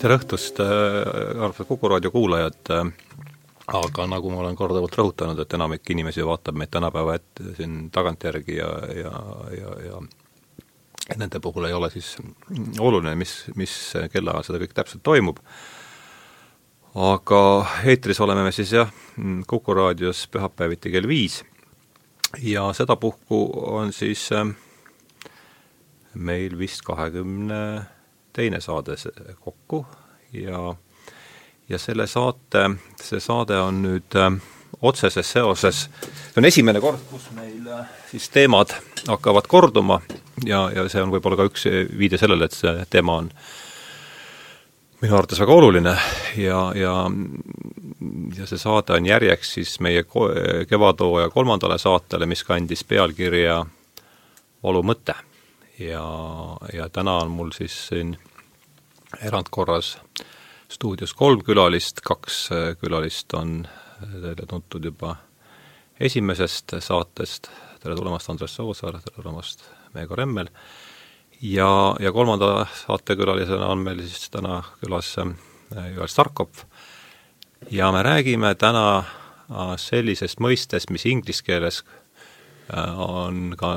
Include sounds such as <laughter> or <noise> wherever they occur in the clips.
tere õhtust, armsad Kuku raadio kuulajad, aga nagu ma olen korduvalt rõhutanud, et enamik inimesi vaatab meid tänapäeva ette siin tagantjärgi ja, ja, ja, ja nende puhul ei ole siis oluline, mis, mis kellaajal seda kõik täpselt toimub. aga eetris oleme me siis jah, Kuku raadios pühapäeviti kell viis ja sedapuhku on siis meil vist kahekümne teine saade kokku ja ja selle saate, see saade on nüüd äh, otseses seoses, see on esimene kord, kus meil äh, siis teemad hakkavad korduma ja, ja see on võib-olla ka üks viide sellele, et see teema on minu arvates väga oluline ja, ja ja see saade on järjeks siis meie kevadhooaja kolmandale saatele, mis kandis pealkirja Valu mõte ja, ja täna on mul siis siin erandkorras stuudios kolm külalist, kaks äh, külalist on teile tuntud juba esimesest saatest, tere tulemast, Andres Soosaar, tere tulemast, Meego Remmel, ja, ja kolmanda saatekülalisena on meil siis täna külas äh, Joel Starkov ja me räägime täna äh, sellisest mõistest, mis inglise keeles Äh, on ka,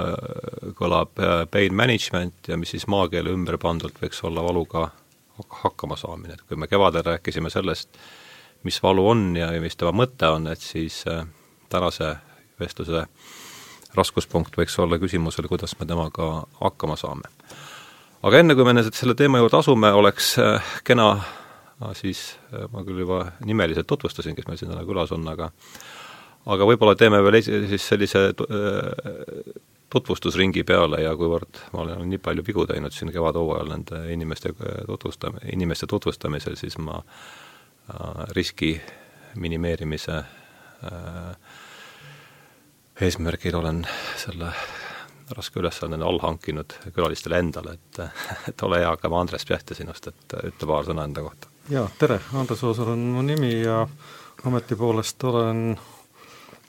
kõlab äh, pain management ja mis siis maakeele ümber pandult võiks olla valuga hakkama saamine, et kui me kevadel rääkisime sellest, mis valu on ja, ja mis tema mõte on, et siis äh, tänase vestluse raskuspunkt võiks olla küsimusel, kuidas me temaga hakkama saame. aga enne, kui me nüüd selle teema juurde asume, oleks kena, siis ma küll juba nimeliselt tutvustasin, kes meil siin täna külas on, aga aga võib-olla teeme veel esi-, siis sellise äh, tutvustusringi peale ja kuivõrd ma olen nii palju vigu teinud siin kevadhooajal nende inimeste tutvustam-, inimeste tutvustamisel, siis ma äh, riski minimeerimise äh, eesmärgil olen selle raske ülesande all hankinud külalistele endale, et, <laughs> et ole hea, aga ma Andres Pehte sinust, et ütle paar sõna enda kohta. jaa, tere, Andres Oosaar on mu nimi ja ameti poolest olen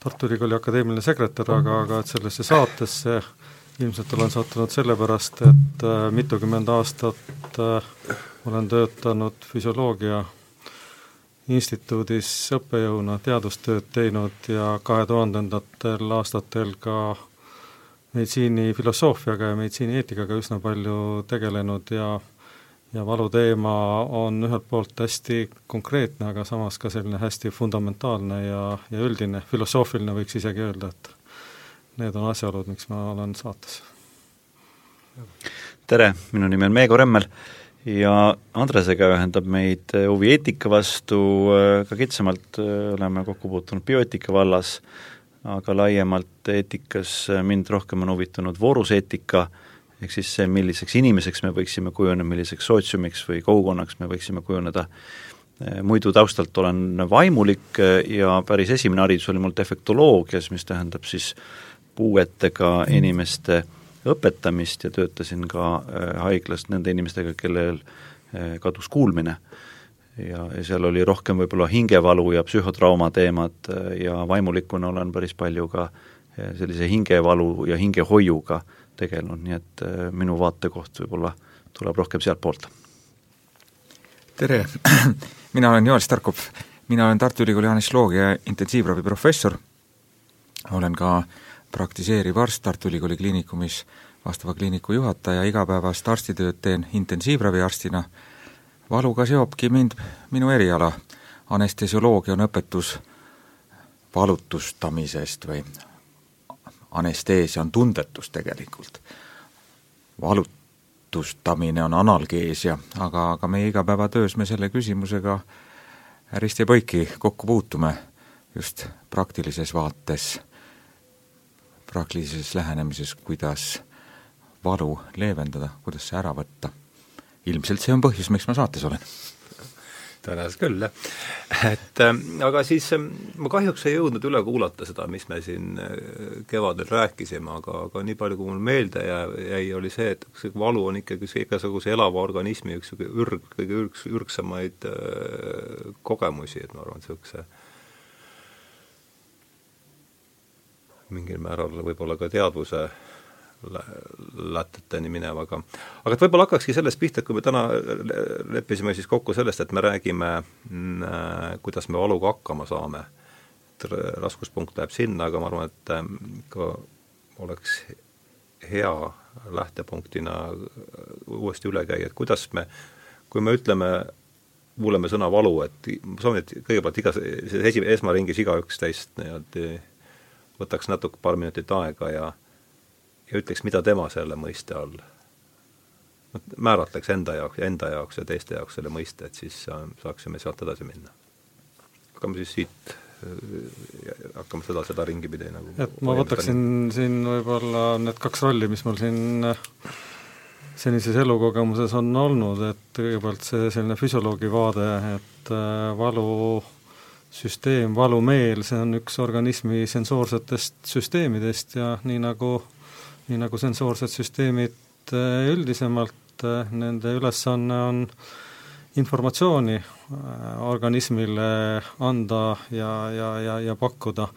Tartu Ülikooli akadeemiline sekretär, aga, aga et sellesse saatesse ilmselt olen sattunud sellepärast, et äh, mitukümmend aastat äh, olen töötanud füsioloogia instituudis õppejõuna, teadustööd teinud ja kahe tuhandendatel aastatel ka meditsiinifilosoofiaga ja meditsiinieetikaga üsna palju tegelenud ja ja valuteema on ühelt poolt hästi konkreetne, aga samas ka selline hästi fundamentaalne ja, ja üldine, filosoofiline võiks isegi öelda, et need on asjaolud, miks ma olen saates. tere, minu nimi on Meego Remmel ja Andresega ühendab meid huvi eetika vastu, ka kitsamalt oleme kokku puutunud bioeetika vallas, aga laiemalt eetikas mind rohkem on huvitanud vooruseetika äh, ehk siis see, milliseks inimeseks me võiksime kujuneda, milliseks sootsiumiks või kogukonnaks me võiksime kujuneda, muidu taustalt olen vaimulik ja päris esimene haridus oli mul defektoloogias, mis tähendab siis puuetega inimeste õpetamist ja töötasin ka äh, haiglas nende inimestega, kellel kadus kuulmine. ja, ja seal oli rohkem võib-olla hingevalu ja psühhotrauma teemad ja vaimulikuna olen päris palju ka sellise hingevalu ja hingehoiuga äh, tegelenud, nii et äh, minu vaatekoht võib-olla tuleb rohkem sealtpoolt. tere, <clears throat> mina olen Joel Starkov, mina olen Tartu Ülikooli anestoloogia intensiivravi professor, olen ka praktiseeriv arst Tartu Ülikooli Kliinikumis, vastava kliiniku juhataja, igapäevast arstitööd teen intensiivraviarstina, valuga seobki mind minu eriala, anestesioloogia on õpetus valutustamisest või anesteesia on tundetus tegelikult. valutustamine on analgeesia, aga, aga meie igapäevatöös me selle küsimusega risti ja põiki kokku puutume just praktilises vaates, praktilises lähenemises, kuidas valu leevendada, kuidas see ära võtta. ilmselt see on põhjus, miks ma saates olen tõenäoliselt küll, jah. et äh, aga siis äh, ma kahjuks ei jõudnud üle kuulata seda, mis me siin äh, kevadel rääkisime, aga, aga nii palju, kui mul meelde jäi, oli see, et see valu on ikkagi see igasuguse elava organismi üks niisugune ürg, kõige ürgs, ürgsamaid äh, kogemusi, et ma arvan, niisuguse mingil määral võib-olla ka teadvuse läteteni minevaga. aga et võib-olla hakkakski sellest pihta, et kui me täna leppisime siis kokku sellest, et me räägime, mm, kuidas me valuga hakkama saame, et raskuspunkt läheb sinna, aga ma arvan, et mm, ka oleks hea lähtepunktina uuesti üle käia, et kuidas me, kui me ütleme, kuuleme sõna valu, et ma soovin, et kõigepealt igas, esi-, esmaringis igaüks teist niimoodi võtaks natuke, paar minutit aega ja ja ütleks, mida tema selle mõiste all määratleks enda jaoks, enda jaoks ja teiste jaoks selle mõiste, et siis saaksime sealt edasi minna. hakkame siis siit, hakkame seda, seda ringi pidi nagu et ma võtaksin siin võib-olla need kaks rolli, mis mul siin senises elukogemuses on olnud, et kõigepealt see selline füsioloogi vaade, et äh, valusüsteem, valumeel, see on üks organismi sensoorsetest süsteemidest ja nii nagu nii nagu sensoorsed süsteemid äh, üldisemalt, äh, nende ülesanne on informatsiooni äh, organismile anda ja, ja, ja, ja pakkuda.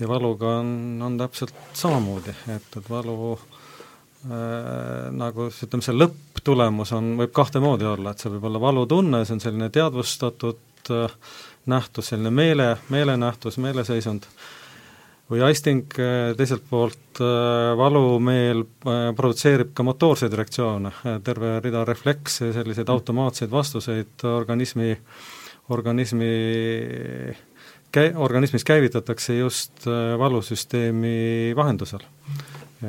ja valuga on, on täpselt samamoodi, et, et valu äh, nagu ütleme, see lõpptulemus on, võib kahte moodi olla, et see võib olla valutunne, see on selline teadvustatud äh, nähtus, selline meele, meelenähtus, meeleseisund äh,, või aisting äh, teiselt poolt äh, valumeel äh, produtseerib ka motoorseid reaktsioone, terve rida reflekse, selliseid mm. automaatseid vastuseid organismi, organismi käi-, organismis käivitatakse just valusüsteemi vahendusel.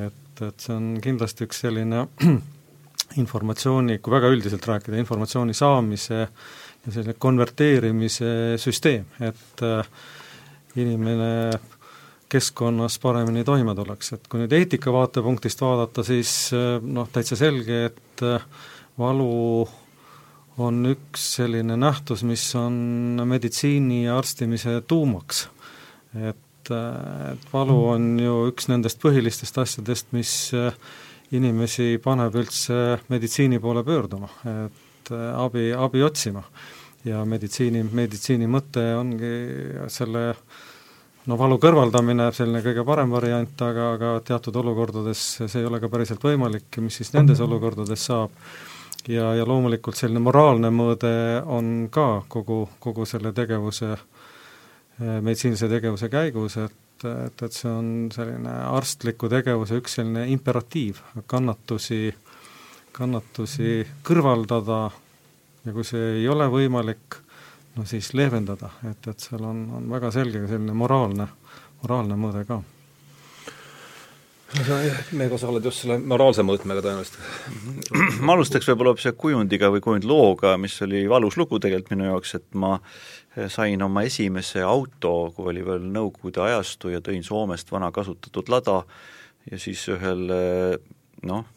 et, et see on kindlasti üks selline <clears throat> informatsiooni, kui väga üldiselt rääkida, informatsiooni saamise ja selline konverteerimise süsteem, et inimene keskkonnas paremini toime tuleks, et kui nüüd eetika vaatepunktist vaadata, siis eh, noh, täitsa selge, et eh, valu on üks selline nähtus, mis on meditsiini ja arstimise tuumaks. et, eh, et valu on ju üks nendest põhilistest asjadest, mis inimesi paneb üldse meditsiini poole pöörduma, et abi, abi otsima. ja meditsiini, meditsiini mõte ongi selle äh, no valu kõrvaldamine, selline kõige parem variant, aga, aga teatud olukordades see ei ole ka päriselt võimalik mis siis nendes olukordades saab, ja, ja loomulikult selline moraalne mõõde on ka kogu, kogu selle tegevuse, eh, meditsiinilise tegevuse käigus, et, et, et see on selline arstliku tegevuse üks selline imperatiiv, kannatusi, kannatusi kõrvaldada. Ja kui see ei ole võimalik, no siis leevendada, et, et seal on, on väga selge selline moraalne, moraalne mõõde ka. Meego, sa oled just selle moraalse mõõtmega tõenäoliselt ma alustaks võib-olla hoopis kujundiga või kujundlooga, mis oli valus lugu tegelikult minu jaoks, et ma sain oma esimese auto, kui oli veel Nõukogude ajastu ja tõin Soomest vana kasutatud lada ja siis ühel noh,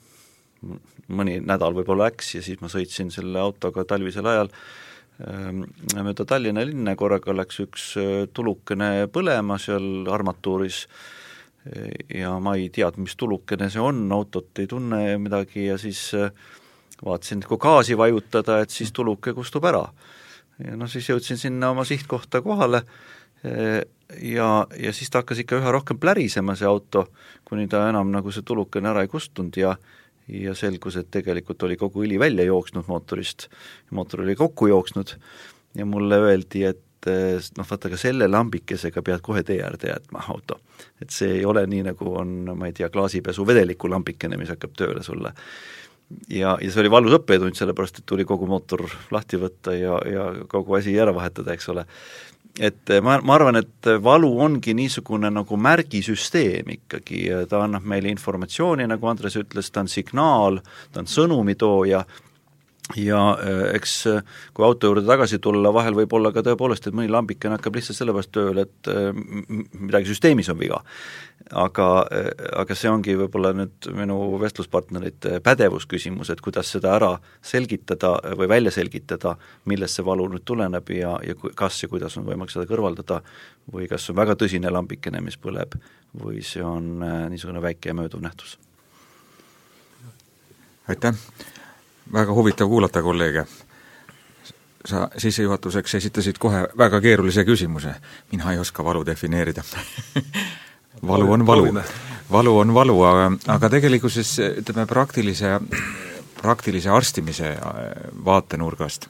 mõni nädal võib-olla läks ja siis ma sõitsin selle autoga talvisel ajal Ehm, mööda Tallinna linna korraga läks üks äh, tulukene põlema seal armatuuris ja ma ei teadnud, mis tulukene see on, autot ei tunne midagi ja siis äh, vaatasin, et kui gaasi vajutada, et siis tuluke kustub ära. ja noh, siis jõudsin sinna oma sihtkohta kohale äh, ja, ja siis ta hakkas ikka üha rohkem plärisema, see auto, kuni ta enam nagu see tulukene ära ei kustunud ja ja selgus, et tegelikult oli kogu õli välja jooksnud mootorist, mootor oli kokku jooksnud ja mulle öeldi, et noh, vaata, aga selle lambikesega pead kohe tee äärde jätma auto. et see ei ole nii, nagu on, ma ei tea, klaasipesu vedeliku lambikene, mis hakkab tööle sulle. ja, ja see oli valus õppetund, sellepärast et tuli kogu mootor lahti võtta ja, ja kogu asi ära vahetada, eks ole et eh, ma, ma arvan, et valu ongi niisugune nagu märgisüsteem ikkagi, ta annab meile informatsiooni, nagu Andres ütles, ta on signaal, ta on sõnumitooja ja äh, eks äh, kui auto juurde tagasi tulla, vahel võib olla ka tõepoolest, et mõni lambikene hakkab lihtsalt sellepärast tööle, et äh, midagi süsteemis on viga. aga, aga see ongi võib-olla nüüd minu vestluspartnerite pädevusküsimus, et kuidas seda ära selgitada või välja selgitada, millest see valu nüüd tuleneb ja, ja kas ja kuidas on võimalik seda kõrvaldada või kas on väga tõsine lambikene, mis põleb, või see on niisugune väike ja mööduv nähtus. aitäh! Väga huvitav kuulata kolleege. sa sissejuhatuseks esitasid kohe väga keerulise küsimuse. mina ei oska valu defineerida <laughs> valu on valu. valu on valu, aga, aga tegelikkuses ütleme, praktilise, praktilise arstimise äh, vaatenurgast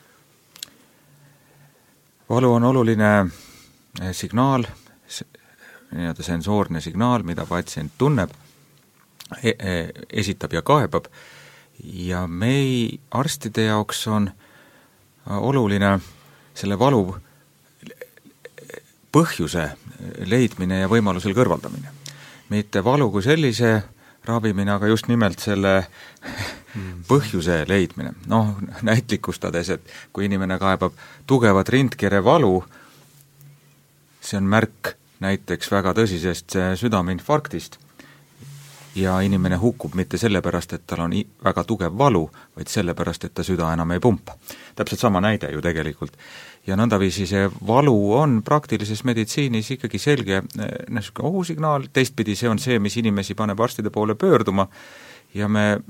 valu on oluline äh, signaal, nii-öelda sensoorne signaal, mida patsient tunneb e, e, esitab ja kaebab ja mei-, arstide jaoks on oluline selle valu põhjuse leidmine ja võimalusel kõrvaldamine. mitte valu kui sellise ravimine, aga just nimelt selle põhjuse leidmine. noh, näitlikustades, et kui inimene kaebab tugevat rindkere valu, see on märk näiteks väga tõsisest südameinfarktist ja inimene hukkub mitte sellepärast, et tal on väga tugev valu, vaid sellepärast, et ta süda enam ei pumpa. täpselt sama näide ju tegelikult. ja nõndaviisi see valu on praktilises meditsiinis ikkagi selge eh, niisugune ohusignaal, teistpidi see on see, mis inimesi paneb arstide poole pöörduma ja me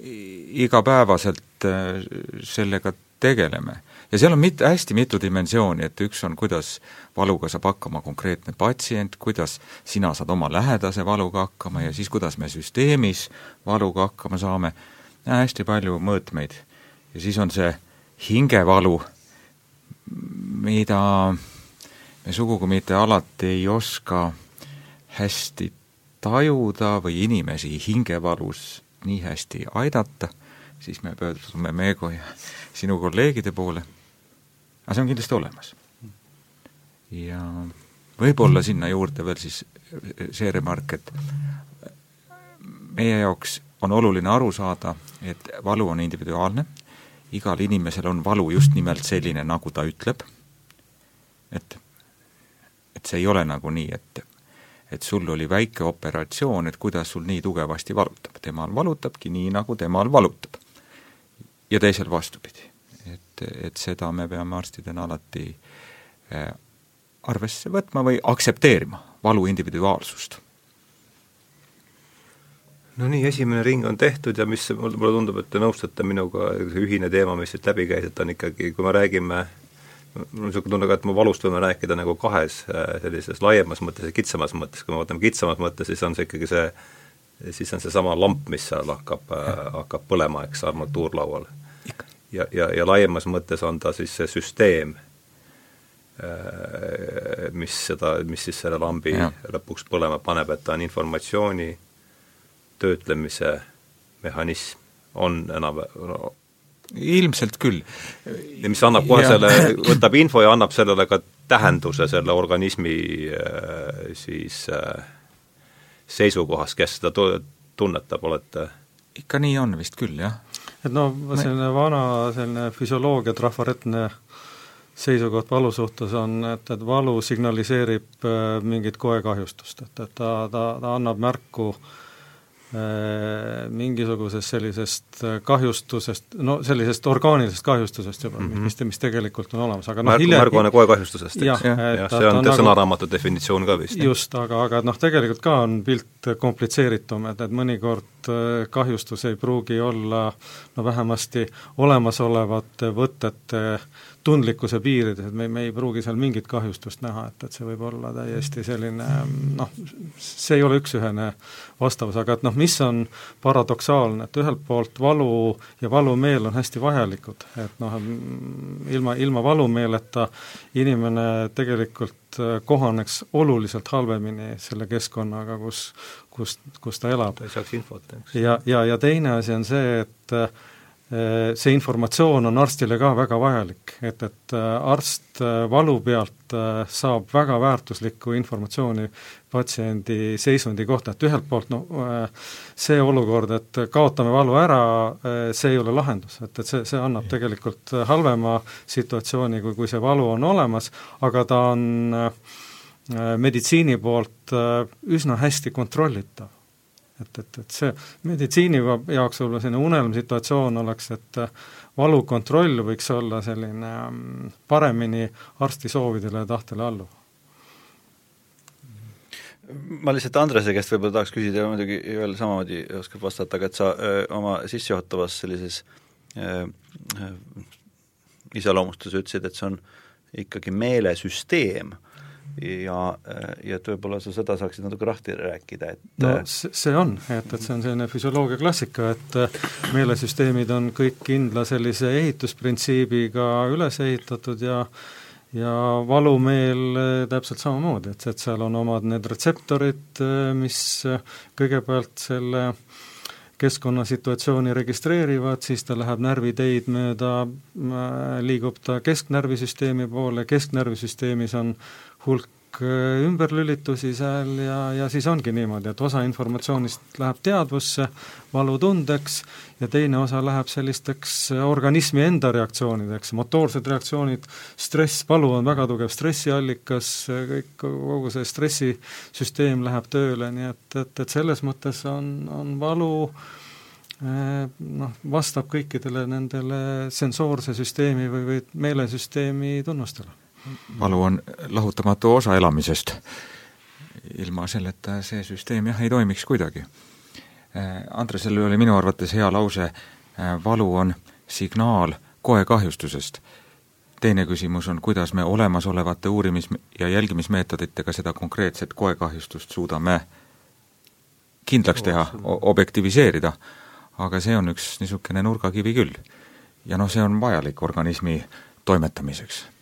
igapäevaselt eh, sellega tegeleme ja seal on mit-, hästi mitu dimensiooni, et üks on, kuidas valuga saab hakkama konkreetne patsient, kuidas sina saad oma lähedase valuga hakkama ja siis kuidas me süsteemis valuga hakkama saame, hästi palju mõõtmeid. ja siis on see hingevalu, mida me sugugi mitte alati ei oska hästi tajuda või inimesi hingevalus nii hästi aidata, siis me pöördume Meego ja sinu kolleegide poole aga see on kindlasti olemas. ja võib-olla sinna juurde veel siis see remark, et meie jaoks on oluline aru saada, et valu on individuaalne, igal inimesel on valu just nimelt selline, nagu ta ütleb, et, et see ei ole nagu nii, et et sul oli väike operatsioon, et kuidas sul nii tugevasti valutab. temal valutabki nii, nagu temal valutab. ja teisel vastupidi et, et seda me peame arstidena alati eh, arvesse võtma või aktsepteerima, valu individuaalsust. no nii, esimene ring on tehtud ja mis, mulle tundub, et te nõustute minuga, see ühine teema, mis siit läbi käis, et on ikkagi, kui me räägime mul on niisugune tunne ka, et me valust võime rääkida nagu kahes eh, sellises laiemas mõttes ja kitsamas mõttes, kui me vaatame kitsamas mõttes, siis on see ikkagi see, siis on seesama lamp, mis seal hakkab, eh, hakkab põlema, eks, armatuurlaual ja, ja, ja laiemas mõttes on ta siis see süsteem, äh, mis seda, mis siis selle lambi ja. lõpuks põlema paneb, et ta on informatsiooni töötlemise mehhanism, on enam no, ilmselt küll. ja mis annab kohe ja. selle, võtab info ja annab sellele ka tähenduse selle organismi äh, siis äh, seisukohast, kes seda tunnetab, olete ikka nii on vist küll, jah et noh, selline vana selline füsioloogia trafaretne seisukoht valu suhtes on, et, et valu signaliseerib äh, mingit koekahjustust, et, et ta, ta, ta annab märku äh, mingisugusest sellisest kahjustusest, no sellisest orgaanilisest kahjustusest juba mm, -hmm. mis, mis tegelikult on olemas, aga noh Märku, hiljem märguanne koekahjustusest, eks? jah, jah, see on, on nagu, sõnaraamatu definitsioon ka vist. just, aga, aga noh, tegelikult ka on pilt komplitseeritum, et, et mõnikord äh, kahjustus ei pruugi olla no vähemasti olemasolevate võtete tundlikkuse piirides, et me, me ei pruugi seal mingit kahjustust näha, et, et see võib olla täiesti selline noh, see ei ole üks-ühene vastavus, aga et noh, mis on paradoksaalne, et ühelt poolt valu ja valumeel on hästi vajalikud, et noh, ilma, ilma valumeeleta inimene tegelikult kohaneks oluliselt halvemini selle keskkonnaga, kus, kus, kus ta elab. ta ei saaks infot, eks. ja, ja, ja teine asi on see, et Äh, see informatsioon on arstile ka väga vajalik, et, et äh, arst äh, valu pealt saab väga väärtuslikku informatsiooni patsiendi seisundi kohta, et ühelt poolt noh, see olukord, et kaotame valu ära, see ei ole lahendus, et, et see, see annab tegelikult halvema situatsiooni, kui, kui see valu on olemas, aga ta on meditsiini poolt üsna hästi kontrollitav et, et, et see meditsiini jaoks võib-olla selline unelmsituatsioon oleks, et äh, valukontroll võiks olla selline mm, paremini arsti soovidele ja tahtele alluv. Ma lihtsalt Andrese käest võib-olla tahaks küsida, muidugi Joel samamoodi oskab vastata, aga et sa öö, oma sissejuhatavas sellises öö, iseloomustuses ütlesid, et see on ikkagi meelesüsteem, ja, ja et võib-olla sa seda saaksid natuke lahti rääkida, et no see on, et, et see on selline füsioloogia klassika, et meelesüsteemid on kõik kindla sellise ehitusprintsiibiga üles ehitatud ja ja valumeel täpselt samamoodi, et, et seal on omad need retseptorid, mis kõigepealt selle äh, keskkonnasituatsiooni registreerivad, siis ta läheb närviteid mööda, äh, liigub ta kesknärvisüsteemi poole, kesknärvisüsteemis on hulk äh, ümberlülitusi seal ja, ja siis ongi niimoodi, et osa informatsioonist läheb teadvusse, valutundeks, ja teine osa läheb sellisteks organismi enda reaktsioonideks, motoorsed reaktsioonid, stress, valu on väga tugev stressiallikas, kõik, kogu see stressisüsteem läheb tööle, nii et, et, et selles mõttes on, on valu noh, vastab kõikidele nendele sensoorse süsteemi või, või meelesüsteemi tunnustele. Valu on lahutamatu osa elamisest. ilma selleta see süsteem jah, ei toimiks kuidagi Äh, Andresel oli minu arvates hea lause, äh, valu on signaal koekahjustusest. teine küsimus on, kuidas me olemasolevate uurimis- ja jälgimismeetoditega seda konkreetset koekahjustust suudame kindlaks teha, objektiviseerida, aga see on üks niisugune nurgakivi küll. ja noh, see on vajalik organismi toimetamiseks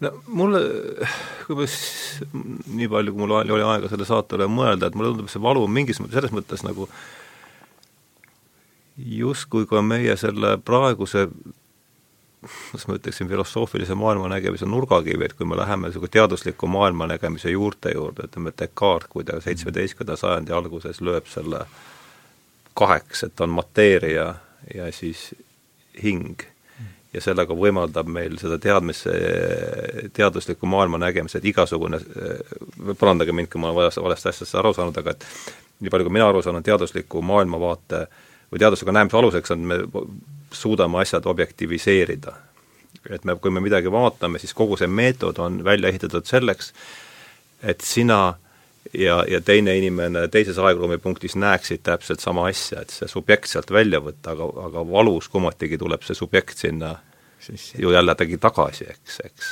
no mulle, kuidas nii palju, kui mul oli aega selle saate üle mõelda, et mulle tundub, see valu on mingis mõttes, selles mõttes nagu justkui ka meie selle praeguse kuidas ma ütleksin, filosoofilise maailmanägemise nurgakivi, et kui me läheme niisugune teadusliku maailmanägemise juurte juurde, ütleme, Descartes, kui ta seitsmeteistkümnenda sajandi alguses lööb selle kaheks, et on mateeria ja siis hing ja sellega võimaldab meil seda teadmise, teaduslikku maailma nägemist, et igasugune, parandage mind, kui ma olen valest, asjast aru saanud, aga et nii palju, kui mina aru saan, on teadusliku maailmavaate või teadusliku nägemise aluseks on, me suudame asjad objektiviseerida. et me, kui me midagi vaatame, siis kogu see meetod on välja ehitatud selleks, et sina ja, ja teine inimene teises aegruumi punktis näeksid täpselt sama asja, et see subjekt sealt välja võtta, aga, aga valus kummatigi tuleb see subjekt sinna siis ju jällegi tagasi, eks, eks.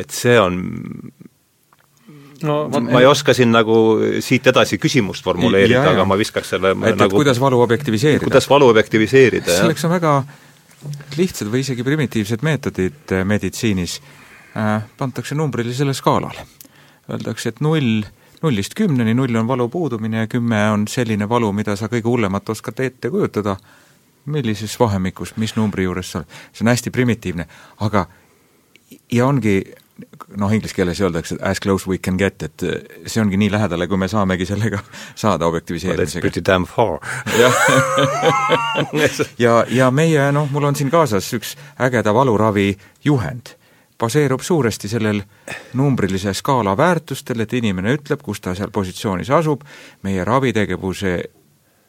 et see on no ma, ei oska siin nagu siit edasi küsimust formuleerida, aga ma viskaks selle et, nagu, et kuidas valu objektiviseerida. kuidas valu objektiviseerida, jah. selleks on väga lihtsad või isegi primitiivsed meetodid meditsiinis äh,, pantakse numbrilisele skaalale öeldakse, et null, nullist kümneni, null on valu puudumine ja kümme on selline valu, mida sa kõige hullemat oskad ette kujutada, millises vahemikus, mis numbri juures sa oled, see on hästi primitiivne, aga ja ongi noh, inglise keeles öeldakse as close we can get, et see ongi nii lähedale, kui me saamegi sellega <laughs> saada objektiviseerimisega. Pretty damn far. <laughs> ja, ja meie noh, mul on siin kaasas üks ägeda valuravi juhend baseerub suuresti sellel numbrilise skaala väärtustel, et inimene ütleb, kus ta seal positsioonis asub, meie ravitegevuse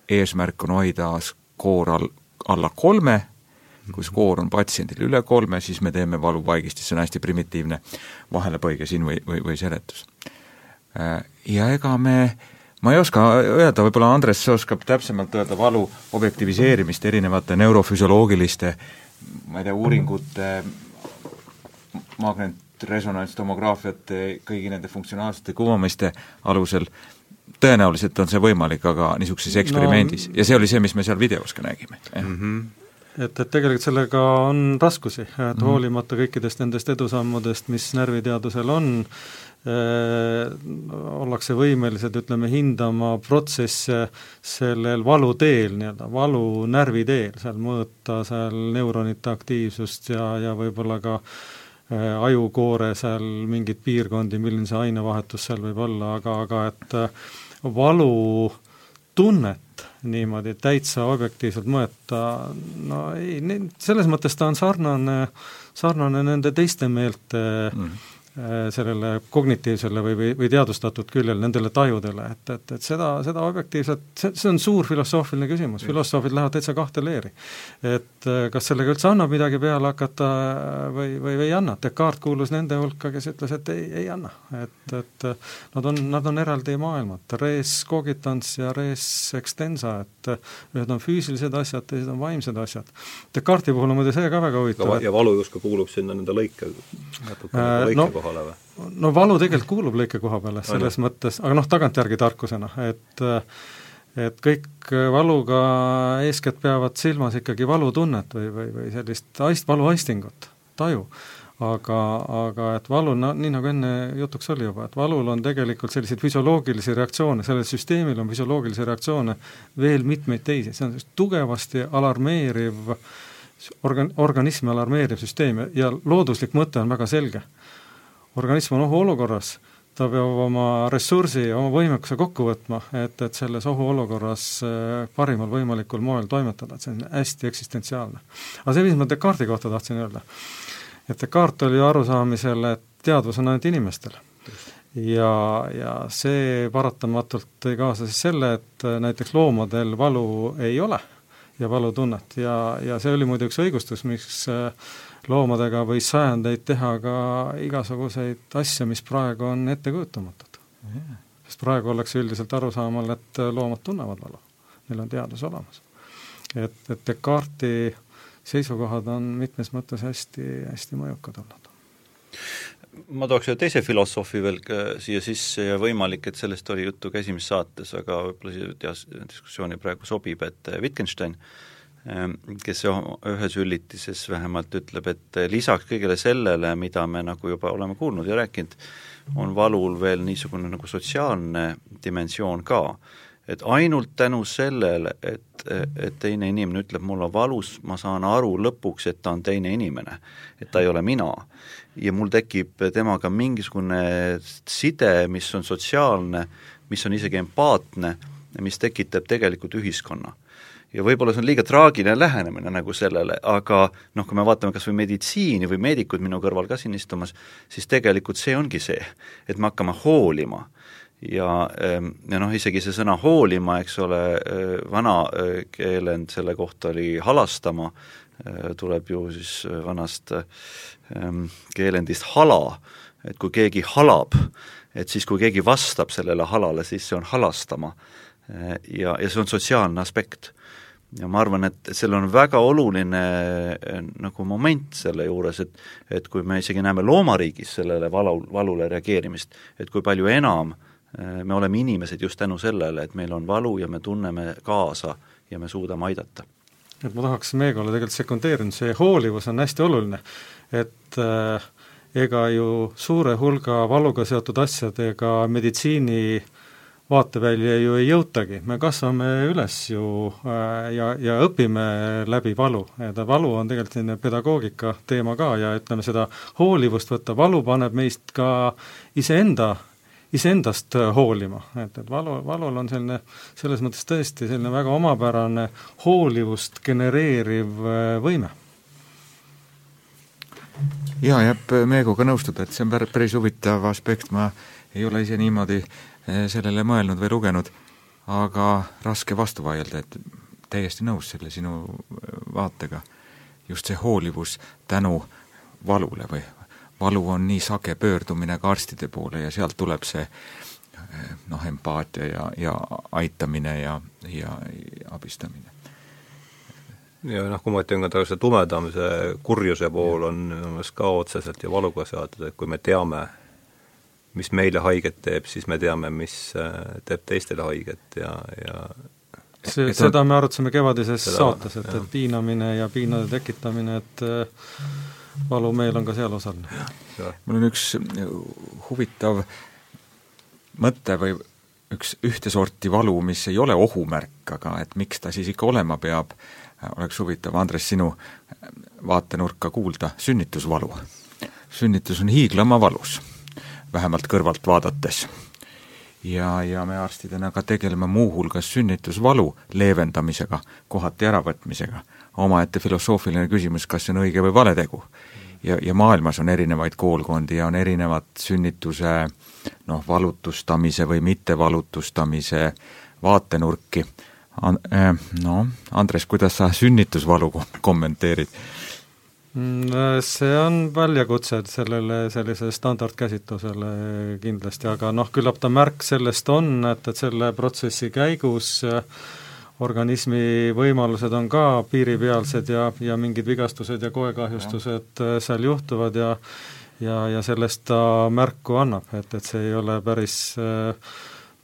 eesmärk on hoida skoor all, alla kolme, kui skoor on patsiendil üle kolme, siis me teeme valuvaigistis, see on hästi primitiivne vahelepõige siin või, või, või seletus. Ja ega me, ma ei oska öelda, võib-olla Andres oskab täpsemalt öelda valu objektiviseerimist erinevate neurofüsioloogiliste ma ei tea, uuringute magnetresonantstomograafiate, kõigi nende funktsionaalsete kuvamiste alusel, tõenäoliselt on see võimalik, aga niisuguses eksperimendis no, ja see oli see, mis me seal videos ka nägime mm. -hmm. et, et tegelikult sellega on raskusi, et mm -hmm. hoolimata kõikidest nendest edusammudest, mis närviteadusel on, Äh, ollakse võimelised, ütleme, hindama protsesse sellel valuteel, nii-öelda valu närviteel, seal mõõta seal neuronite aktiivsust ja, ja võib-olla ka Äh, ajukoore seal mingeid piirkondi, milline see ainevahetus seal võib olla, aga, aga et äh, valutunnet niimoodi täitsa objektiivselt mõõta, no ei, selles mõttes ta on sarnane, sarnane nende teiste meelte mm. Äh, sellele kognitiivsele või, või, või teadvustatud küljele, nendele tajudele, et, et, et seda, seda objektiivselt, see, see on suur filosoofiline küsimus, filosoofid lähevad täitsa kahte leeri. et äh, kas sellega üldse annab midagi peale hakata või, või, või ei anna, Descartes kuulus nende hulka, kes ütles, et ei, ei anna. et, et nad on, nad on eraldi maailmad, res cogitans ja res extensa, et ühed on füüsilised asjad, teised on vaimsed asjad. Descartesi puhul on muide see ka väga huvitav. ja valu justkui kuulub sinna nende lõike, natuke äh, lõike no, kohale või? no valu tegelikult kuulub lõike koha peale, selles Aine. mõttes, aga noh, tagantjärgi tarkusena, et et kõik valuga eeskätt peavad silmas ikkagi valutunnet või, või, või sellist aist, valuaistingut, taju. Aga, aga et valu, no nii nagu enne jutuks oli juba, et valul on tegelikult selliseid füsioloogilisi reaktsioone, sellel süsteemil on füsioloogilisi reaktsioone veel mitmeid teisi, see on tugevasti alarmeeriv organ-, organismi alarmeeriv süsteem ja looduslik mõte on väga selge. Organism on ohuolukorras, ta peab oma ressursi, oma võimekuse kokku võtma, et, et selles ohuolukorras äh, parimal võimalikul moel toimetada, et see on hästi eksistentsiaalne. aga see, mis ma Descartesi kohta tahtsin öelda, et Descartes oli arusaamisel, et teadvus on ainult inimestel. ja, ja see paratamatult tõi kaasa siis selle, et näiteks loomadel valu ei ole ja valutunnet ja, ja see oli muide üks õigustus, miks äh, loomadega võis sajandeid teha ka igasuguseid asju, mis praegu on ettekujutamatud yeah.. sest praegu ollakse üldiselt arusaamal, et loomad tunnevad valu, neil on teadus olemas. et, et Descartesi seisukohad on mitmes mõttes hästi, hästi mõjukad olnud ma tooks ühe teise filosoofi veel siia sisse ja võimalik, et sellest oli juttu ka esimeses saates, aga võib-olla siia diskussiooni praegu sobib, et Wittgenstein äh, Ehm, kes ühes üllitises vähemalt ütleb, et lisaks kõigele sellele, mida me nagu juba oleme kuulnud ja rääkinud, on valul veel niisugune nagu sotsiaalne dimensioon ka. Et ainult tänu sellele, et, et teine inimene ütleb, mul on valus, ma saan aru lõpuks, et ta on teine inimene, et ta ei ole mina. ja mul tekib temaga mingisugune side, mis on sotsiaalne, mis on isegi empaatne, mis tekitab tegelikult ühiskonna ja võib-olla see on liiga traagiline lähenemine nagu sellele, aga noh, kui me vaatame kas või meditsiini või meedikud minu kõrval ka siin istumas, siis tegelikult see ongi see, et me hakkame hoolima ja, ehm, ja noh, isegi see sõna hoolima, eks ole, eh, vana eh, keelend selle kohta oli halastama, tuleb ju siis vanast ehm, keelendist hala, et kui keegi halab, et siis kui keegi vastab sellele halale, siis see on halastama. ja, ja see on sotsiaalne aspekt ja ma arvan, et seal on väga oluline nagu moment selle juures, et et kui me isegi näeme loomariigis sellele valu, valule reageerimist, et kui palju enam eh, me oleme inimesed just tänu sellele, et meil on valu ja me tunneme kaasa ja me suudame aidata. et ma tahaks Meegole tegelikult sekundeerida, see hoolivus on hästi oluline, et äh, ega ju suure hulga valuga seotud asjadega meditsiini äh, vaatevälja ju ei jõutagi, me kasvame üles ju äh, ja, ja õpime läbi valu, et valu on tegelikult selline pedagoogika teema ka ja ütleme, seda hoolivust võtta, valu paneb meist ka iseenda, iseendast hoolima, et, et valu, valul on selline, selles mõttes tõesti selline väga omapärane hoolivust genereeriv äh, võime. Jaa, jääb Meeguga nõustuda, et see on päris huvitav aspekt, ma ei ole ise niimoodi sellele mõelnud või lugenud, aga raske vastu vaielda, et täiesti nõus selle sinu vaatega. just see hoolivus tänu valule või valu on nii sage pöördumine ka arstide poole ja sealt tuleb see eh, noh, empaatia ja, ja aitamine ja, ja, ja abistamine. ja noh, kui ma ütlen ka see tumedam, see kurjuse pool on minu meelest ka otseselt ju valuga seotud, et kui me teame, mis meile haiget teeb, siis me teame, mis äh, teeb teistele haiget ja, ja see, seda me arutasime kevadises saates, et, et piinamine ja piinade tekitamine, et äh, valumeel on ka seal osaline. mul on üks huvitav mõte või üks ühte sorti valu, mis ei ole ohumärk, aga et miks ta siis ikka olema peab, oleks huvitav, Andres, sinu vaatenurka kuulda, sünnitusvalu. sünnitus on hiiglama valus vähemalt kõrvalt vaadates. Ja, ja me arstidena ka tegeleme muuhulgas sünnitusvalu leevendamisega, kohati äravõtmisega. omaette filosoofiline küsimus, kas see on õige või vale tegu. ja, ja maailmas on erinevaid koolkondi ja on erinevad sünnituse noh, valutustamise või mittevalutustamise vaatenurki. Äh, no Andres, kuidas sa sünnitusvalu kommenteerid? Mm, see on väljakutse sellele sellise standardkäsitlusele kindlasti, aga noh, küllap ta märk sellest on, et, et selle protsessi käigus äh, organismi võimalused on ka piiripealsed ja, ja mingid vigastused ja koekahjustused äh, seal juhtuvad ja ja, ja sellest ta märku annab, et, et see ei ole päris äh,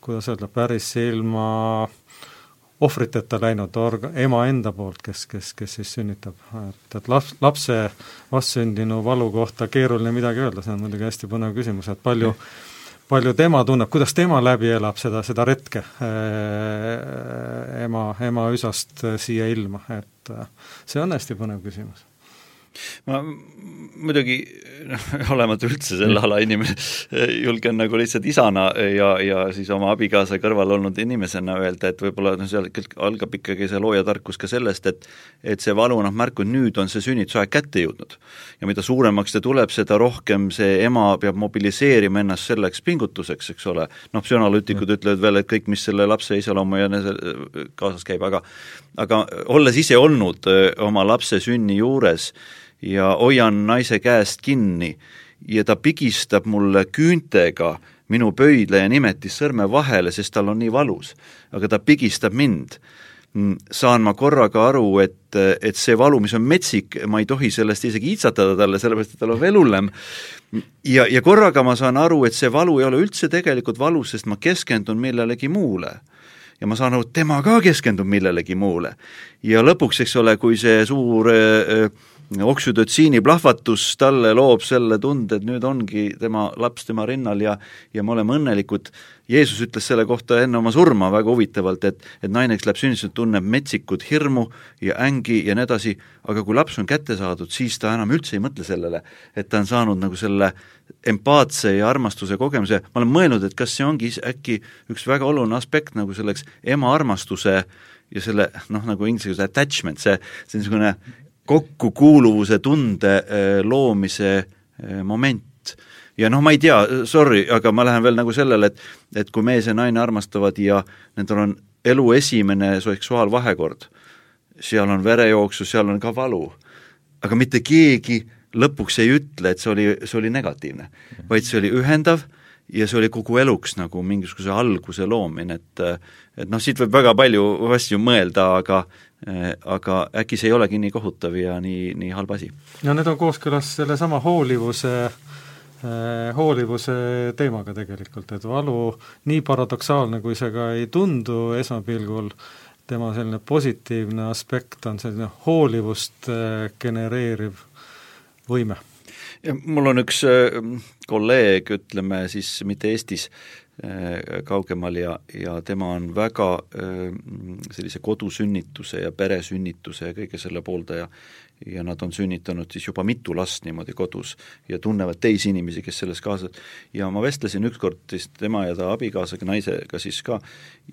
kuidas öelda, päris ilma äh, ohvriteta läinud org-, ema enda poolt, kes, kes, kes siis sünnitab. et, et laps, lapse vastsündinu valu kohta keeruline midagi öelda, see on muidugi hästi põnev küsimus, et palju palju tema tunneb, kuidas tema läbi elab seda, seda retke ema, ema üsast siia ilma, et see on hästi põnev küsimus ma muidugi noh, <laughs> olemata üldse selle ala inimene, julgen nagu lihtsalt isana ja, ja siis oma abikaasa kõrval olnud inimesena öelda, et võib-olla noh, seal algab ikkagi see loojatarkus ka sellest, et et see valu noh, märku, nüüd on see sünnitusaeg kätte jõudnud. ja mida suuremaks ta tuleb, seda rohkem see ema peab mobiliseerima ennast selleks pingutuseks, eks ole, noh, psühhanalüütikud mm. ütlevad veel, et kõik, mis selle lapse iseloomu ja kaasas käib, aga aga olles ise olnud oma lapse sünni juures, ja hoian naise käest kinni ja ta pigistab mulle küüntega minu pöidla ja nimetissõrme vahele, sest tal on nii valus. aga ta pigistab mind. Mm, saan ma korraga aru, et, et see valu, mis on metsik, ma ei tohi sellest isegi iitsatada talle, sellepärast et tal on veel hullem. ja, ja korraga ma saan aru, et see valu ei ole üldse tegelikult valus, sest ma keskendun millelegi muule ja ma saan aru, et tema ka keskendub millelegi muule. ja lõpuks, eks ole, kui see suur äh, oksüdotsiini plahvatus talle loob selle tunde, et nüüd ongi tema laps tema rinnal ja ja me oleme õnnelikud, Jeesus ütles selle kohta enne oma surma väga huvitavalt, et et naine, kes läheb sünnitusele, tunneb metsikut hirmu ja ängi ja nii edasi, aga kui laps on kätte saadud, siis ta enam üldse ei mõtle sellele, et ta on saanud nagu selle empaatse ja armastuse kogemuse, ma olen mõelnud, et kas see ongi äkki üks väga oluline aspekt nagu selleks ema armastuse ja selle noh, nagu inglise keeles attachment, see, see niisugune kokkukuuluvuse tunde äh, loomise äh, moment. ja noh, ma ei tea, sorry, aga ma lähen veel nagu sellele, et et kui mees ja naine armastavad ja nendel on elu esimene seksuaalvahekord, seal on verejooksu, seal on ka valu, aga mitte keegi lõpuks ei ütle, et see oli, see oli negatiivne, vaid see oli ühendav ja see oli kogu eluks nagu mingisuguse alguse loomine, et et noh, siit võib väga palju asju mõelda, aga aga äkki see ei olegi nii kohutav ja nii, nii halb asi? no need on kooskõlas sellesama hoolivuse eh, hoolivuse teemaga tegelikult, et valu, nii paradoksaalne kui see ka ei tundu esmapilgul, tema selline positiivne aspekt on selline hoolivust eh, genereeriv võime ja mul on üks äh, kolleeg, ütleme siis mitte Eestis, äh, kaugemal ja, ja tema on väga äh, sellise kodusünnituse ja peresünnituse ja kõige selle pooldaja ja nad on sünnitanud siis juba mitu last niimoodi kodus ja tunnevad teisi inimesi, kes selles kaasa ja ma vestlesin ükskord siis tema ja ta abikaasaga, naisega siis ka,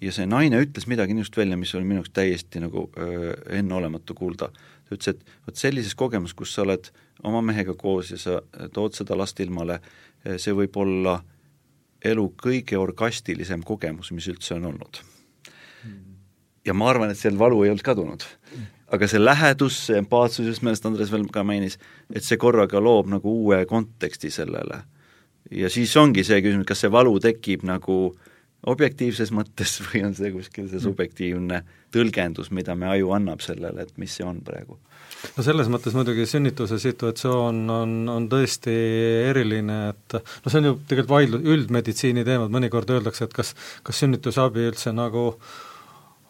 ja see naine ütles midagi niisugust välja, mis oli minu jaoks täiesti nagu öö, enneolematu kuulda. ta ütles, et vot sellises kogemus, kus sa oled oma mehega koos ja sa tood seda last ilmale, see võib olla elu kõige orgastilisem kogemus, mis üldse on olnud. ja ma arvan, et seal valu ei olnud kadunud. aga see lähedus, see empaatsus, just meelest Andres veel ka mainis, et see korraga loob nagu uue konteksti sellele. ja siis ongi see küsimus, kas see valu tekib nagu objektiivses mõttes või on see kuskil see subjektiivne tõlgendus, mida me aju annab sellele, et mis see on praegu no selles mõttes muidugi sünnituse situatsioon on, on tõesti eriline, et no see on ju tegelikult vaidlus, üldmeditsiini teemad, mõnikord öeldakse, et kas, kas sünnitusabi üldse nagu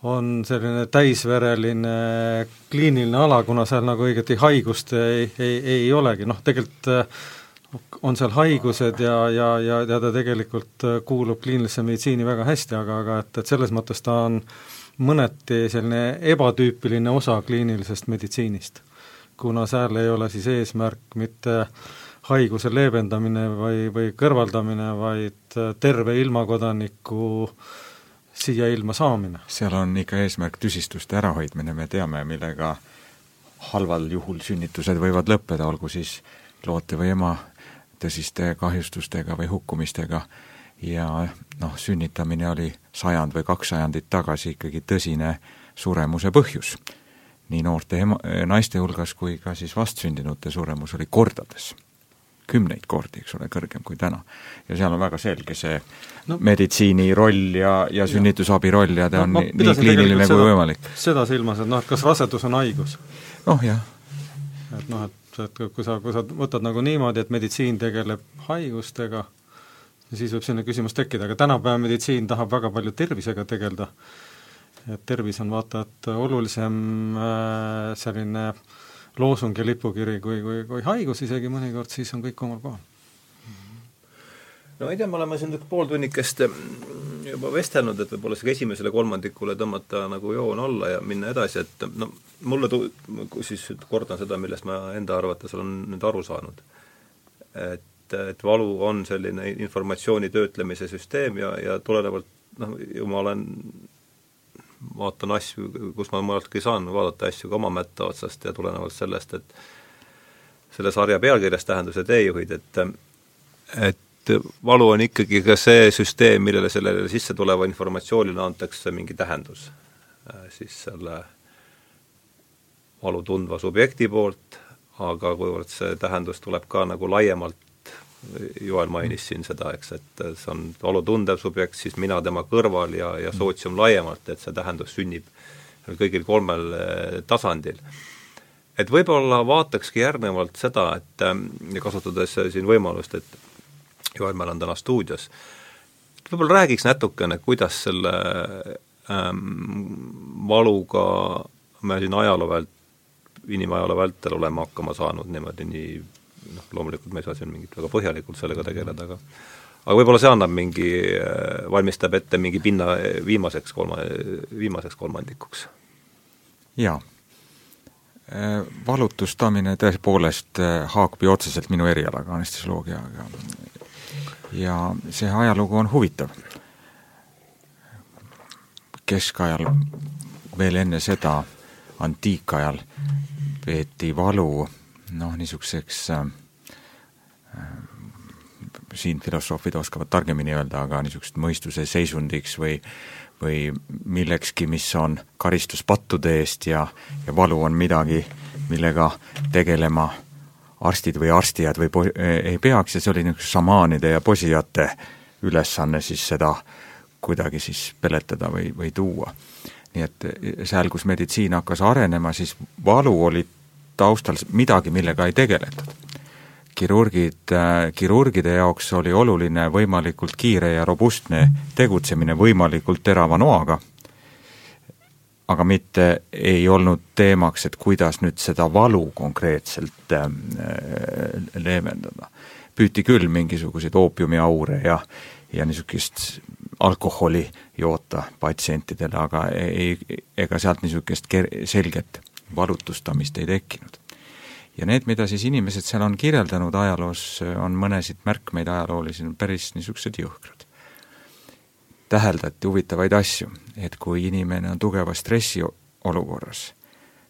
on selline täisvereline kliiniline ala, kuna seal nagu õieti haigust ei, ei, ei olegi, noh tegelikult on seal haigused ja, ja, ja, ja ta tegelikult kuulub kliinilisse meditsiini väga hästi, aga, aga et, et selles mõttes ta on äh, mõneti selline ebatüüpiline osa kliinilisest meditsiinist, kuna seal ei ole siis eesmärk mitte haiguse leevendamine või, või kõrvaldamine, vaid terve ilmakodaniku siia ilma saamine. seal on ikka eesmärk tüsistuste ärahoidmine, me teame, millega halval juhul sünnitused võivad lõppeda, olgu siis loote või ema tõsiste kahjustustega või hukkumistega. Ja noh, sünnitamine oli sajand või kaks sajandit tagasi ikkagi tõsine suremuse põhjus. nii noorte ema, naiste hulgas kui ka siis vastsündinute suremus oli kordades kümneid kordi, eks ole, kõrgem kui täna. ja seal on väga selge see no, meditsiini roll ja, ja sünnitusabi roll ja ta no, on nii, kliiniline kui võimalik. seda silmas, et noh, et kas rasedus on haigus? noh, jah. et noh, et, et kui sa, kui sa võtad nagu niimoodi, et meditsiin tegeleb haigustega, siis võib selline küsimus tekkida, aga tänapäeva meditsiin tahab väga palju tervisega tegeleda, et tervis on vaata et olulisem äh, selline loosung ja lipukiri kui, kui, kui haigus isegi mõnikord, siis on kõik omal kohal. no ei tea, me oleme siin pooltunnikest juba vestelnud, et võib-olla sihuke esimesele kolmandikule tõmmata nagu joon alla ja minna edasi, et no mulle tu-, siis kordan seda, millest ma enda arvates olen nüüd aru saanud. et, et valu on selline informatsiooni töötlemise süsteem ja, ja tulenevalt noh, ju ma olen vaatan asju, kus ma mujaltki saan vaadata asju ka oma mätta otsast ja tulenevalt sellest, et selle sarja pealkirjas tähenduse teejuhid, et et valu on ikkagi ka see süsteem, millele sellele sisse tuleva informatsioonile antakse mingi tähendus. siis selle valu tundva subjekti poolt, aga kuivõrd see tähendus tuleb ka nagu laiemalt Joel mainis siin seda, eks, et see on valutundev subjekt, siis mina tema kõrval ja, ja sootsium laiemalt, et see tähendus sünnib kõigil kolmel eh, tasandil. et võib-olla vaatakski järgnevalt seda, et eh, kasutades siin võimalust, et Joel meil on täna stuudios, võib-olla räägiks natukene, kuidas selle ähm, valuga me siin ajaloo vält-, inimajaloo vältel oleme hakkama saanud niimoodi nii noh, loomulikult me ei saa siin mingit väga põhjalikult sellega tegeleda, aga aga võib-olla see annab mingi, valmistab ette mingi pinna viimaseks kolma, viimaseks kolmandikuks? jaa. Valutustamine tõepoolest haakub ju otseselt minu erialaga, anestesioloogiaga. ja see ajalugu on huvitav. keskajal, veel enne seda, antiikajal peeti valu noh, niisuguseks äh, äh, siin filosoofid oskavad targemini öelda, aga niisugust mõistuse seisundiks või või millekski, mis on karistus pattude eest ja, ja valu on midagi, millega tegelema arstid või arstijad või po-, ei peaks ja see oli niisugune šamaanide ja posijate ülesanne siis seda kuidagi siis peletada või, või tuua. nii et seal, kus meditsiin hakkas arenema, siis valu oli taustal midagi, millega ei tegeletud. kirurgid, äh, kirurgide jaoks oli oluline võimalikult kiire ja robustne tegutsemine võimalikult terava noaga, aga mitte ei olnud teemaks, et kuidas nüüd seda valu konkreetselt äh, leevendada. püüti küll mingisuguseid oopiumiaure ja, ja niisugust alkoholi joota patsientidele, aga ei, ega sealt niisugust ker-, selget valutustamist ei tekkinud. ja need, mida siis inimesed seal on kirjeldanud ajaloos, on mõnesid märkmeid ajaloolisi, päris niisugused jõhkrad. täheldati huvitavaid asju, et kui inimene on tugeva stressi olukorras,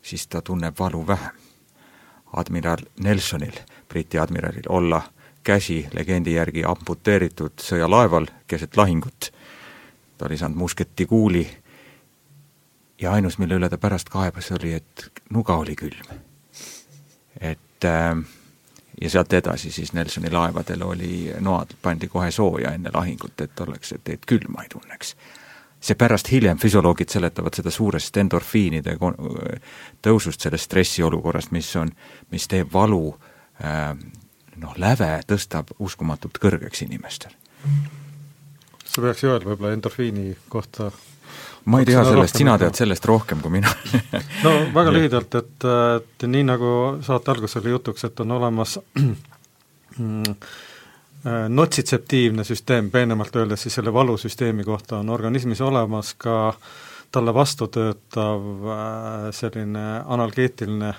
siis ta tunneb valu vähem. admiral Nelsonil, Briti admiralil, olla käsi legendi järgi amputeeritud sõjalaeval keset lahingut, ta oli saanud musketikuuli ja ainus, mille üle ta pärast kaebas, oli, et nuga oli külm. et äh, ja sealt edasi siis Nelsoni laevadel oli, noad pandi kohe sooja enne lahingut, et oleks, et, et külma ei tunneks. seepärast hiljem füsioloogid seletavad seda suurest endorfiinide tõusust sellest stressiolukorrast, mis on, mis teeb valu äh, noh, läve tõstab uskumatult kõrgeks inimestel. sa peaks Joel võib-olla endorfiini kohta ma ei tea sellest, sina tead sellest rohkem kui mina. <laughs> No väga lühidalt, et, et nii nagu saate alguses oli jutuks, et on olemas <clears throat> mm, äh, notsitseptiivne süsteem, peenemalt öeldes siis selle valusüsteemi kohta on organismis olemas ka talle vastu töötav äh, selline analgeetiline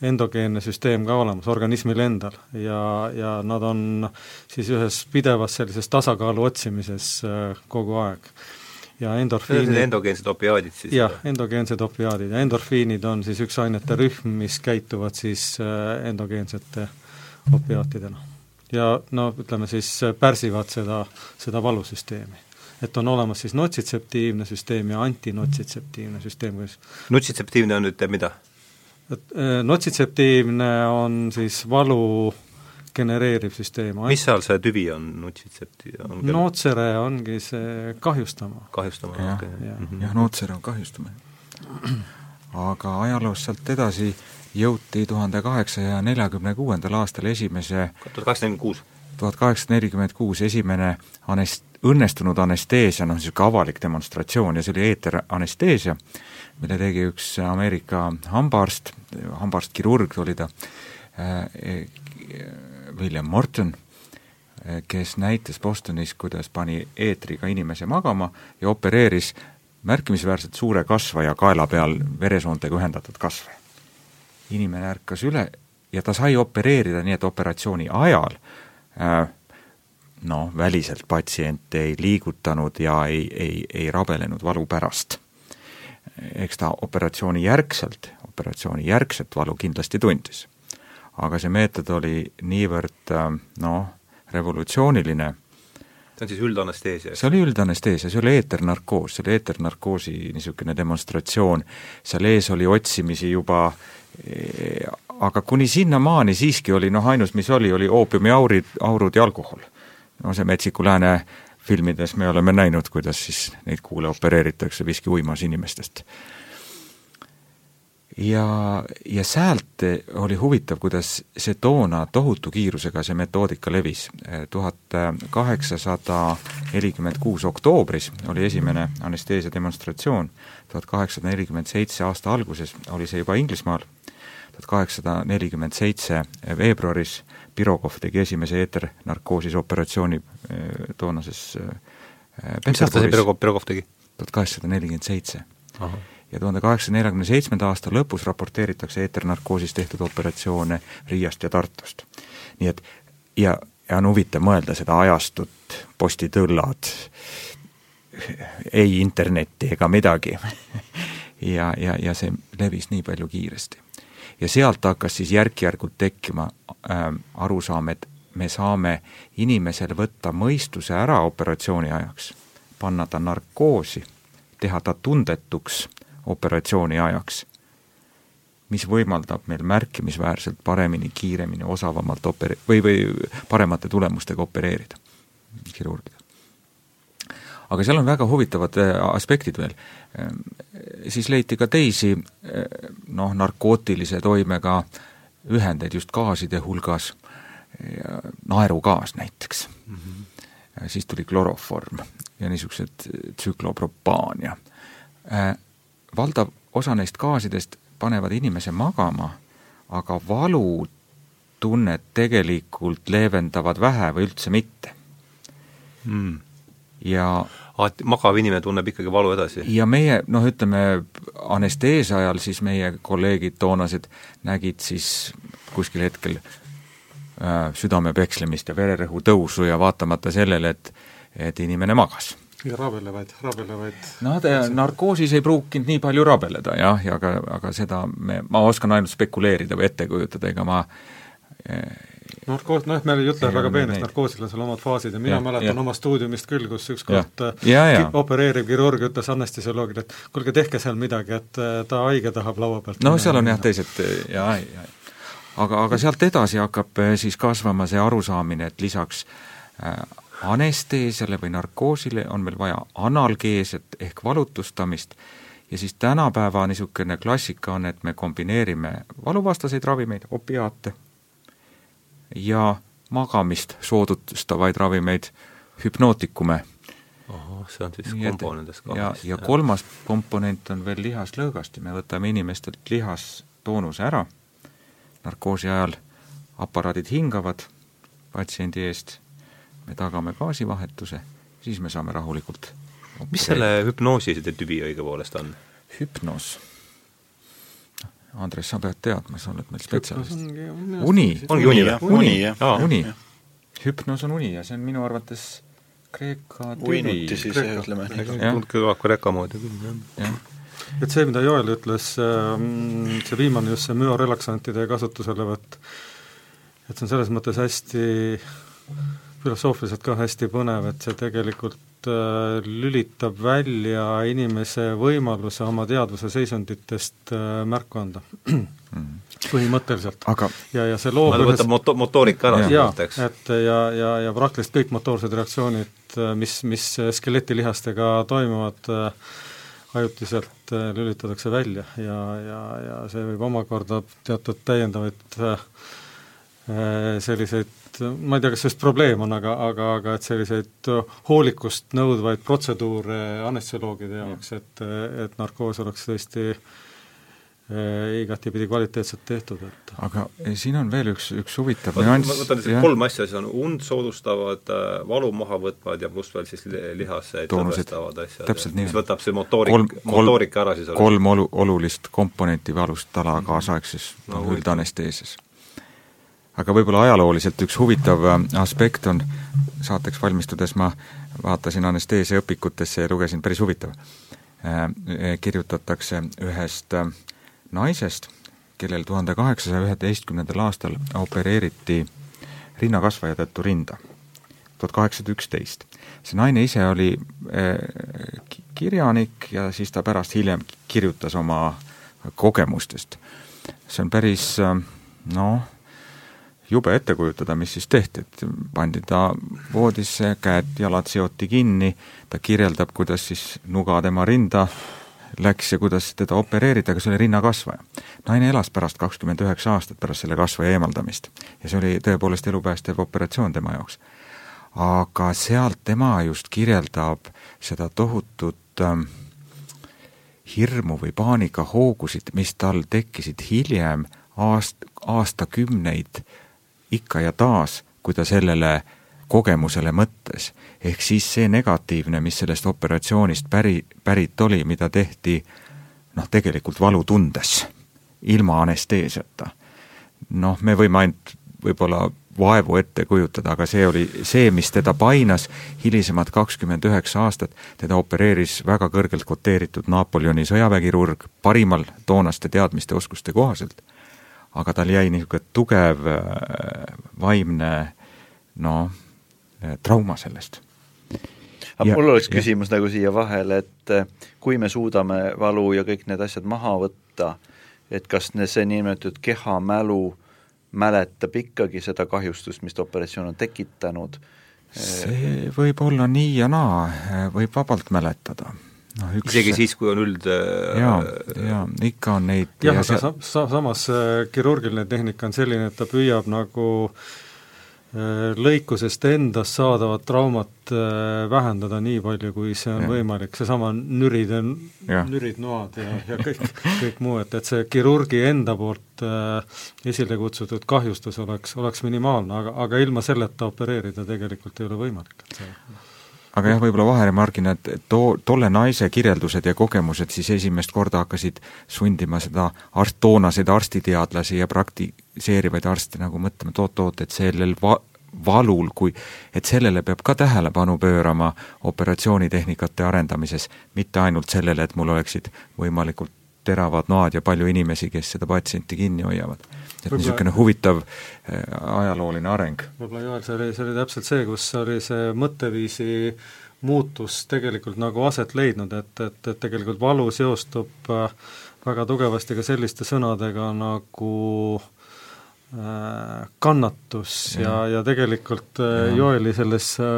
endogeenne süsteem ka olemas organismil endal. Ja, ja nad on siis ühes pidevas sellises tasakaalu otsimises äh, kogu aeg ja endorfiinid endogeensed opiaadid siis? jah, endogeensed opiaadid ja endorfiinid on siis üks ainete rühm, mis käituvad siis äh, endogeensete opiaatidena. ja no ütleme siis pärsivad seda, seda valusüsteemi. et on olemas siis notsitseptiivne süsteem ja antinotsitseptiivne süsteem, kus nutsitseptiivne on nüüd mida? et äh, notsitseptiivne on siis valu genereeriv süsteem. mis seal see tüvi on, nutsitsepti-? nootsere ongi see kahjustama. kahjustama, jah okei. okay. Mhm. jah, nootsere on kahjustamine. aga ajaloos sealt edasi jõuti tuhande kaheksasaja neljakümne kuuendal aastal esimese tuhat kaheksasada nelikümmend kuus. tuhat kaheksasada nelikümmend kuus esimene anest-, õnnestunud anesteesia, noh niisugune avalik demonstratsioon ja see oli eeteranesteesia, mille tegi üks Ameerika hambaarst, hambaarst-kirurg oli ta äh,, William Morton, kes näitas Bostonis, kuidas pani eetriga inimese magama ja opereeris märkimisväärselt suure kasvaja kaela peal veresoontega ühendatud kasvaja. inimene ärkas üle ja ta sai opereerida nii, et operatsiooni ajal noh, väliselt patsiente ei liigutanud ja ei, ei, ei rabelenud valu pärast. eks ta operatsiooni järgselt, operatsiooni järgset valu kindlasti tundis aga see meetod oli niivõrd noh, revolutsiooniline, see on siis üldanesteesia? see oli üldanesteesia, see oli eeternarkoos, see oli eeternarkoosi niisugune demonstratsioon, seal ees oli otsimisi juba aga kuni sinnamaani siiski oli noh, ainus, mis oli, oli oopiumiaurid, aurud ja alkohol. no see Metsiku Lääne filmides me oleme näinud, kuidas siis neid kuule opereeritakse viski uimas inimestest ja, ja sealt oli huvitav, kuidas see toona tohutu kiirusega see metoodika levis. tuhat kaheksasada nelikümmend kuus oktoobris oli esimene anesteesia demonstratsioon, tuhat kaheksasada nelikümmend seitse aasta alguses oli see juba Inglismaal, tuhat kaheksasada nelikümmend seitse veebruaris Pirogov tegi esimese eeternarkoosis operatsiooni toonases mis aasta see Pirogov, Pirogov tegi? tuhat kaheksasada nelikümmend seitse ja tuhande kaheksasaja neljakümne seitsmenda aasta lõpus raporteeritakse eeternarkoosis tehtud operatsioone Riiast ja Tartust. nii et ja, ja on huvitav mõelda seda ajastut, postitõllad, ei internetti ega midagi <laughs> ja, ja, ja see levis nii palju kiiresti. ja sealt hakkas siis järk-järgult tekkima äh, arusaam, et me saame inimesel võtta mõistuse ära operatsiooni ajaks, panna ta narkoosi, teha ta tundetuks operatsiooni ajaks, mis võimaldab meil märkimisväärselt paremini, kiiremini, osavamalt opere-, või, või paremate tulemustega opereerida, kirurgida. aga seal on väga huvitavad äh, aspektid veel. siis leiti ka teisi noh, narkootilise toimega ühendeid just gaaside hulgas, naerugaas näiteks mm. -hmm. siis tuli kloroform ja niisugused tsüklopropaan ja äh, valdav osa neist gaasidest panevad inimese magama, aga valutunnet tegelikult leevendavad vähe või üldse mitte. Mm.. ja magav inimene tunneb ikkagi valu edasi? ja meie, noh ütleme, anesteesia ajal siis meie kolleegid toonased nägid siis kuskil hetkel äh, südame pekslemist ja vererõhu tõusu ja vaatamata sellele, et et inimene magas ja rabelevaid, rabelevaid. No ta narkoosis ei pruukinud nii palju rabeleda jah, ja aga, aga seda me, ma oskan ainult spekuleerida või ette kujutada, ega ma narkoos, noh, me jutleme väga peenest, narkoosil on seal omad faasid ja mina ja, mäletan ja. oma stuudiumist küll, kus ükskord äh, opereeriv kirurg ütles anestesioloogile, et kuulge, tehke seal midagi, et äh, ta haige tahab laua pealt no seal on jah, teised jaa, jaa. aga, aga sealt edasi hakkab äh, siis kasvama see arusaamine, et lisaks äh, anesteesiale või narkoosile on meil vaja analgeeset ehk valutustamist ja siis tänapäeva niisugune klassika on, et me kombineerime valuvastaseid ravimeid, opiaate, ja magamist soodustavaid ravimeid, hüpnootikume. ahah, see on siis kombo nendest kahest. ja, ja kolmas komponent on veel lihaslõõgasti, me võtame inimestelt lihastoonuse ära, narkoosi ajal aparaadid hingavad patsiendi eest me tagame gaasivahetuse, siis me saame rahulikult mis selle hüpnoosi tüvi õigupoolest on? hüpnoos? Andres, sa pead teadma, sa oled meil spetsialist. uni. ongi uni või? uni, jah. uni. hüpnoos on uni ja see on minu arvates Kreeka tüvi. uinuti siis, ütleme. kõlab ka reka moodi küll, jah. et see, mida Joel ütles, ähm, see viimane just see müorelaksantide kasutuselevõtt, et see on selles mõttes hästi filosoofiliselt ka hästi põnev, et see tegelikult äh, lülitab välja inimese võimaluse oma teadvuse seisunditest äh, märku anda. Põhimõtteliselt. aga ja, ja see loob ühes... võtab moto-, motoorika ära jaa, et ja, ja, ja praktiliselt kõik motoorsed reaktsioonid, äh, mis, mis skeletilihastega toimuvad, ajutiselt lülitatakse välja. Ja, ja, ja see võib omakorda teatud täiendavaid selliseid ma ei tea, kas sellest probleem on, aga, aga, aga et selliseid hoolikust nõudvaid protseduure anestesioloogide jaoks, et, et narkoos oleks tõesti äh, igatipidi kvaliteetselt tehtud, et aga siin on veel üks, üks huvitav nüanss. ma võtan lihtsalt kolm asja, siis on und soodustavad, äh, valu maha võtvad ja pluss veel siis lihase tõvestavad asjad. täpselt nii. mis võtab see motoorik, motoorika ära siis. kolm olu-, olulist komponenti või alustala kaasaegses no, üldanesteesias aga võib-olla ajalooliselt üks huvitav äh, aspekt on, saateks valmistudes ma vaatasin anesteesia õpikutesse ja lugesin, päris huvitav. Äh, kirjutatakse ühest äh, naisest, kellel tuhande kaheksasaja üheteistkümnendal aastal opereeriti rinnakasvaja tõttu rinda, tuhat kaheksasada üksteist. see naine ise oli kirjanik ja siis ta pärast hiljem kirjutas oma kogemustest. see on päris noh, jube ette kujutada, mis siis tehti, et pandi ta voodisse, käed-jalad seoti kinni, ta kirjeldab, kuidas siis nuga tema rinda läks ja kuidas teda opereerida, aga see oli rinnakasvaja. naine elas pärast kakskümmend üheksa aastat pärast selle kasvaja eemaldamist ja see oli tõepoolest elupäästev operatsioon tema jaoks. aga sealt tema just kirjeldab seda tohutut ähm, hirmu või paanikahoogusid, mis tal tekkisid hiljem aast-, aastakümneid ikka ja taas, kui ta sellele kogemusele mõtles. ehk siis see negatiivne, mis sellest operatsioonist päri, pärit oli, mida tehti noh, tegelikult valu tundes, ilma anesteesiata. noh, me võime ainult võib-olla vaevu ette kujutada, aga see oli see, mis teda painas hilisemad kakskümmend üheksa aastat, teda opereeris väga kõrgelt koteeritud Napoleoni sõjaväekirurg parimal toonaste teadmiste, oskuste kohaselt aga tal jäi niisugune tugev äh, vaimne noh, äh, trauma sellest. aga mul oleks küsimus ja. nagu siia vahele, et äh, kui me suudame valu ja kõik need asjad maha võtta, et kas see niinimetatud kehamälu mäletab ikkagi seda kahjustust, mis operatsioon on tekitanud? see võib olla nii ja naa, võib vabalt mäletada noh, üks isegi siis, kui on üld jaa, jaa, ikka on neid jah, aga sa, sa, samas kirurgiline tehnika on selline, et ta püüab nagu äh, lõikusest endast saadavat traumat äh, vähendada nii palju, kui see on ja. võimalik, seesama nürid, nürid, noad ja, ja kõik, kõik muu, et, et see kirurgi enda poolt äh, esile kutsutud kahjustus oleks, oleks minimaalne, aga, aga ilma selleta opereerida tegelikult ei ole võimalik, et see aga jah, võib-olla vaheremargina, et too, tolle naise kirjeldused ja kogemused siis esimest korda hakkasid sundima seda arst, toonaseid arstiteadlasi ja praktiseerivaid arste nagu mõtlema, et oot-oot, et sellel va-, valul, kui, et sellele peab ka tähelepanu pöörama operatsioonitehnikate arendamises, mitte ainult sellele, et mul oleksid võimalikult teravad noad ja palju inimesi, kes seda patsienti kinni hoiavad et niisugune huvitav äh, ajalooline areng. võib-olla Joel, see oli, see oli täpselt see, kus oli see mõtteviisi muutus tegelikult nagu aset leidnud, et, et, et tegelikult valu seostub äh, väga tugevasti ka selliste sõnadega nagu Äh, kannatus ja, ja, ja tegelikult äh, ja. Joeli selles äh,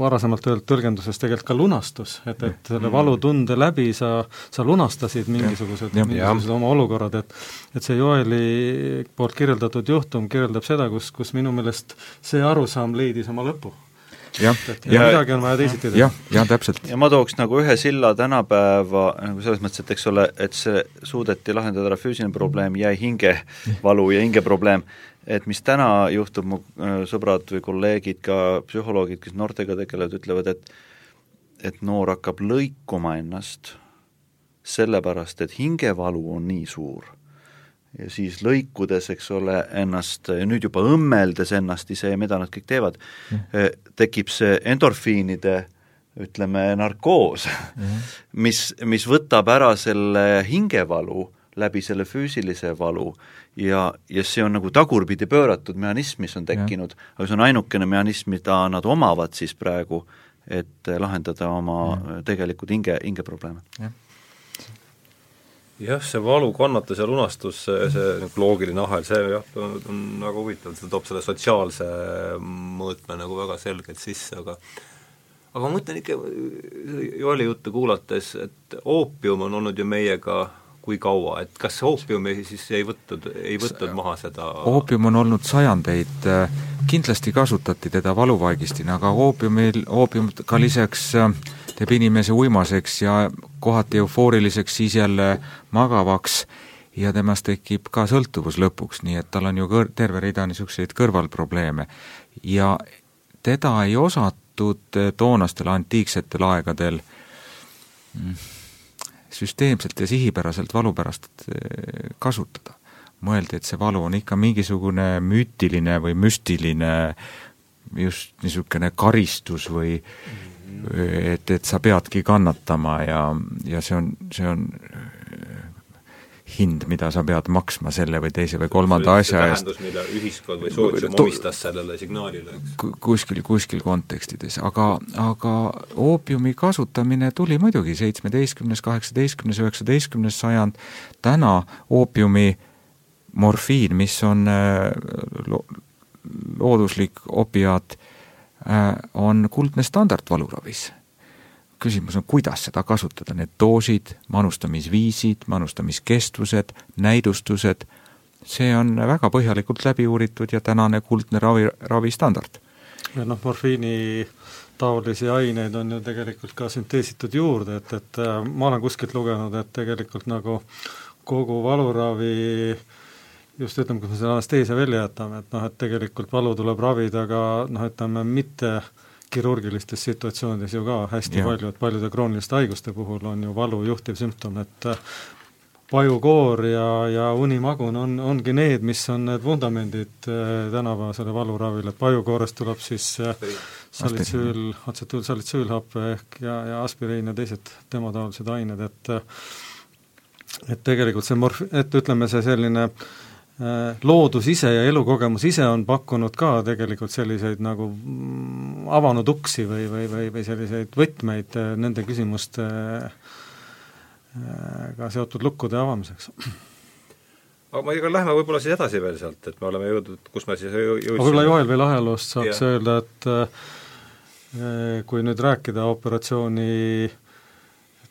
varasemalt öeldud tõlgenduses tegelikult ka lunastus, et, et selle valutunde läbi sa, sa lunastasid mingisugused, mingisugused oma olukorrad, et et see Joeli poolt kirjeldatud juhtum kirjeldab seda, kus, kus minu meelest see arusaam leidis oma lõpu jah, ja midagi on vaja teisiti teha. jah, jah, täpselt. ja ma tooks nagu ühe silla tänapäeva nagu selles mõttes, et eks ole, et see suudeti lahendada ära füüsiline probleem, jäi hingevalu ja hingeprobleem, et mis täna juhtub, mu äh, sõbrad või kolleegid, ka psühholoogid, kes noortega tegelevad, ütlevad, et et noor hakkab lõikuma ennast sellepärast, et hingevalu on nii suur ja siis lõikudes, eks ole, ennast, nüüd juba õmmeldes ennast ise ja mida nad kõik teevad mm., tekib see endorfiinide ütleme, narkoos mm, -hmm. <laughs> mis, mis võtab ära selle hingevalu, läbi selle füüsilise valu ja, ja see on nagu tagurpidi pööratud mehhanism, mis on tekkinud, aga see on ainukene mehhanism, mida nad omavad siis praegu, et lahendada oma ja. tegelikud hinge, hingeprobleeme. jah, see valu, kannatus ja lunastus, see, see nagu loogiline ahel, see jah, on väga huvitav, see toob selle sotsiaalse mõõtme nagu väga selgelt sisse, aga aga ma mõtlen ikka Joeli juttu kuulates, et oopium on olnud ju meiega kui kaua, et kas oopiumi siis ei võtnud, ei võtnud maha seda? Oopium on olnud sajandeid, kindlasti kasutati teda valuvaigistina, aga oopiumil, oopium ka lisaks teeb inimese uimaseks ja kohati eufooriliseks, siis jälle magavaks ja temast tekib ka sõltuvus lõpuks, nii et tal on ju kõr-, terve rida niisuguseid kõrvalprobleeme. ja teda ei osatud toonastel antiiksetel aegadel mm, süsteemselt ja sihipäraselt valu pärast eh, kasutada. mõeldi, et see valu on ikka mingisugune müütiline või müstiline just niisugune karistus või et, et sa peadki kannatama ja, ja see on, see on hind, mida sa pead maksma selle või teise või kolmanda asja eest. mille ühiskond või sootsium omistas sellele signaalile, eks? kuskil, kuskil kontekstides, aga, aga oopiumi kasutamine tuli muidugi seitsmeteistkümnes, kaheksateistkümnes, üheksateistkümnes sajand, täna oopiumi morfiin, mis on äh, lo looduslik opiaat, äh, on kuldne standard valuravis küsimus on, kuidas seda kasutada, need doosid, manustamisviisid, manustamiskestvused, näidustused, see on väga põhjalikult läbi uuritud ja tänane kuldne ravi, ravistandard. ja noh, morfiini taolisi aineid on ju tegelikult ka sünteesitud juurde, et, et äh, ma olen kuskilt lugenud, et tegelikult nagu kogu valuravi just ütleme, kui me selle anesteesia välja jätame, et noh, et tegelikult valu tuleb ravida ka noh, ütleme mitte kirurgilistes situatsioonides ju ka hästi ja. palju, et paljude krooniliste haiguste puhul on ju valu juhtiv sümptom, et äh, pajukoor ja, ja unimagun on, ongi need, mis on need vundamendid äh, tänapäevasele valuravile, et pajukoorest tuleb siis äh, salitsüül, atsetiilsalitsüülhappe ehk ja, ja aspiriin ja teised temataolised ained, et et tegelikult see morf-, et ütleme, see selline Äh, loodus ise ja elukogemus ise on pakkunud ka tegelikult selliseid nagu mm, avanud uksi või, või, või, või selliseid võtmeid äh, nende küsimuste äh, ka seotud lukkude avamiseks. aga ma ega lähme võib-olla siis edasi veel sealt, et me oleme jõudnud, kus me siis jõudsime võib-olla Joel veel ajaloost saaks ja. öelda, et kui nüüd rääkida operatsiooni äh,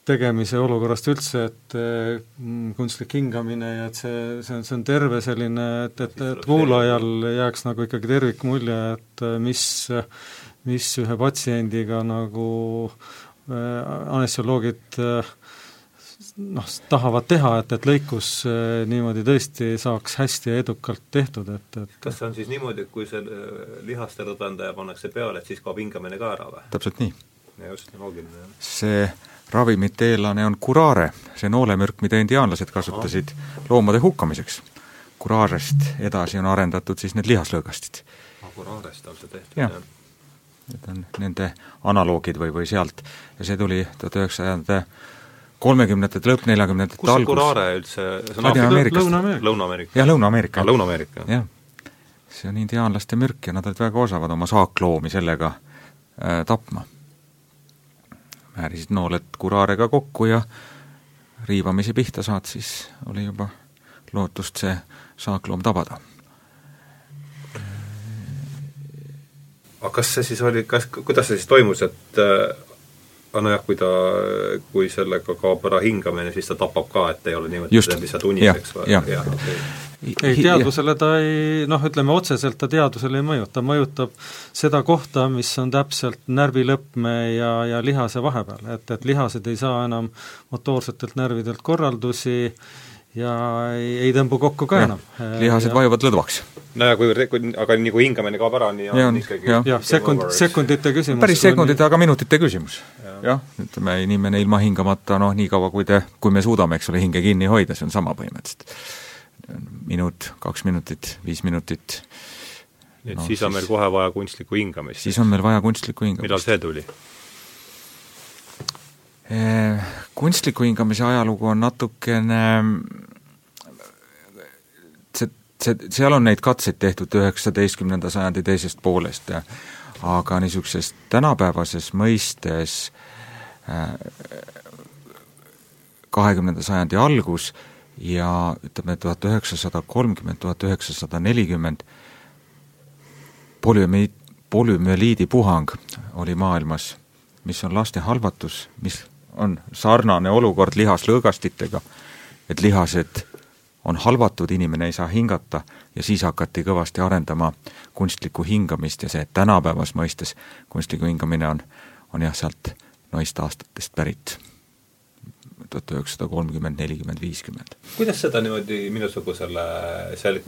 tegemise olukorrast üldse, et mm, kunstlik hingamine ja et see, see on, see on terve selline, et, et, et kuulajal jääks nagu ikkagi tervikmulje, et mis, mis ühe patsiendiga nagu äh, anestesioloogid äh, noh, tahavad teha, et, et lõikus äh, niimoodi tõesti saaks hästi ja edukalt tehtud, et, et kas see on siis niimoodi, et kui see lihaste lõdvendaja pannakse peale, et siis kaob hingamine ka ära või? täpselt nii. just, loogiline, jah. see ravimite eellane on curare, see noolemürk, mida indiaanlased kasutasid loomade hukkamiseks. Curarest edasi on arendatud siis need lihaslõõgastid. Curarest on see tehtud, jah? Need on nende analoogid või, või sealt ja see tuli tuhat üheksasada kolmekümnendate lõpp, neljakümnendate algus. kus see Curare üldse, see on Ladina-Ameerikast. Lõuna-Ameerika. jah, Lõuna-Ameerika. Lõuna-Ameerika. jah. see on indiaanlaste mürk ja nad olid väga osavad oma saakloomi sellega äh, tapma määrisid nooled kuraarega kokku ja riivamisi pihta saad, siis oli juba lootust see saakloom tabada. aga kas see siis oli, kas, kuidas see siis toimus, et äh, nojah, kui ta, kui sellega kaob ära hingamine, siis ta tapab ka, et ei ole niimoodi lihtsalt uniseks või? jah, jah, okei ei, teadvusele ta ei noh, ütleme otseselt ta teadvusele ei mõjuta, mõjutab seda kohta, mis on täpselt närvilõpme ja, ja lihase vahepeal, et, et lihased ei saa enam motoorsetelt närvidelt korraldusi ja ei, ei tõmbu kokku ka ja, enam. lihased ja, vajuvad lõdvaks. no ja kuivõrd, kui, aga nii kui hingamine kaob ära, nii on, on ikkagi jah ja, sekund, sekundite küsimus. päris sekundite, aga minutite küsimus ja.. jah, ütleme inimene ilma hingamata noh, niikaua kui te, kui me suudame, eks ole, hinge kinni hoida, see on sama põhimõtteliselt minut, kaks minutit, viis minutit. nii et no, siis on siis, meil kohe vaja kunstlikku hingamist? siis on meil vaja kunstlikku hingamist. millal see tuli? Kunstliku hingamise ajalugu on natukene see, seal on neid katseid tehtud üheksateistkümnenda sajandi teisest poolest aga niisuguses tänapäevases mõistes kahekümnenda sajandi algus ja ütleme, tuhat üheksasada kolmkümmend, tuhat üheksasada nelikümmend polümi-, polümüeliidi puhang oli maailmas, mis on laste halvatus, mis on sarnane olukord lihaslõõgastitega, et lihased on halvatud, inimene ei saa hingata ja siis hakati kõvasti arendama kunstlikku hingamist ja see tänapäevas mõistes kunstlikku hingamine on, on jah, sealt noist aastatest pärit tuhat üheksasada kolmkümmend, nelikümmend, viiskümmend. kuidas seda niimoodi minusugusele sel-,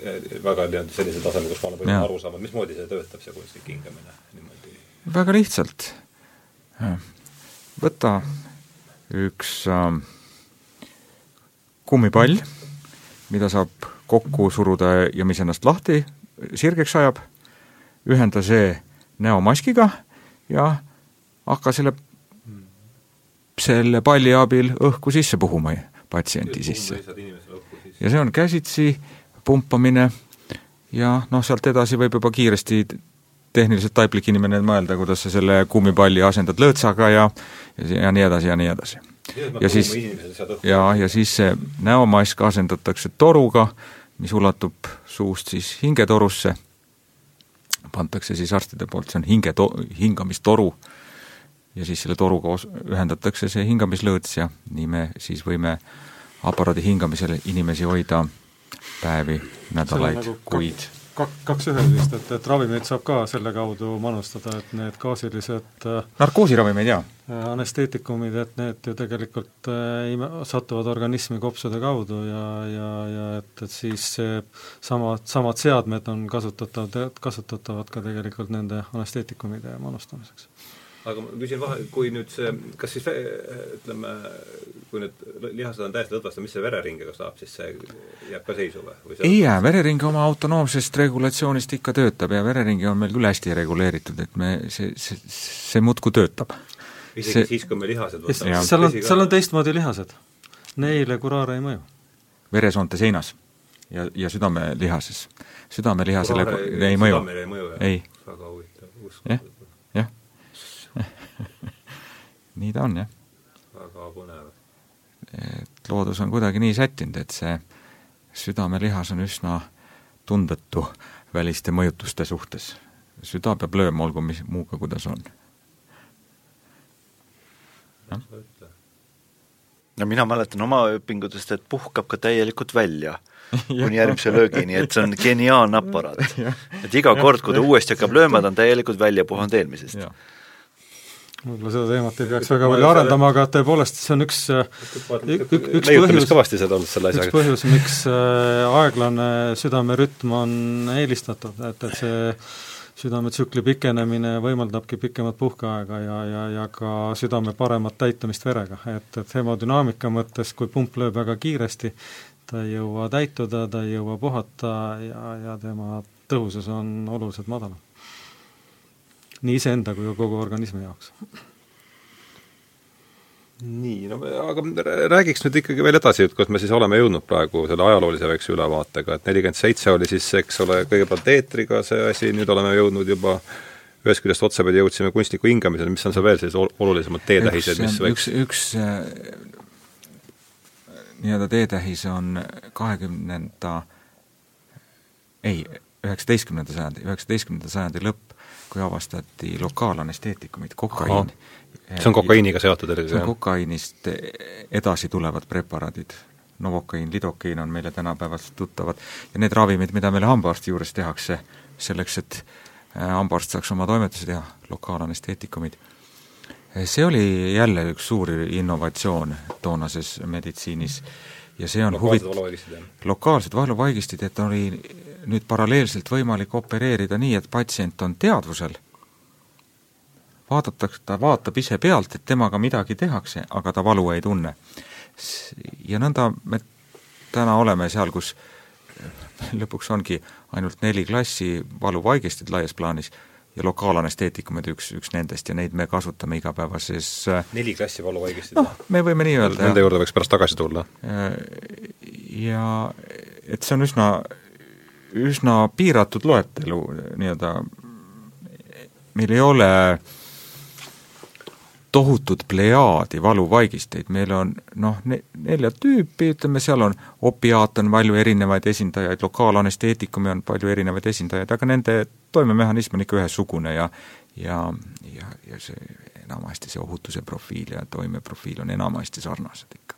väga nii-öelda sellisel tasemel, kus ma olen püüdnud aru saama, mismoodi see töötab, see kunstlik hingamine niimoodi? väga lihtsalt. võta üks äh, kummipall, mida saab kokku suruda ja mis ennast lahti sirgeks ajab, ühenda see näomaskiga ja hakka selle selle palli abil õhku sisse puhuma patsiendi sisse. ja see on käsitsi pumpamine ja noh, sealt edasi võib juba kiiresti tehniliselt taiplik inimene mõelda, kuidas sa selle kummipalli asendad lõõtsaga ja ja nii edasi ja nii edasi. ja siis, ja, ja siis see näomask asendatakse toruga, mis ulatub suust siis hingetorusse, pantakse siis arstide poolt, see on hingeto-, hingamistoru, ja siis selle toruga os-, ühendatakse see hingamislõõts ja nii me siis võime aparaadi hingamisel inimesi hoida päevi, nädalaid nagu, kuid. Kaks, kaks ühes vist, et, et ravimeid saab ka selle kaudu manustada, et need gaasilised äh, narkoosiravimeid, jaa. Äh, anesteetikumid, et need ju tegelikult äh, satuvad organismi kopsude kaudu ja, ja, ja et, et siis samad, samad seadmed on kasutatavad, kasutatavad ka tegelikult nende anesteetikumide manustamiseks aga ma küsin vahe, kui nüüd see, kas siis ütleme, kui nüüd lihased on täiesti lõdvast, mis see vereringega saab, siis see jääb ka seisu või, või? ei jää, verering oma autonoomsest regulatsioonist ikka töötab ja vereringi on meil küll hästi reguleeritud, et me, see, see, see muudkui töötab. isegi see, siis, kui me lihased võtame? seal on, seal on teistmoodi lihased. Neile kuraare ei mõju. veresoonte seinas ja, ja südamelihases. südamelihasele ei ei mõju, ei. väga huvitav, uskumatu nii ta on, jah. väga põnev. et loodus on kuidagi nii sättinud, et see südamelihas on üsna tundetu väliste mõjutuste suhtes. süda peab lööma, olgu mis muuga, kuidas on. no mina mäletan oma õpingutest, et puhkab ka täielikult välja <laughs> kuni järgmise löögini, et see on geniaalne aparaat. <laughs> et iga kord, kui ta uuesti hakkab lööma, ta on täielikult välja puhanud eelmisest võib-olla seda teemat ei peaks väga palju arendama, aga tõepoolest, see on üks üks, üks põhjus, üks põhjus, miks äh, aeglane südamerütm on eelistatud, et, et see südametsükli pikenemine võimaldabki pikemat puhkeaega ja, ja, ja ka südame paremat täitumist verega, et, et hemodünaamika mõttes, kui pump lööb väga kiiresti, ta ei jõua täituda, ta ei jõua puhata ja, ja tema tõhusus on oluliselt madalam nii iseenda kui ka kogu organismi jaoks. nii, no aga räägiks nüüd ikkagi veel edasi, et kus me siis oleme jõudnud praegu selle ajaloolise väikse ülevaatega, et nelikümmend seitse oli siis, eks ole, kõigepealt eetriga see asi, nüüd oleme jõudnud juba ühest küljest otsapidi jõudsime kunstniku hingamisele, mis on seal veel sellised olulisemad teetähised, mis võiks üks, üks äh, nii-öelda teetähis on kahekümnenda ei, üheksateistkümnenda sajandi, üheksateistkümnenda sajandi lõpp, kui avastati lokaalanesteetikumid, kokaiin. see on kokaiiniga seotud eelkõige? see on kokaiinist edasi tulevad preparaadid. Novokain, lidokain on meile tänapäevast tuttavad ja need ravimid, mida meile hambaarsti juures tehakse, selleks, et äh, hambaarst saaks oma toimetusi teha, lokaalanesteetikumid, see oli jälle üks suur innovatsioon toonases meditsiinis ja see on huvit-, lokaalsed valuvaigistid, et oli nüüd paralleelselt võimalik opereerida nii, et patsient on teadvusel, vaadatakse, ta vaatab ise pealt, et temaga midagi tehakse, aga ta valu ei tunne. ja nõnda me täna oleme seal, kus lõpuks ongi ainult neli klassi valuvaigistid laias plaanis ja lokaalanesteetikumid üks, üks nendest ja neid me kasutame igapäevases neli klassi valuvaigistid? noh, me võime nii öelda. Nende juurde võiks pärast tagasi tulla. ja et see on üsna üsna piiratud loetelu nii-öelda, meil ei ole tohutut plejaadi valuvaigisteid, meil on noh, nelja tüüpi, ütleme seal on, opiaat on palju erinevaid esindajaid, lokaalanesteetikumi on palju erinevaid esindajaid, aga nende toimemehhanism on ikka ühesugune ja ja, ja, ja see enamasti see ohutuse profiil ja toimeprofiil on enamasti sarnased ikka.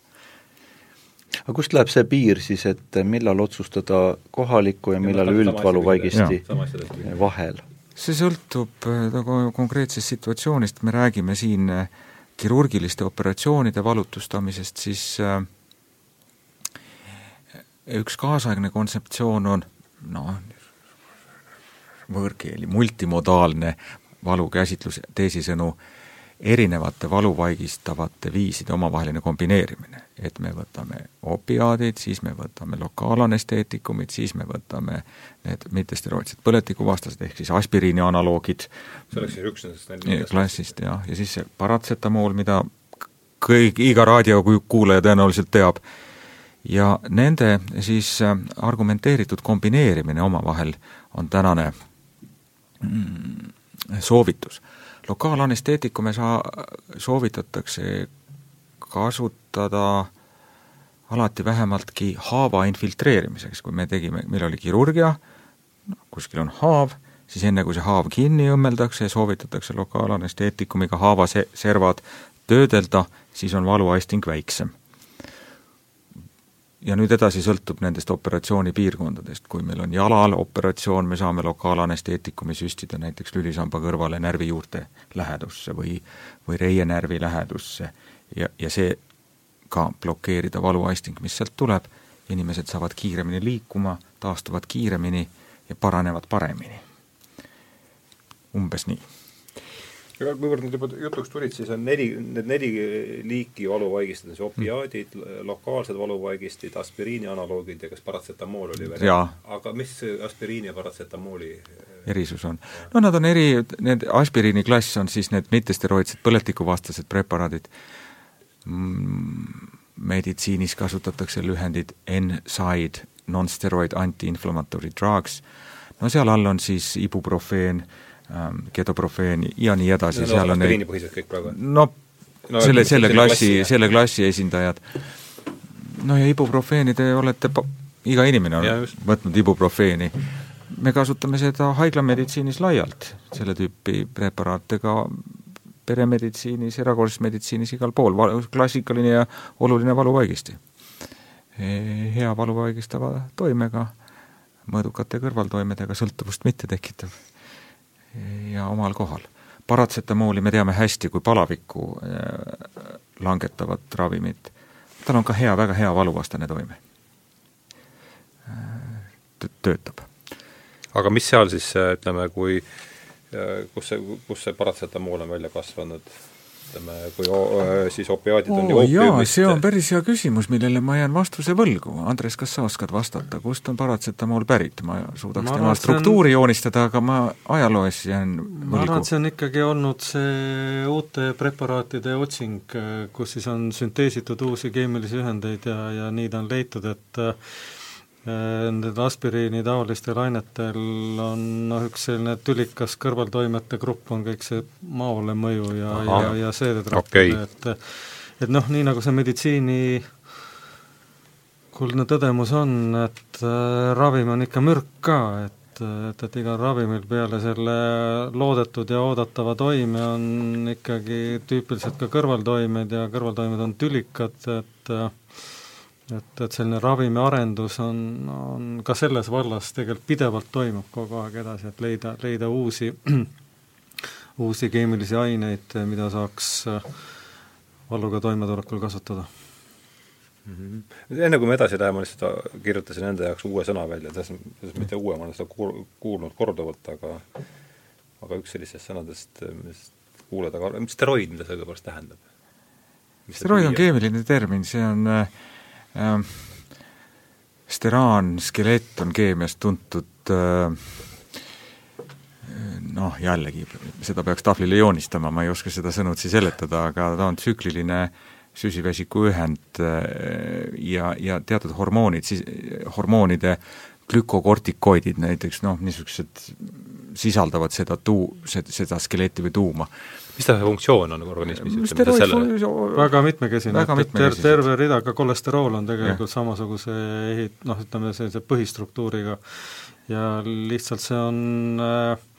Aga kust läheb see piir siis, et millal otsustada kohaliku ja millal üldvaluvaigisti vahel? see sõltub nagu konkreetsest situatsioonist, me räägime siin äh, kirurgiliste operatsioonide valutustamisest, siis üks kaasaegne kontseptsioon on noh, võõrkeeli, multimodaalne valukäsitlus, teisisõnu äh, erinevate valuvaigistavate viiside omavaheline kombineerimine. et me võtame opiaadid, siis me võtame lokaalanesteetikumid, siis me võtame need mittesteroidsed põletikuvastased, ehk siis aspiriini analoogid. see oleks siis üks nendest klassist jah, ja siis see paratsetamool, mida kõik, iga raadiokuulaja tõenäoliselt teab, ja nende siis äh, argumenteeritud kombineerimine omavahel on tänane mm, soovitus lokaalanesteetikume saa-, soovitatakse kasutada alati vähemaltki haava infiltreerimiseks, kui me tegime, meil oli kirurgia, kuskil on haav, siis enne, kui see haav kinni õmmeldakse, soovitatakse lokaalanesteetikumiga haava se-, servad töödelda, siis on valuaisting väiksem ja nüüd edasi sõltub nendest operatsioonipiirkondadest, kui meil on jalal operatsioon, me saame lokaalanesteetikumi süstida näiteks lülisamba kõrvale närvijuurte lähedusse või või reienärvi lähedusse. Ja, ja see ka blokeerida valuaisting, mis sealt tuleb, inimesed saavad kiiremini liikuma, taastuvad kiiremini ja paranevad paremini. umbes nii aga kuivõrd need juba jutuks tulid, siis on neli, need neli liiki valuvaigistid, see opiaadid, lokaalsed valuvaigistid, aspiriini analoogid ja kas paratsetamool oli veel? aga mis aspiriini ja paratsetamooli erisus on? no nad on eri, need aspiriini klass on siis need mittesteroidsed põletikuvastased preparaadid mm,, meditsiinis kasutatakse lühendid NSAID, non-steroid anti-inflammatory drugs, no seal all on siis ibuprofeen, ketoprofeeni ja nii edasi, seal on neid kõik praegu? no, no selle, selle klassi, selle klassi esindajad. no ja ibuprofeeni te olete, iga inimene on ja, võtnud ibuprofeeni. me kasutame seda haiglameditsiinis laialt, selle tüüpi preparaate ka peremeditsiinis, erakorralises meditsiinis, igal pool, klassikaline ja oluline valuvaigisti. hea valuvaigistava toimega, mõõdukate kõrvaltoimedega sõltuvust mitte tekitav ja omal kohal. paratsetamooli me teame hästi kui palavikku äh, langetavat ravimit, tal on ka hea, väga hea valuvastane toime. Äh, töötab. aga mis seal siis, ütleme, kui kus see, kus see paratsetamool on välja kasvanud? Ütleme, kui siis opiaadid on oh, jaa, see on päris hea küsimus, millele ma jään vastuse võlgu. Andres, kas sa oskad vastata, kust on paratsetamool pärit? ma suudaks ma tema struktuuri on... joonistada, aga ma ajaloos jään võlgu. ma arvan, et see on ikkagi olnud see uute preparaatide otsing, kus siis on sünteesitud uusi keemilisi ühendeid ja, ja nii ta on leitud, et nendel aspiriini taolistel ainetel on noh, üks selline tülikas kõrvaltoimete grupp on kõik see maole mõju ja, ja, ja seedetraktid okay., et et noh, nii nagu see meditsiini kuldne tõdemus on, et äh, ravim on ikka mürk ka, et, et, et igal ravimil peale selle loodetud ja oodatava toime on ikkagi tüüpiliselt ka kõrvaltoimed ja kõrvaltoimed on tülikad, et äh, et, et selline ravimiarendus on, on ka selles vallas tegelikult pidevalt toimub kogu aeg edasi, et leida, leida uusi, <clears throat> uusi keemilisi aineid, mida saaks valluga toimetulekul kasutada mm. -hmm. Enne kui me edasi läheme, ma lihtsalt kirjutasin enda jaoks uue sõna välja, mõttes mitte uue, ma olen seda kuulnud korduvalt, aga aga üks sellistest sõnadest, mis kuuleda ka, steroid, mida see õigupoolest tähendab? steroid on keemiline termin, see on äh, äh, steraan, skelett on keemias tuntud äh, noh, jällegi, seda peaks tahvlile joonistama, ma ei oska seda sõnutsi seletada, aga ta on tsükliline süsivesiku ühend äh, ja, ja teatud hormoonid, siis hormoonide glükokortikoidid näiteks noh, niisugused sisaldavad seda tuu-, seda skeletti või tuuma. mis ta funktsioon on organismis? väga mitmekesine, et ter-, terve rida, ka kolesterool on tegelikult ja. samasuguse ehit-, noh, ütleme sellise põhistruktuuriga ja lihtsalt see on äh,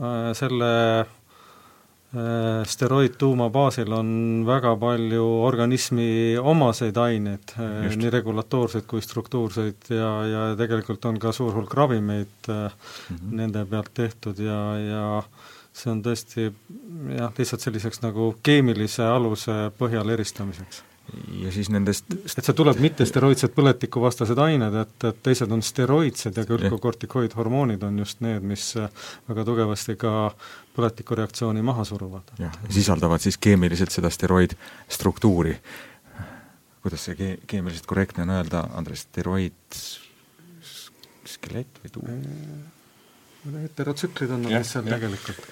äh selle Äh, steroidtuuma baasil on väga palju organismi omaseid aineid, äh, nii regulatoorseid kui struktuurseid ja, ja tegelikult on ka suur hulk ravimeid mm -hmm. nende pealt tehtud ja, ja see on tõesti jah, lihtsalt selliseks nagu keemilise aluse põhjal eristamiseks ja siis nendest et see tuleb mittesteroidsed põletikuvastased ained, et, et teised on steroidsed ja glükokortikoidhormoonid on just need, mis väga tugevasti ka põletikureaktsiooni maha suruvad. jah, sisaldavad siis keemiliselt seda steroidstruktuuri. kuidas see ke-, keemiliselt korrektne on öelda, Andres, steroid skelett või tuu-? heterotsüklid on nad seal tegelikult.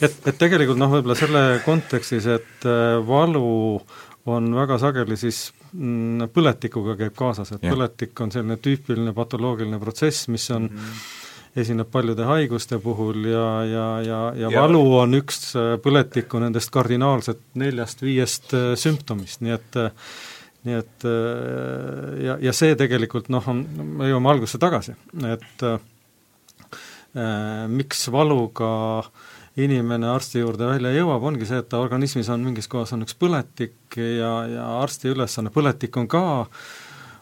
et, et tegelikult noh, võib-olla selle kontekstis, et äh, valu on väga sageli siis mm, põletikuga käib kaasas, et ja. põletik on selline tüüpiline patoloogiline protsess, mis on mm -hmm esineb paljude haiguste puhul ja, ja, ja, ja, ja valu on üks äh, põletiku nendest kardinaalset neljast-viiest äh, sümptomist, nii et nii et ja, ja see tegelikult noh, on, me jõuame algusse tagasi, et äh, miks valuga inimene arsti juurde välja jõuab, ongi see, et ta organismis on mingis kohas on üks põletik ja, ja arsti ülesanne, põletik on ka äh,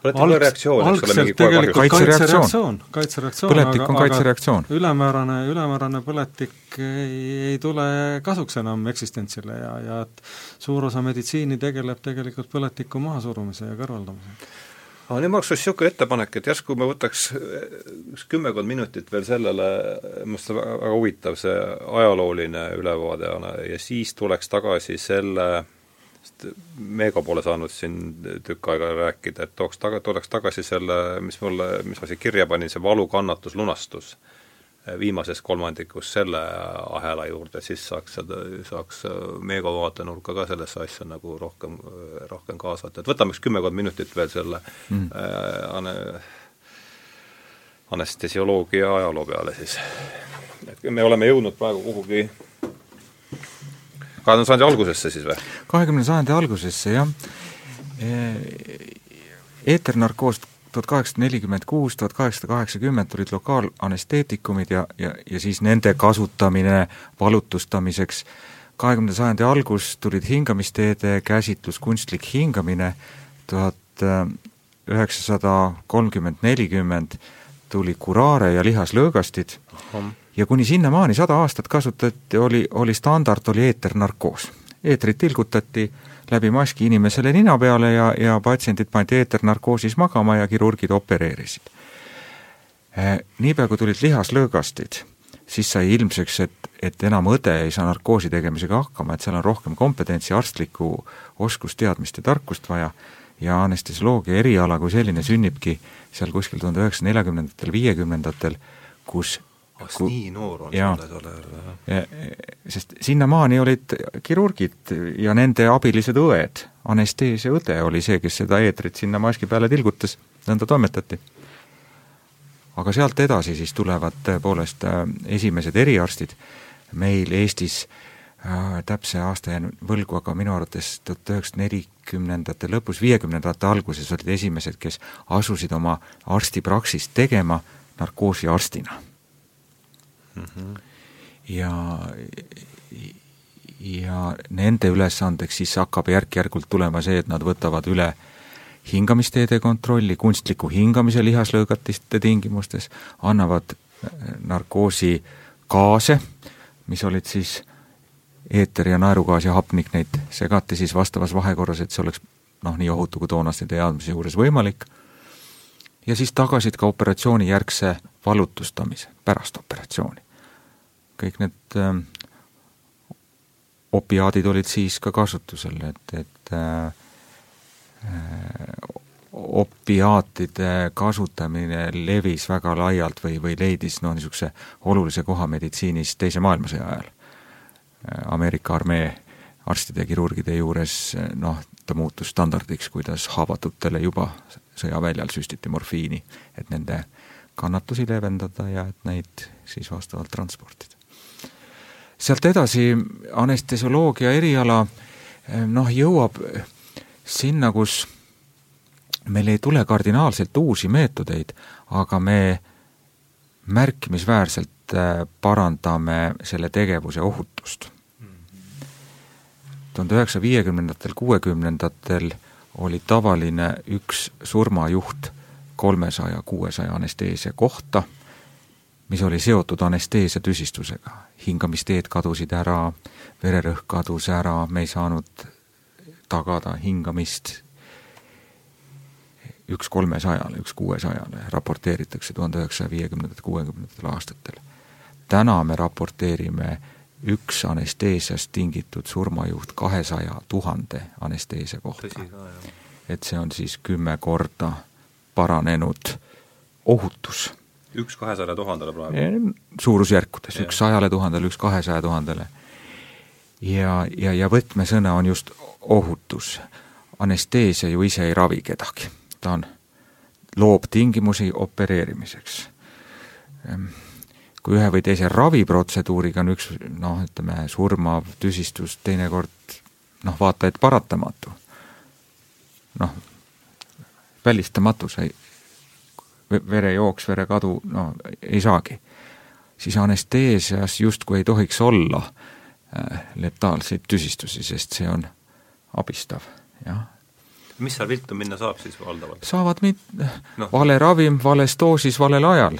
põletik on reaktsioon, eks ole, mingi tegelikult kaitsereaktsioon, kaitsereaktsioon, põletik on kaitsereaktsioon. ülemäärane, ülemäärane põletik ei, ei tule kasuks enam eksistentsile ja, ja et suur osa meditsiini tegeleb tegelikult põletiku mahasurumise ja kõrvaldamisega aga nüüd mul oleks niisugune ettepanek, et järsku me võtaks üks kümmekond minutit veel sellele, minu arust on väga huvitav see ajalooline ülevaade ja siis tuleks tagasi selle Meego pole saanud siin tükk aega rääkida, et tooks taga, tuleks tagasi selle, mis mulle, mis ma siia kirja panin, see valu, kannatus, lunastus viimases kolmandikus selle ahela juurde, siis saaks seda, saaks Meego vaatenurka ka sellesse asja nagu rohkem, rohkem kaasata, et võtame üks kümmekond minutit veel selle mm. äh, ane, anestesioloogia ajaloo peale siis. et me oleme jõudnud praegu kuhugi kahekümne sajandi algusesse siis või? kahekümne sajandi algusesse, jah. eeternarkoos tuhat kaheksasada nelikümmend kuus, tuhat kaheksasada kaheksakümmend tulid lokaalanesteetikumid ja, ja, ja siis nende kasutamine valutustamiseks, kahekümnenda sajandi algus tulid hingamisteede käsitlus, kunstlik hingamine, tuhat üheksasada kolmkümmend, nelikümmend tuli kuraare ja lihaslõõgastid. Ja kuni sinnamaani, sada aastat kasutati, oli, oli standard, oli eeternarkoos. eetrit tilgutati läbi maski inimesele nina peale ja, ja patsiendid pandi eeternarkoosis magama ja kirurgid opereerisid. Eh, niipea, kui tulid lihaslõõgastid, siis sai ilmseks, et, et enam õde ei saa narkoosi tegemisega hakkama, et seal on rohkem kompetentsi, arstlikku oskusteadmist ja tarkust vaja ja anestesioloogia eriala kui selline sünnibki seal kuskil tuhande üheksasaja neljakümnendatel, viiekümnendatel, kus kas Ku... nii noor on sulle tol ajal, jah? sest sinnamaani olid kirurgid ja nende abilised õed, anesteesiaõde oli see, kes seda eetrit sinna maski peale tilgutas, nõnda toimetati. aga sealt edasi siis tulevad tõepoolest äh, esimesed eriarstid, meil Eestis äh, täpse aasta jään võlgu, aga minu arvates tuhat üheksasada nelikümnendate lõpus, viiekümnendate alguses olid esimesed, kes asusid oma arstipraksist tegema narkoosiarstina mm. -hmm. ja, ja nende ülesandeks siis hakkab järk-järgult tulema see, et nad võtavad üle hingamisteede kontrolli, kunstliku hingamise lihaslõõgatiste tingimustes, annavad äh, narkoosi gaase, mis olid siis eeter ja naerugaas ja hapnik, neid segati siis vastavas vahekorras, et see oleks noh, nii ohutu kui toonaste teadmise juures võimalik, ja siis tagasid ka operatsioonijärgse valutustamise pärast operatsiooni kõik need äh, opiaadid olid siis ka kasutusel, et, et äh, äh, opiaatide kasutamine levis väga laialt või, või leidis noh, niisuguse olulise koha meditsiinis Teise maailmasõja ajal. Äh, Ameerika armee arstide ja kirurgide juures noh, ta muutus standardiks, kuidas haavatutele juba sõjaväljal süstiti morfiini, et nende kannatusi leevendada ja et neid siis vastavalt transportida. Sealt edasi anestesioloogia eriala noh, jõuab sinna, kus meil ei tule kardinaalselt uusi meetodeid, aga me märkimisväärselt äh, parandame selle tegevuse ohutust. tuhande üheksasaja viiekümnendatel, kuuekümnendatel oli tavaline üks surmajuht kolmesaja, kuuesaja anesteesia kohta, mis oli seotud anesteesia tüsistusega. Hingamisteed kadusid ära, vererõhk kadus ära, me ei saanud tagada hingamist üks kolmesajale, üks kuuesajale raporteeritakse tuhande üheksasaja viiekümnendatel, kuuekümnendatel aastatel. täna me raporteerime üks anesteesiast tingitud surmajuht kahesaja tuhande anesteesia kohta. et see on siis kümme korda paranenud ohutus. Üks kahesajale tuhandele praegu? suurusjärkudes, üks sajale tuhandele, üks kahesaja tuhandele. ja, ja, ja võtmesõna on just ohutus. anesteesia ju ise ei ravi kedagi ta on, loob tingimusi opereerimiseks. Ehm, kui ühe või teise raviprotseduuriga on üks noh, ütleme surmav tüsistus teinekord noh, vaata et paratamatu, noh, välistamatu, sa ei, verejooks, verekadu, no ei saagi. siis anesteesias justkui ei tohiks olla äh, letaalseid tüsistusi, sest see on abistav, jah mis seal viltu minna saab siis valdavalt? saavad mit-, no. vale ravim vales doosis valel ajal.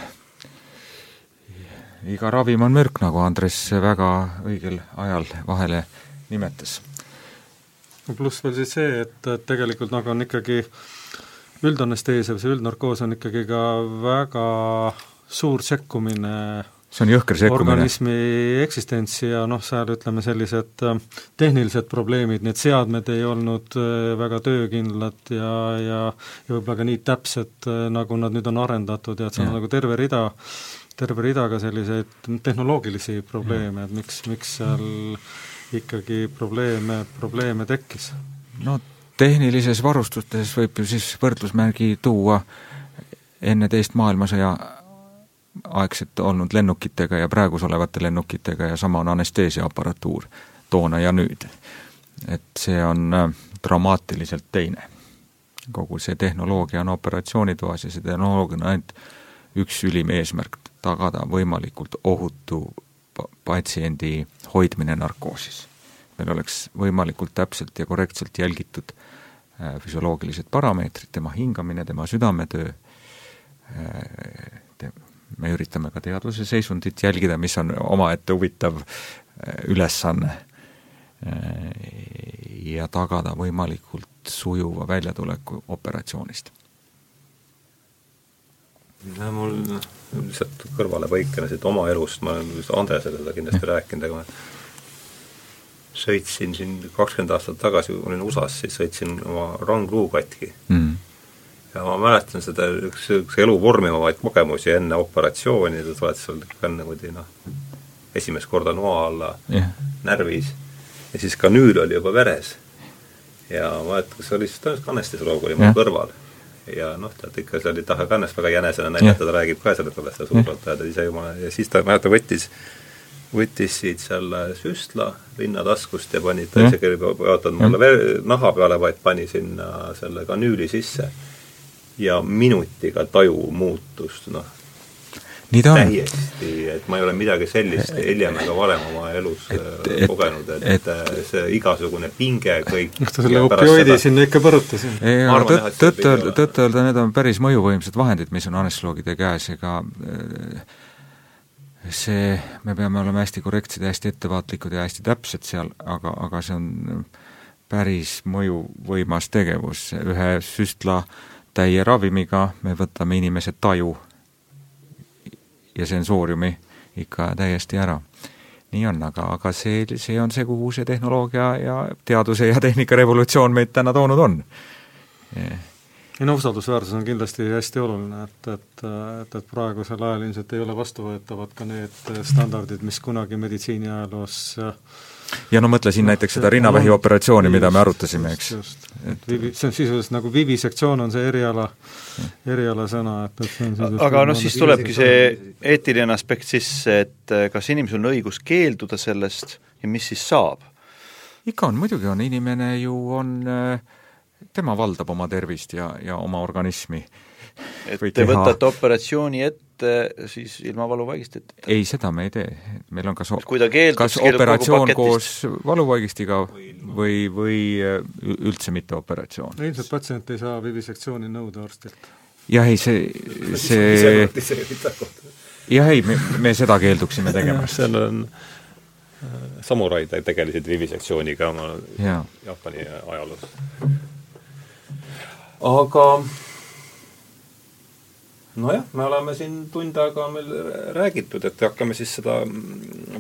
iga ravim on mürk, nagu Andres väga õigel ajal vahele nimetas. pluss veel siis see, et, et tegelikult nagu on ikkagi üldanesteesia või see üldnarkoos on ikkagi ka väga suur sekkumine see on jõhker sekkumine. organismi eksistentsi ja noh, seal ütleme sellised äh, tehnilised probleemid, need seadmed ei olnud äh, väga töökindlad ja, ja ja võib-olla ka nii täpsed, äh, nagu nad nüüd on arendatud ja et seal on nagu terve rida, terve rida ka selliseid tehnoloogilisi probleeme, et miks, miks seal ikkagi probleeme, probleeme tekkis? no tehnilises varustuses võib ju siis võrdlusmärgi tuua enne teist maailmasõja aegselt olnud lennukitega ja praegus olevate lennukitega ja sama on anesteesiaapparatuur toona ja nüüd. et see on äh, dramaatiliselt teine. kogu see tehnoloogia on operatsioonitoas ja see tehnoloogia on ainult üks ülim eesmärk, tagada võimalikult ohutu patsiendi hoidmine narkoosis. meil oleks võimalikult täpselt ja korrektselt jälgitud füsioloogilised parameetrid, tema hingamine, tema südametöö, äh, me üritame ka teadvuse seisundit jälgida, mis on omaette huvitav äh, ülesanne, äh, ja tagada võimalikult sujuva väljatuleku operatsioonist. no mul lihtsalt kõrvale põikena siit oma elust, ma olen vist Andresele seda kindlasti rääkinud, aga sõitsin siin kakskümmend aastat tagasi, kui olin USA-s, siis sõitsin oma rangluu katki mm ja ma mäletan seda, üks, üks elu vormivamaid kogemusi enne operatsiooni, sa tuled seal ikka niimoodi noh, esimest korda noa alla yeah. närvis ja siis kanüül oli juba veres. ja ma mäletan, kas see oli siis tõenäoliselt anestesioloog oli mul yeah. kõrval. ja noh, tead ikka see oli, taha ka ennast väga jänesena näidata ta räägib ka sellest, olles seda suurelt ajada ise jumala ja siis ta, mäletan, võttis võttis siit selle süstla rinnataskust ja pani, ta isegi ei vaadanud mulle naha peale, vaid pani sinna selle kanüüli sisse. Ja minutiga taju muutust, noh, täiesti, et ma ei ole midagi sellist hiljem ega varem oma elus et, äh, et, kogenud, et, et, et see igasugune pinge kõik kas ta selle opioidi seda... sinna ikka põrutas? tõtt-öelda, tõtt-öelda need on päris mõjuvõimsad vahendid, mis on anestesioloogide käes, ega äh, see, me peame olema hästi korrektsed ja hästi ettevaatlikud ja hästi täpsed seal, aga, aga see on päris mõjuvõimas tegevus, ühe süstla täie ravimiga me võtame inimese taju ja sensooriumi ikka täiesti ära. nii on, aga, aga see, see on see, kuhu see tehnoloogia ja teaduse ja tehnika revolutsioon meid täna toonud on. Ei no usaldusväärsus on kindlasti hästi oluline, et, et, et, et praegusel ajal ilmselt ei ole vastuvõetavad ka need standardid, mis kunagi meditsiiniajaloos ja no mõtle siin näiteks seda rinnavähi operatsiooni, mida me arutasime, eks. just, et vivi, see on sisuliselt nagu vivisektsioon on see eriala, erialasõna, et, et see on sisuliselt aga noh, siis tulebki see eetiline aspekt sisse, et eh, kas inimesel on õigus keelduda sellest ja mis siis saab? ikka on, muidugi on, inimene ju on, eh, tema valdab oma tervist ja, ja oma organismi. et te teha... võtate operatsiooni ette, siis ilma valuvaigistit? ei, seda me ei tee, meil on kas, keeldub, kas operatsioon koos valuvaigistiga või, või üldse mitte operatsioon. ilmselt patsient ei saa vivisektsiooni nõuda arstilt. jah, ei see, see jah, ei, me, me seda keelduksime tegemast. seal on äh, samuraid tegelesid vivisektsiooniga oma ja. Jaapani ajaloos. Aga nojah, me oleme siin tund aega meil räägitud, et hakkame siis seda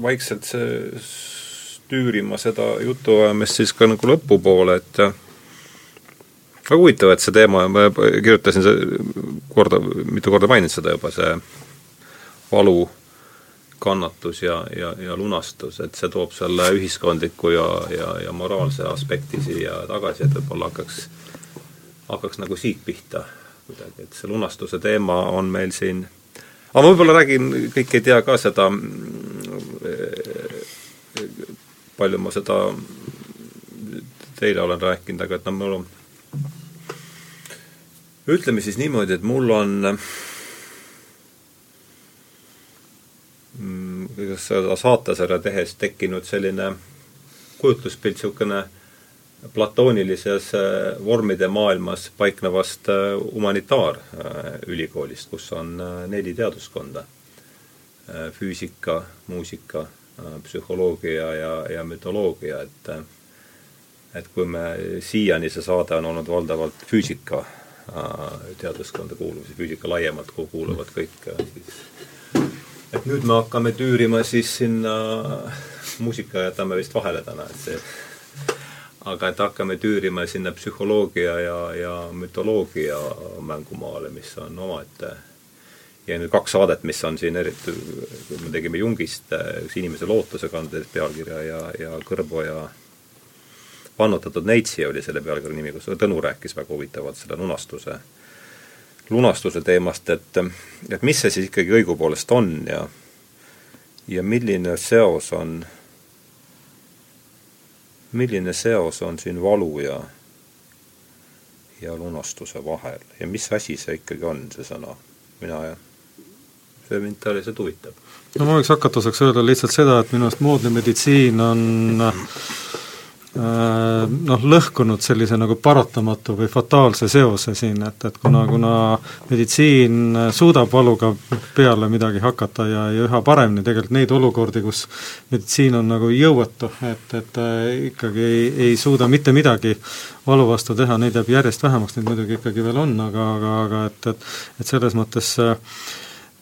vaikselt see, tüürima seda jutuajamist siis ka nagu lõpupoole, et väga huvitav, et see teema, ma kirjutasin see korda, mitu korda mainin seda juba, see valu, kannatus ja, ja, ja lunastus, et see toob selle ühiskondliku ja, ja, ja moraalse aspekti siia tagasi, et võib-olla hakkaks, hakkaks nagu siit pihta kuidagi, et see lunastuse teema on meil siin, aga ma võib-olla räägin, kõik ei tea ka seda, palju ma seda teile olen rääkinud, aga et noh, mul on, ütleme siis niimoodi, et mul on mm, kuidas seda saatesarja tehes tekkinud selline kujutluspilt, niisugune platoonilises äh, vormide maailmas paiknevast äh, humanitaarülikoolist, kus on äh, neli teaduskonda. füüsika, muusika, psühholoogia ja, ja mütoloogia, et et kui me siiani, see saade on olnud valdavalt füüsika teaduskonda kuuluv, siis füüsika laiemalt, kuhu kuuluvad kõik siis et nüüd me hakkame tüürima siis sinna, muusika jätame vist vahele täna, et see aga et hakkame tüürima sinna psühholoogia ja, ja mütoloogia mängumaale, mis on omaette ja nüüd kaks saadet, mis on siin eriti, me tegime Jungist üks inimese lootuse kandes pealkirja ja, ja Kõrboja vannutatud neitsi oli selle pealkirja nimi, kus Tõnu rääkis väga huvitavalt selle lunastuse, lunastuse teemast, et et mis see siis ikkagi õigupoolest on ja ja milline seos on milline seos on siin valu ja, ja lunastuse vahel ja mis asi see ikkagi on, see sõna? mina jah, see mind tõeliselt huvitab. no ma võiks hakatuseks öelda lihtsalt seda, et minu arust moodne meditsiin on noh, lõhkunud sellise nagu paratamatu või fataalse seose siin, et, et kuna, kuna meditsiin suudab valuga peale midagi hakata ja, ja üha paremini tegelikult neid olukordi, kus meditsiin on nagu jõuetu, et, et äh, ikkagi ei, ei suuda mitte midagi valu vastu teha, neid jääb järjest vähemaks, neid muidugi ikkagi veel on, aga, aga, aga et, et et selles mõttes äh,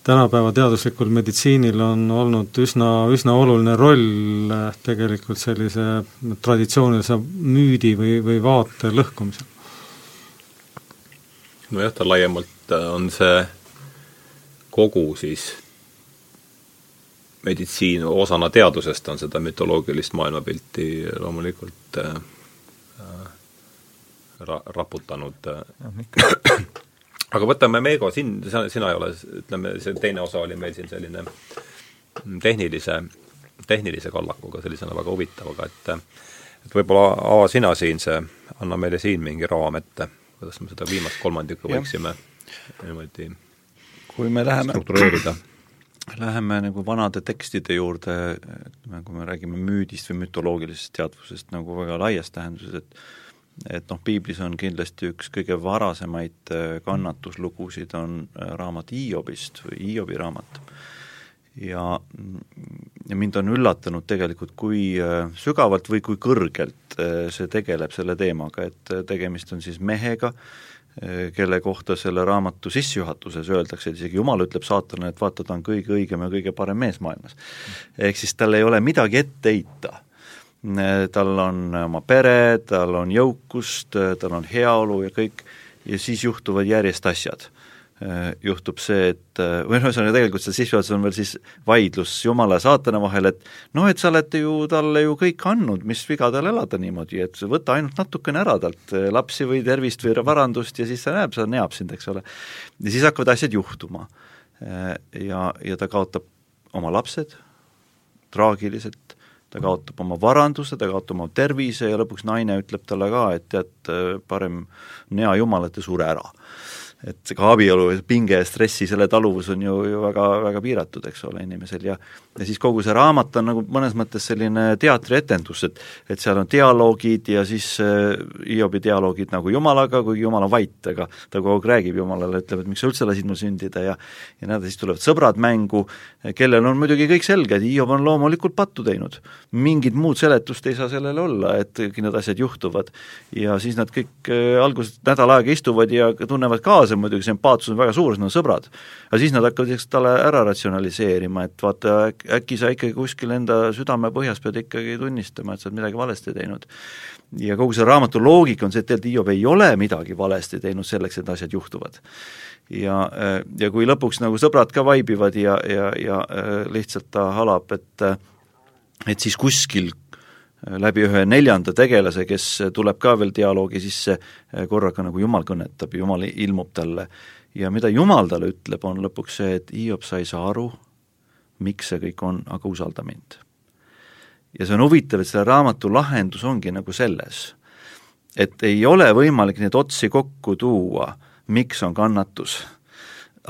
tänapäeva teaduslikul meditsiinil on olnud üsna, üsna oluline roll eh, tegelikult sellise traditsioonilise müüdi või, või vaate lõhkumisel. nojah, ta laiemalt eh, on see kogu siis meditsiin osana teadusest on seda mütoloogilist maailmapilti loomulikult äh, ra-, raputanud äh, aga võtame Meego, siin, sina, ei ole, ütleme, see teine osa oli meil siin selline tehnilise, tehnilise kallakuga, sellisena väga huvitavaga, et et võib-olla ava sina siin see, anna meile siin mingi raam ette, kuidas me seda viimast kolmandikku võiksime niimoodi kui me läheme struktureerida Läheme nagu vanade tekstide juurde, ütleme, kui me räägime müüdist või mütoloogilisest teadvusest nagu väga laias tähenduses, et et noh, piiblis on kindlasti üks kõige varasemaid äh, kannatuslugusid, on äh, raamat Hiiobist või Hiobi raamat. ja, ja mind on üllatanud tegelikult, kui äh, sügavalt või kui kõrgelt see tegeleb selle teemaga, et tegemist on siis mehega, kelle kohta selle raamatu sissejuhatuses öeldakse, et isegi Jumal ütleb saatanale, et vaata, ta on kõige õigem ja kõige parem mees maailmas. ehk siis tal ei ole midagi ette heita tal on oma pere, tal on jõukust, tal on heaolu ja kõik, ja siis juhtuvad järjest asjad. juhtub see, et või noh, ühesõnaga tegelikult seal sissejuhatuses on veel siis vaidlus Jumala ja saatana vahel, et noh, et sa oled ju talle ju kõik andnud, mis viga tal elada niimoodi, et võta ainult natukene ära talt, lapsi või tervist või varandust ja siis ta näeb, see neab sind, eks ole. ja siis hakkavad asjad juhtuma. Ja, ja ta kaotab oma lapsed traagiliselt, ta kaotab oma varanduse, ta kaotab oma tervise ja lõpuks naine ütleb talle ka, et tead, parem on hea jumal, et ta sure ära et ka abielu pinge ja stressi, selle taluvus on ju, ju väga, väga piiratud, eks ole, inimesel ja ja siis kogu see raamat on nagu mõnes mõttes selline teatrietendus, et et seal on dialoogid ja siis äh, Hiobi dialoogid nagu Jumalaga, kuigi Jumal on vait, aga ta kogu aeg räägib Jumalale, ütleb, et miks sa üldse lasid mul sündida ja ja edasi, siis tulevad sõbrad mängu, kellel on muidugi kõik selge, et Hiob on loomulikult pattu teinud. mingit muud seletust ei saa sellele olla, et need asjad juhtuvad. ja siis nad kõik äh, alguses nädal aega istuvad ja tunnevad kaasa, muidugi see empaatsus on väga suur, sest nad on sõbrad. aga siis nad hakkavad eks talle ära ratsionaliseerima, et vaata, äkki sa ikkagi kuskil enda südamepõhjas pead ikkagi tunnistama, et sa oled midagi valesti teinud. ja kogu see raamatu loogika on see, et tegelikult Hiob ei ole midagi valesti teinud selleks, et asjad juhtuvad. ja, ja kui lõpuks nagu sõbrad ka vaibivad ja, ja, ja lihtsalt ta halab, et et siis kuskil läbi ühe neljanda tegelase, kes tuleb ka veel dialoogi sisse, korraga nagu Jumal kõnetab, Jumal ilmub talle ja mida Jumal talle ütleb, on lõpuks see, et Hiob, sa ei saa aru, miks see kõik on, aga usalda mind. ja see on huvitav, et selle raamatu lahendus ongi nagu selles, et ei ole võimalik neid otsi kokku tuua, miks on kannatus,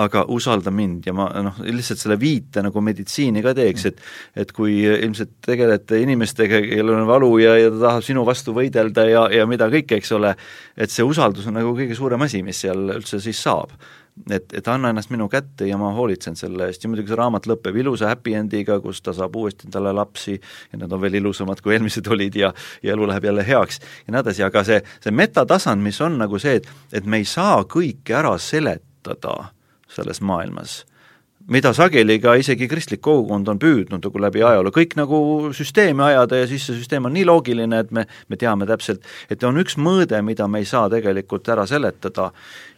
aga usalda mind ja ma noh, lihtsalt selle viite nagu meditsiini ka teeks, et et kui ilmselt tegelete inimestega, kellel on valu ja, ja ta tahab sinu vastu võidelda ja, ja mida kõike, eks ole, et see usaldus on nagu kõige suurem asi, mis seal üldse siis saab. Et, et anna ennast minu kätte ja ma hoolitsen selle eest. Ja muidugi see raamat lõpeb ilusa happy end'iga, kus ta saab uuesti endale lapsi ja need on veel ilusamad, kui eelmised olid ja ja elu läheb jälle heaks ja nii edasi, aga see, see metatasand, mis on nagu see, et, et me ei saa kõike ära seletada selles maailmas mida sageli ka isegi kristlik kogukond on püüdnud nagu läbi ajaloo, kõik nagu süsteemi ajada ja siis see süsteem on nii loogiline, et me, me teame täpselt, et on üks mõõde, mida me ei saa tegelikult ära seletada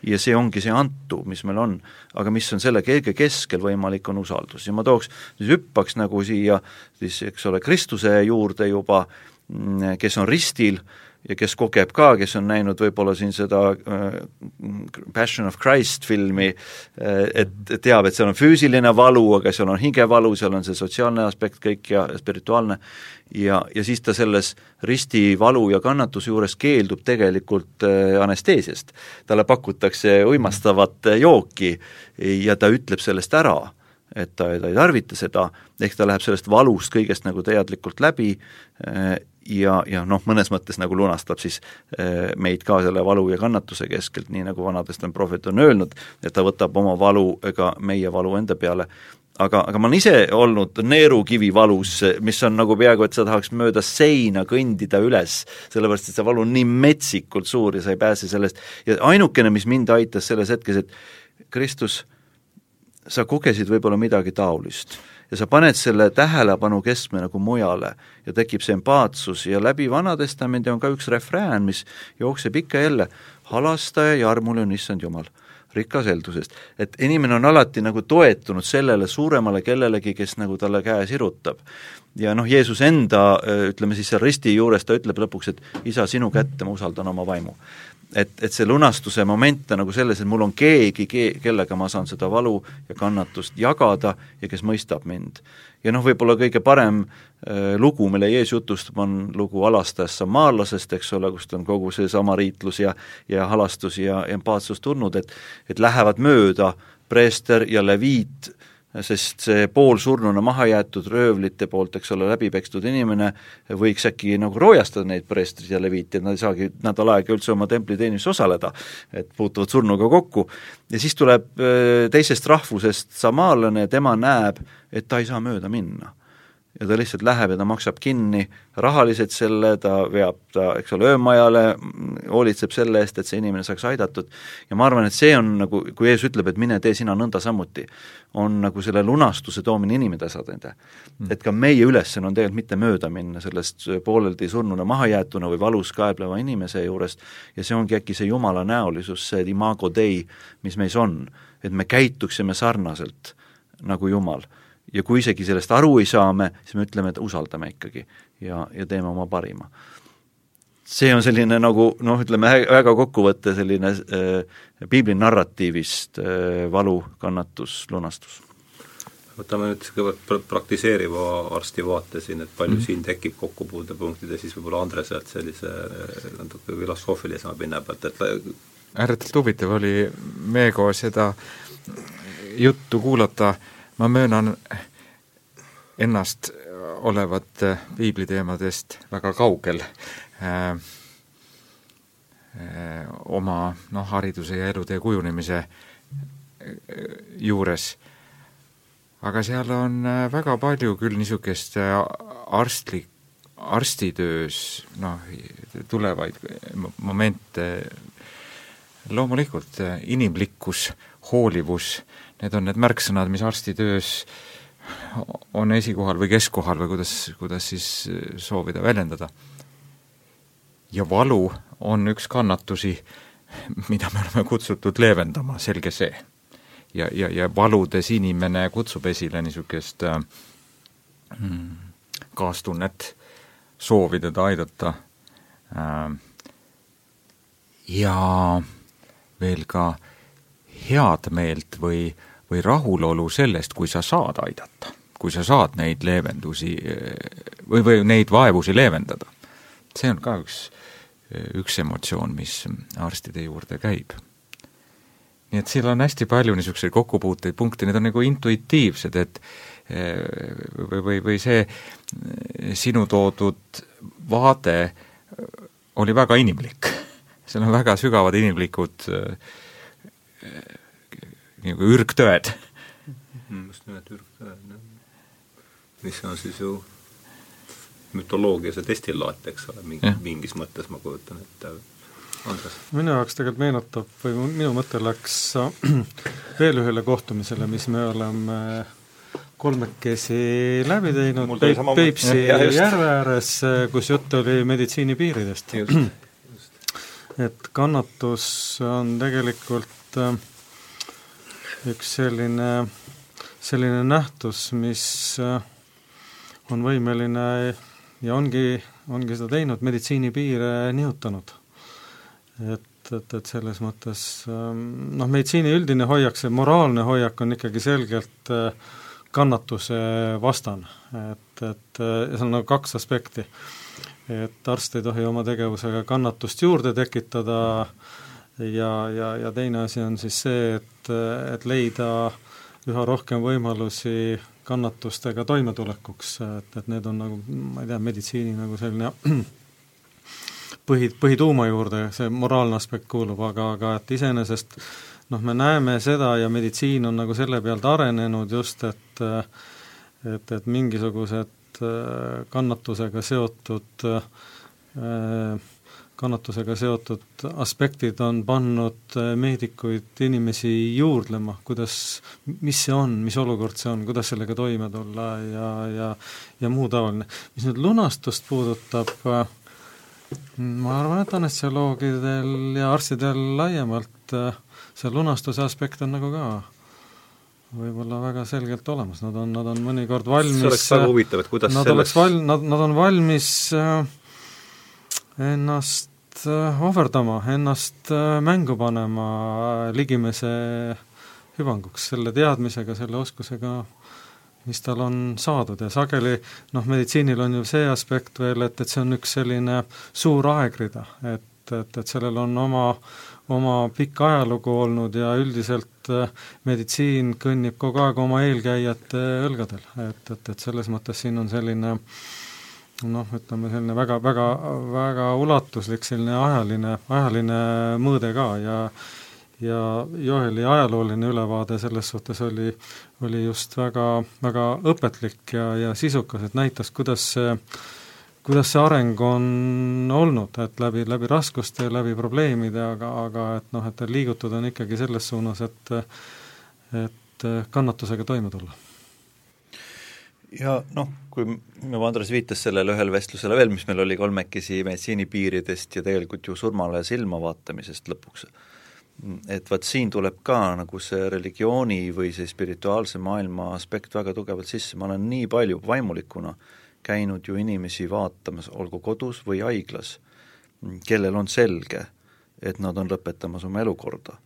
ja see ongi see antu, mis meil on. aga mis on selle kõige keskel võimalik, on usaldus ja ma tooks, siis hüppaks nagu siia siis eks ole, Kristuse juurde juba, mm, kes on ristil, ja kes kogeb ka, kes on näinud võib-olla siin seda äh, Passion of Christ filmi äh,, et teab, et seal on füüsiline valu, aga seal on hingevalu, seal on see sotsiaalne aspekt kõik ja spirituaalne, ja, ja siis ta selles risti valu ja kannatuse juures keeldub tegelikult äh, anesteesiast. talle pakutakse uimastavat äh, jooki ja ta ütleb sellest ära et ta, ta ei tarvita seda, ehk ta läheb sellest valust kõigest nagu teadlikult läbi äh, ja, ja noh, mõnes mõttes nagu lunastab siis eh, meid ka selle valu ja kannatuse keskelt, nii nagu Vana Testament prohvet on öelnud, et ta võtab oma valu ega meie valu enda peale, aga, aga ma olen ise olnud neerukivi valus, mis on nagu peaaegu, et sa tahaks mööda seina kõndida üles, sellepärast et see valu on nii metsikult suur ja sa ei pääse sellest. Ja ainukene, mis mind aitas selles hetkes, et Kristus, sa kogesid võib-olla midagi taolist ja sa paned selle tähelepanu keskme nagu mujale ja tekib see empaatsus ja läbi Vana Testamendi on ka üks refrään, mis jookseb ikka jälle, halastaja ja armule on issand Jumal rikas heldusest. et inimene on alati nagu toetunud sellele suuremale kellelegi, kes nagu talle käe sirutab. ja noh, Jeesus enda, ütleme siis seal risti juures, ta ütleb lõpuks, et isa, sinu kätte ma usaldan oma vaimu et, et see lunastuse moment on nagu selles, et mul on keegi, kellega ma saan seda valu ja kannatust jagada ja kes mõistab mind. ja noh, võib-olla kõige parem äh, lugu, mille Jeesus jutustab, on lugu alastajast samaallasest, eks ole, kust on kogu see samariitlus ja ja halastus ja empaatsus tulnud, et et lähevad mööda preester ja leviit äh, sest see poolsurnuna maha jäetud röövlite poolt, eks ole, läbi pekstud inimene võiks äkki nagu roojastada neid preestrid ja leviitid, nad ei saagi nädal aega üldse oma templiteenistuses osaleda, et puutuvad surnuga kokku. ja siis tuleb äh, teisest rahvusest samaalane ja tema näeb, et ta ei saa mööda minna ja ta lihtsalt läheb ja ta maksab kinni rahaliselt selle, ta veab ta, eks ole, öömajale, hoolitseb selle eest, et see inimene saaks aidatud. Ja ma arvan, et see on nagu, kui Jeesus ütleb, et mine tee sina nõnda samuti, on nagu selle lunastuse toomine inimene tasandile mm.. et ka meie ülesanne on tegelikult mitte mööda minna sellest pooleldi surnuna mahajäetuna või valus kaebleva inimese juurest ja see ongi äkki see Jumala näolisus, see imago Dei, mis meis on, et me käituksime sarnaselt nagu Jumal ja kui isegi sellest aru ei saa me, siis me ütleme, et usaldame ikkagi ja, ja teeme oma parima. see on selline nagu noh, ütleme väga kokkuvõte selline äh, piibli narratiivist äh, valu, kannatus, lunastus. võtame nüüd kõigepealt praktiseeriva arsti vaate siin, et palju mm -hmm. siin tekib kokkupuutepunktid ja siis võib-olla Andreselt sellise äh, natuke filosoofilisema pinna pealt, et ääretult huvitav oli Meego seda juttu kuulata äh, ma möönan ennast olevat piibliteemadest väga kaugel äh, äh, oma noh, hariduse ja elutee kujunemise äh, juures. aga seal on äh, väga palju küll niisugust äh, arstlik, arstitöös noh, tulevaid momente, loomulikult inimlikkus, hoolivus need on need märksõnad, mis arstitöös on esikohal või keskkohal või kuidas, kuidas siis soovida väljendada. ja valu on üks kannatusi, mida me oleme kutsutud leevendama, selge see. ja, ja, ja valudes inimene kutsub esile niisugust äh, kaastunnet, soovi teda aidata äh, ja veel ka head meelt või, või rahulolu sellest, kui sa saad aidata, kui sa saad neid leevendusi või, või neid vaevusi leevendada. see on ka üks, üks emotsioon, mis arstide juurde käib. nii et seal on hästi palju niisuguseid kokkupuuteid punkte, need on nagu intuitiivsed, et või, või, või see sinu toodud vaade oli väga inimlik. Seal on väga sügavad inimlikud äh, nagu ürgtõed. Mm, just nimelt ürgtõed, mis on siis ju mütoloogias ja destillaat, eks ole, mingi, mingis mõttes ma kujutan ette, Andres? minu jaoks tegelikult meenutab või minu mõte läks veel ühele kohtumisele, mis me oleme kolmekesi läbi teinud Peip, Peipsi järve ääres, kus jutt oli meditsiinipiiridest. Et kannatus on tegelikult äh, üks selline, selline nähtus, mis äh, on võimeline ja ongi, ongi seda teinud, meditsiinipiire nihutanud. et, et, et selles mõttes ähm, noh, meditsiini üldine hoiak, see moraalne hoiak on ikkagi selgelt äh, kannatuse vastane, et, et ja seal on nagu kaks aspekti. Et arst ei tohi oma tegevusega kannatust juurde tekitada. Ja, ja, ja teine asi on siis see, et et, leida üha rohkem võimalusi kannatustega toimetulekuks, et, et need on nagu, ma ei tea, meditsiini nagu selline <clears throat> põhi, põhituuma juurde see moraalne aspekt kuulub, aga, aga et iseenesest noh, me näeme seda ja meditsiin on nagu selle pealt arenenud just, et et, et mingisugused kannatusega seotud äh, kannatusega seotud aspektid on pannud äh, meedikuid inimesi juurdlema, kuidas, mis see on, mis olukord see on, kuidas sellega toime tulla ja, ja ja muu taoline. mis nüüd lunastust puudutab, äh, ma arvan, et anestesioloogidel ja arstidel laiemalt äh, see lunastuse aspekt on nagu ka võib-olla väga selgelt olemas, nad on, nad on mõnikord valmis see oleks väga huvitav, et kuidas nad selles... oleks val-, nad, nad on valmis äh, ennast äh, ohverdama, ennast äh, mängu panema äh, ligimese hüvanguks, selle teadmisega, selle oskusega, mis tal on saadud. Ja sageli noh, meditsiinil on ju see aspekt veel, et, et see on üks selline suur aegrida, et, et, et sellel on oma, oma pikk ajalugu olnud ja üldiselt meditsiin kõnnib kogu aeg oma eelkäijate õlgadel, et, et, et selles mõttes siin on selline äh, noh, ütleme selline väga, väga, väga ulatuslik selline ajaline, ajaline mõõde ka ja ja Joeli ajalooline ülevaade selles suhtes oli, oli just väga, väga õpetlik ja, ja sisukas, et näitas, kuidas see kuidas see areng on olnud, et läbi, läbi raskuste, läbi probleemide, aga, aga et noh, et liigutud on ikkagi selles suunas, et et kannatusega toime tulla. Ja noh, kui nagu Andres viitas sellele ühele vestlusele veel, mis meil oli kolmekesi meditsiinipiiridest ja tegelikult ju surmale silma vaatamisest lõpuks, et vaat siin tuleb ka nagu see religiooni või see spirituaalse maailma aspekt väga tugevalt sisse, ma olen nii palju vaimulikuna käinud ju inimesi vaatamas, olgu kodus või haiglas, kellel on selge, et nad on lõpetamas oma elukorda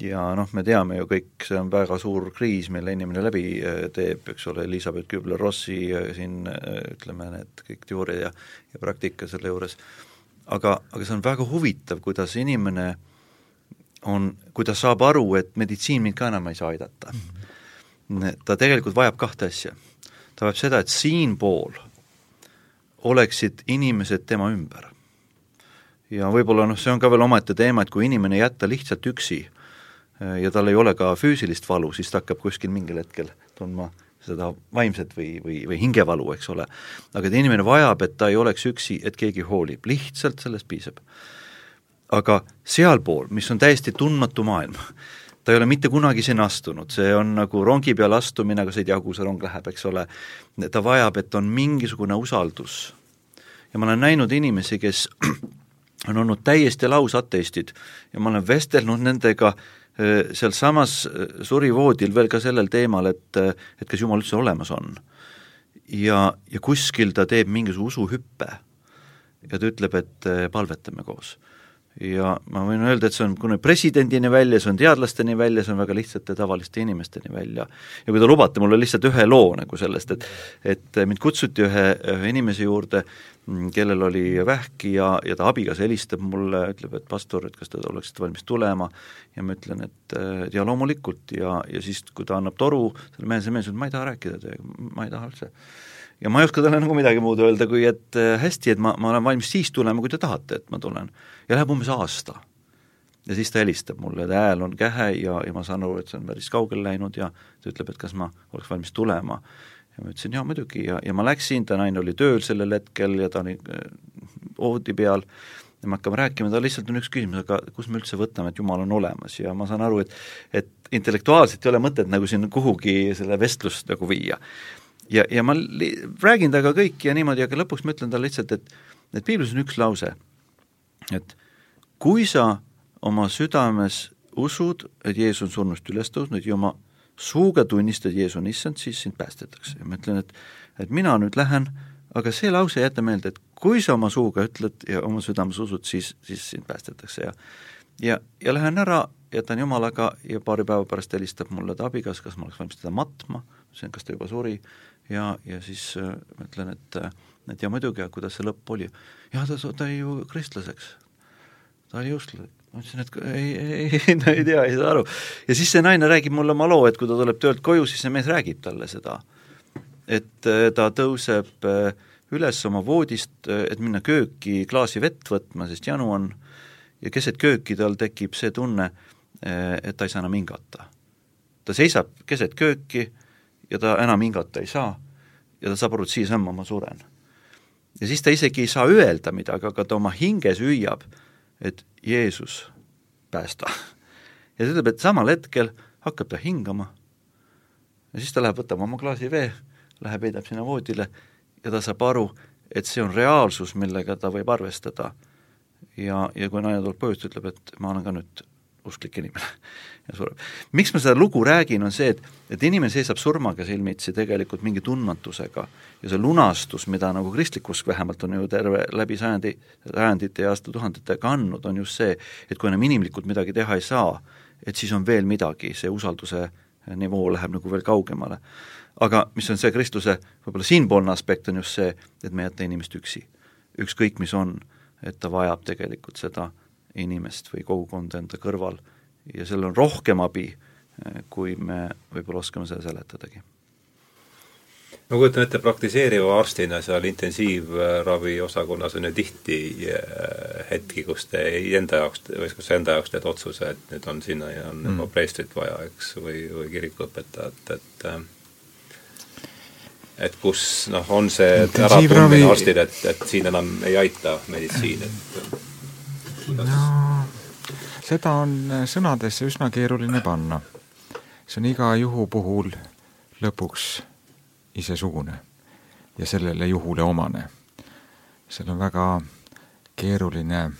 ja noh, me teame ju kõik, see on väga suur kriis, mille inimene läbi äh, teeb, eks ole, Elizabeth Kübler-Rossi äh, siin äh, ütleme, need kõik teooria ja, ja praktika selle juures, aga, aga see on väga huvitav, kuidas inimene on, kui ta saab aru, et meditsiin mind ka enam ei saa aidata mm, -hmm. ta tegelikult vajab kahte asja. Vajab seda, et siinpool oleksid inimesed tema ümber. ja võib-olla noh, see on ka veel omaette teema, et kui inimene jätta lihtsalt üksi, Äh, ja tal ei ole ka füüsilist valu, siis ta hakkab kuskil mingil hetkel tundma seda vaimset või, või, või hingevalu, eks ole. aga et inimene vajab, et ta ei oleks üksi, et keegi hoolib, lihtsalt sellest piisab. aga sealpool, mis on täiesti tundmatu maailm, ta ei ole mitte kunagi sinna astunud, see on nagu rongi peale astumine, aga sa ei tea, kuhu see rong läheb, eks ole, ta vajab, et on mingisugune usaldus. ja ma olen näinud inimesi, kes <clears throat> on olnud täiesti lausateistid ja ma olen vestelnud nendega äh, sealsamas äh, suri voodil veel ka sellel teemal, et, äh, et kas Jumal üldse olemas on. ja, ja kuskil ta teeb mingisuguse usuhüppe ja ta ütleb, et palvetame koos ja ma võin öelda, et see on kuni presidendini välja, see on teadlasteni välja, see on väga lihtsate tavaliste inimesteni välja. ja kui te lubate mulle lihtsalt ühe loo nagu sellest, et et mind kutsuti ühe, ühe inimese juurde, mm, kellel oli vähki ja, ja ta abikaasa helistab mulle, ütleb, et pastor, et kas te oleksite valmis tulema, ja ma ütlen, et, et ja loomulikult. Ja, ja siis, kui ta annab toru, selle mehe, see mees ütleb, ma ei taha rääkida teiega, ma ei taha üldse ja ma ei oska talle nagu midagi muud öelda, kui et äh, hästi, et ma, ma olen valmis siis tulema, kui te tahate, et ma tulen. ja läheb umbes aasta. ja siis ta helistab mulle, ta hääl on kähe ja, ja ma saan aru, et see on päris kaugele läinud ja ta ütleb, et kas ma oleks valmis tulema. ja ma ütlesin jaa, muidugi ja, ja ma läksin, ta naine oli tööl sellel hetkel ja ta oli voodi peal ja me hakkame rääkima, tal lihtsalt on üks küsimus, aga kus me üldse võtame, et Jumal on olemas ja ma saan aru, et et intellektuaalselt ei ole mõtet nagu siin kuhugi selle vestlust nagu viia ja, ja ma li-, räägin temaga kõiki ja niimoodi, aga lõpuks ma ütlen talle lihtsalt, et et piiblis on üks lause, et kui sa oma südames usud, et Jeesus on surnust üles tõusnud ja oma suuga tunnistad, Jeesus on issand, siis sind päästetakse. Ja ma ütlen, et et mina nüüd lähen, aga see lause jäta meelde, et kui sa oma suuga ütled ja oma südames usud, siis, siis sind päästetakse. Ja ja, ja lähen ära, jätan Jumalaga ja paari päeva pärast helistab mulle ta abikaasa, kas ma oleks valmis teda matma, ütlesin, kas ta juba suri, ja, ja siis äh, ma ütlen, et äh, et ja muidugi, aga kuidas see lõpp oli? jah, ta, jäi ju kristlaseks. ta oli jõustlane. ma ütlesin, et ei, ei, ei, ta ei tea, ei saa aru. ja siis see naine räägib mulle oma loo, et kui ta tuleb töölt koju, siis see mees räägib talle seda. et äh, ta tõuseb üles oma voodist, et minna kööki klaasi vett võtma, sest janu on, ja keset kööki tal tekib see tunne, et ta ei saa enam hingata. ta seisab keset kööki ja ta enam hingata ei saa ja ta saab aru, et siia-samma ma suren. ja siis ta isegi ei saa öelda midagi, aga ta oma hinges hüüab, et Jeesus, päästa. ja ta ütleb, et samal hetkel hakkab ta hingama ja siis ta läheb, võtab oma klaasi vee, läheb, heidab sinna voodile ja ta saab aru, et see on reaalsus, millega ta võib arvestada. ja, ja kui naine tuleb ta ütleb, et ma olen ka nüüd usklik inimene ja sureb. miks ma seda lugu räägin, on see, et, et inimene seisab surmaga silmitsi tegelikult mingi tundmatusega ja see lunastus, mida nagu kristlik usk vähemalt on ju terve läbi sajandi, sajandite ja aastatuhandetega andnud, on just see, et kui enam inimlikult midagi teha ei saa, et siis on veel midagi, see usalduse nivoo läheb nagu veel kaugemale. aga mis on see kristluse võib-olla siinpoolne aspekt, on just see, et me ei jäta inimest üksi. ükskõik, mis on, et ta vajab tegelikult seda inimest või kogukonda enda kõrval ja sellel on rohkem abi, kui me võib-olla oskame seda seletadagi. ma kujutan ette, praktiseeriva arstina seal intensiivravi osakonnas on ju tihti äh, hetki, kus te enda jaoks, või kus sa enda jaoks teed otsuse, et nüüd on sinna ja on mm. juba preestrit vaja, eks, või, või kirikuõpetajat, et äh, et kus noh, on see äratundmine arstil, et, et siin enam ei aita meditsiin, et no, seda on sõnadesse üsna keeruline panna. see on iga juhu puhul lõpuks isesugune ja sellele juhule omane. seal on väga keeruline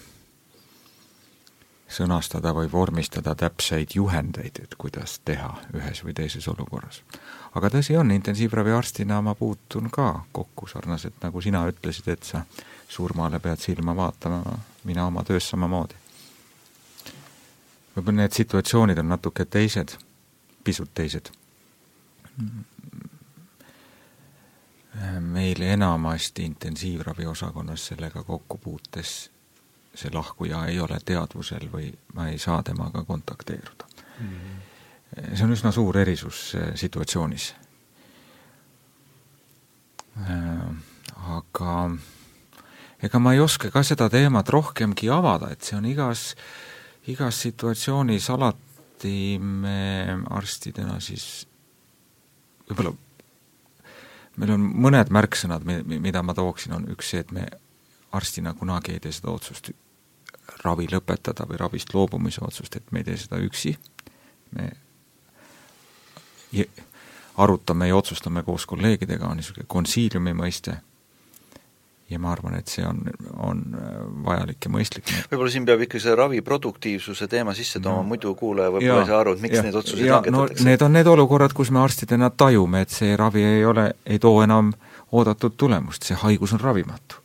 sõnastada või vormistada täpseid juhendeid, et kuidas teha ühes või teises olukorras. aga tõsi on, intensiivraviarstina ma puutun ka kokku sarnaselt, nagu sina ütlesid, et sa surmale pead silma vaatama, mina oma töös samamoodi. võib-olla need situatsioonid on natuke teised, pisut teised meil enamasti intensiivraviosakonnas sellega kokku puutes see lahkuja ei ole teadvusel või ma ei saa temaga kontakteeruda mm. -hmm. see on üsna suur erisus äh, situatsioonis. Äh, aga ega ma ei oska ka seda teemat rohkemgi avada, et see on igas, igas situatsioonis alati me arstidena siis võib-olla meil on mõned märksõnad, mida ma tooksin, on üks see, et me arstina kunagi ei tee seda otsust ravi lõpetada või ravist loobumise otsust, et me ei tee seda üksi, me arutame ja otsustame koos kolleegidega, on niisugune konsiiliumi mõiste ja ma arvan, et see on, on äh, vajalik ja mõistlik. võib-olla siin peab ikka see ravi produktiivsuse teema sisse tooma no., muidu kuulaja võib-olla ei saa aru, et miks ja, neid otsuseid langetatakse no,. Need on need olukorrad, kus me arstidena tajume, et see ravi ei ole, ei too enam oodatud tulemust, see haigus on ravimatu.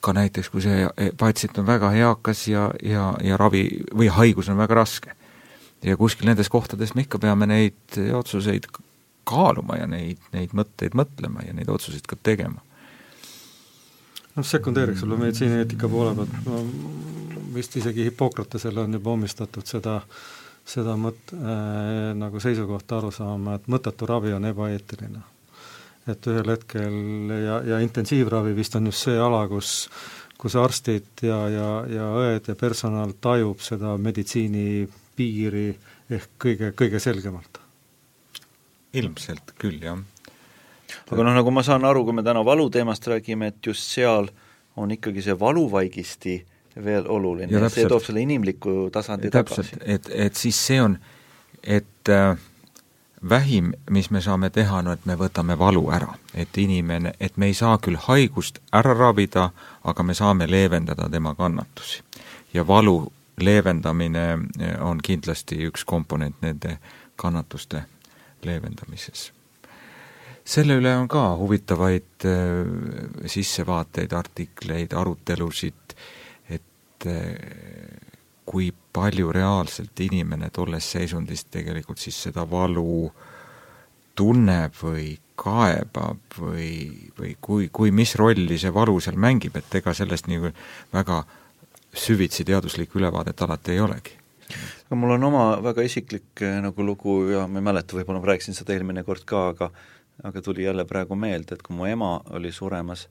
ka näiteks, kui see patsient on väga eakas ja, ja, ja ravi või haigus on väga raske. ja kuskil nendes kohtades me ikka peame neid otsuseid kaaluma ja neid, neid mõtteid mõtlema ja neid otsuseid ka tegema noh, sekundeeriks sulle meditsiinieetika poole pealt, no vist isegi Hippokratesele on juba omistatud seda, seda mõt- äh,, nagu seisukohta aru saama, et mõttetu ravi on ebaeetiline. et ühel hetkel ja, ja intensiivravi vist on just see ala, kus kus arstid ja, ja, ja õed ja personal tajub seda meditsiini piiri ehk kõige, kõige selgemalt. ilmselt küll, jah aga noh, nagu ma saan aru, kui me täna valuteemast räägime, et just seal on ikkagi see valuvaigisti veel oluline see toob selle inimliku tasandi täpselt, tagasi. et, et siis see on, et äh, vähim, mis me saame teha, no et me võtame valu ära. et inimene, et me ei saa küll haigust ära ravida, aga me saame leevendada tema kannatusi. ja valu leevendamine äh, on kindlasti üks komponent nende kannatuste leevendamises selle üle on ka huvitavaid äh, sissevaateid, artikleid, arutelusid, et äh, kui palju reaalselt inimene tolles seisundis tegelikult siis seda valu tunneb või kaebab või, või kui, kui, mis rolli see valu seal mängib, et ega sellest nii väga süvitsi teaduslikku ülevaadet alati ei olegi. No mul on oma väga isiklik äh, nagu lugu ja ma ei mäleta, võib-olla ma rääkisin seda eelmine kord ka, aga aga tuli jälle praegu meelde, et kui mu ema oli suremas,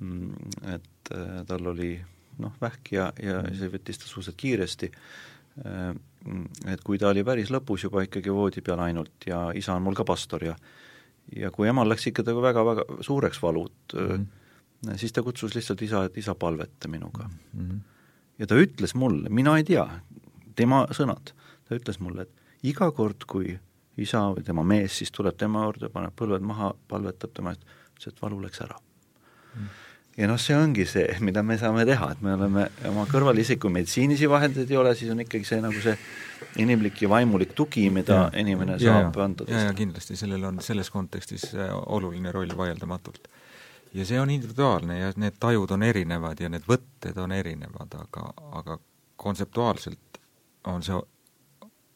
mm, et äh, tal oli noh, vähk ja, ja see võttis ta suhteliselt kiiresti, äh, et kui ta oli päris lõpus juba ikkagi voodi peal ainult ja isa on mul ka pastor ja ja kui emal läks ikka nagu väga-väga suureks valud mm, -hmm. siis ta kutsus lihtsalt isa, et isa palveta minuga mm. -hmm. ja ta ütles mulle, mina ei tea, tema sõnad, ta ütles mulle, et iga kord, kui isa või tema mees siis tuleb tema juurde, paneb põlved maha, palvetab tema eest, ütles, et valu läks ära mm. ja noh, see ongi see, mida me saame teha, et me oleme oma kõrval, isegi kui meditsiinilisi vahendeid ei ole, siis on ikkagi see nagu see inimlik ja vaimulik tugi, mida ja, inimene ja, saab ja, anda. ja, ja kindlasti, sellel on selles kontekstis äh, oluline roll vaieldamatult. ja see on individuaalne ja need tajud on erinevad ja need võtted on erinevad, aga, aga kontseptuaalselt on see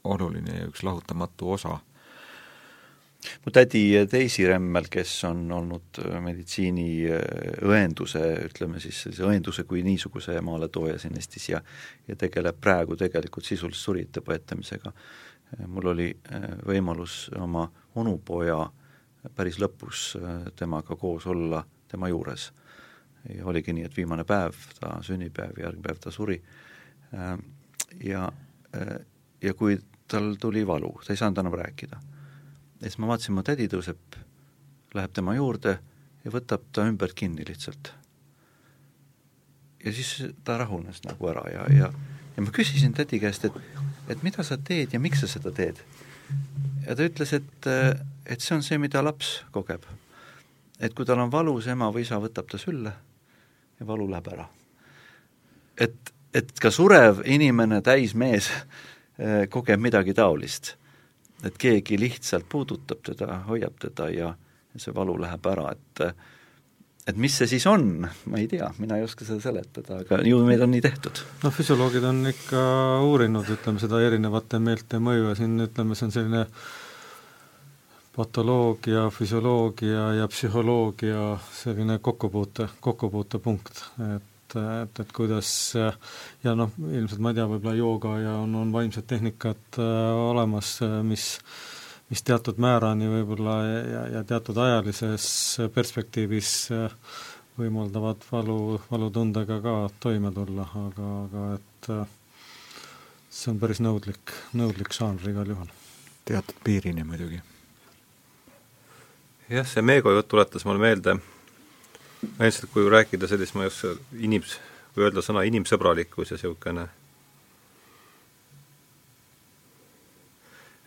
oluline ja üks lahutamatu osa mu tädi Daisy Remmel, kes on olnud äh, meditsiiniõenduse, äh, ütleme siis sellise õenduse kui niisuguse maaletooja siin Eestis ja ja tegeleb praegu tegelikult sisuliselt surijate põetamisega. Äh, mul oli võimalus oma onupoja päris lõpus temaga koos olla tema juures. ja oligi nii, et viimane päev, ta sünnipäev, järgmine päev ta suri ja, ja kui tal tuli valu, ta ei saanud enam rääkida. Ja siis ma vaatasin, mu tädi tõuseb, läheb tema juurde ja võtab ta ümbert kinni lihtsalt. ja siis ta rahunes nagu ära ja, ja, ja ma küsisin tädi käest, et, et mida sa teed ja miks sa seda teed. ja ta ütles, et, et see on see, mida laps kogeb. et kui tal on valus, ema või isa võtab ta sülle ja valu läheb ära. et, et ka surev inimene, täismees kogeb midagi taolist. Et keegi lihtsalt puudutab teda, hoiab teda ja see valu läheb ära, et et mis see siis on, ma ei tea, mina ei oska seda seletada, aga ju meil on nii tehtud. noh, füsioloogid on ikka uurinud, ütleme, seda erinevate meelte mõju ja siin ütleme, see on selline patoloogia, füsioloogia ja psühholoogia selline kokkupuute, kokkupuutepunkt, et et, et, et kuidas ja noh, ilmselt ma ei tea, võib-olla jooga ja on, on vaimsed tehnikad äh, olemas, mis mis teatud määrani võib-olla ja, ja teatud ajalises perspektiivis äh, võimaldavad valu, valutundega ka toime tulla, aga, aga et äh, see on päris nõudlik, nõudlik žanr igal juhul. teatud piirini muidugi. jah, see Meego jutt tuletas mulle meelde lihtsalt kui rääkida sellist, ma ei oska inims-, kui öelda sõna inimsõbralikkus ja niisugune,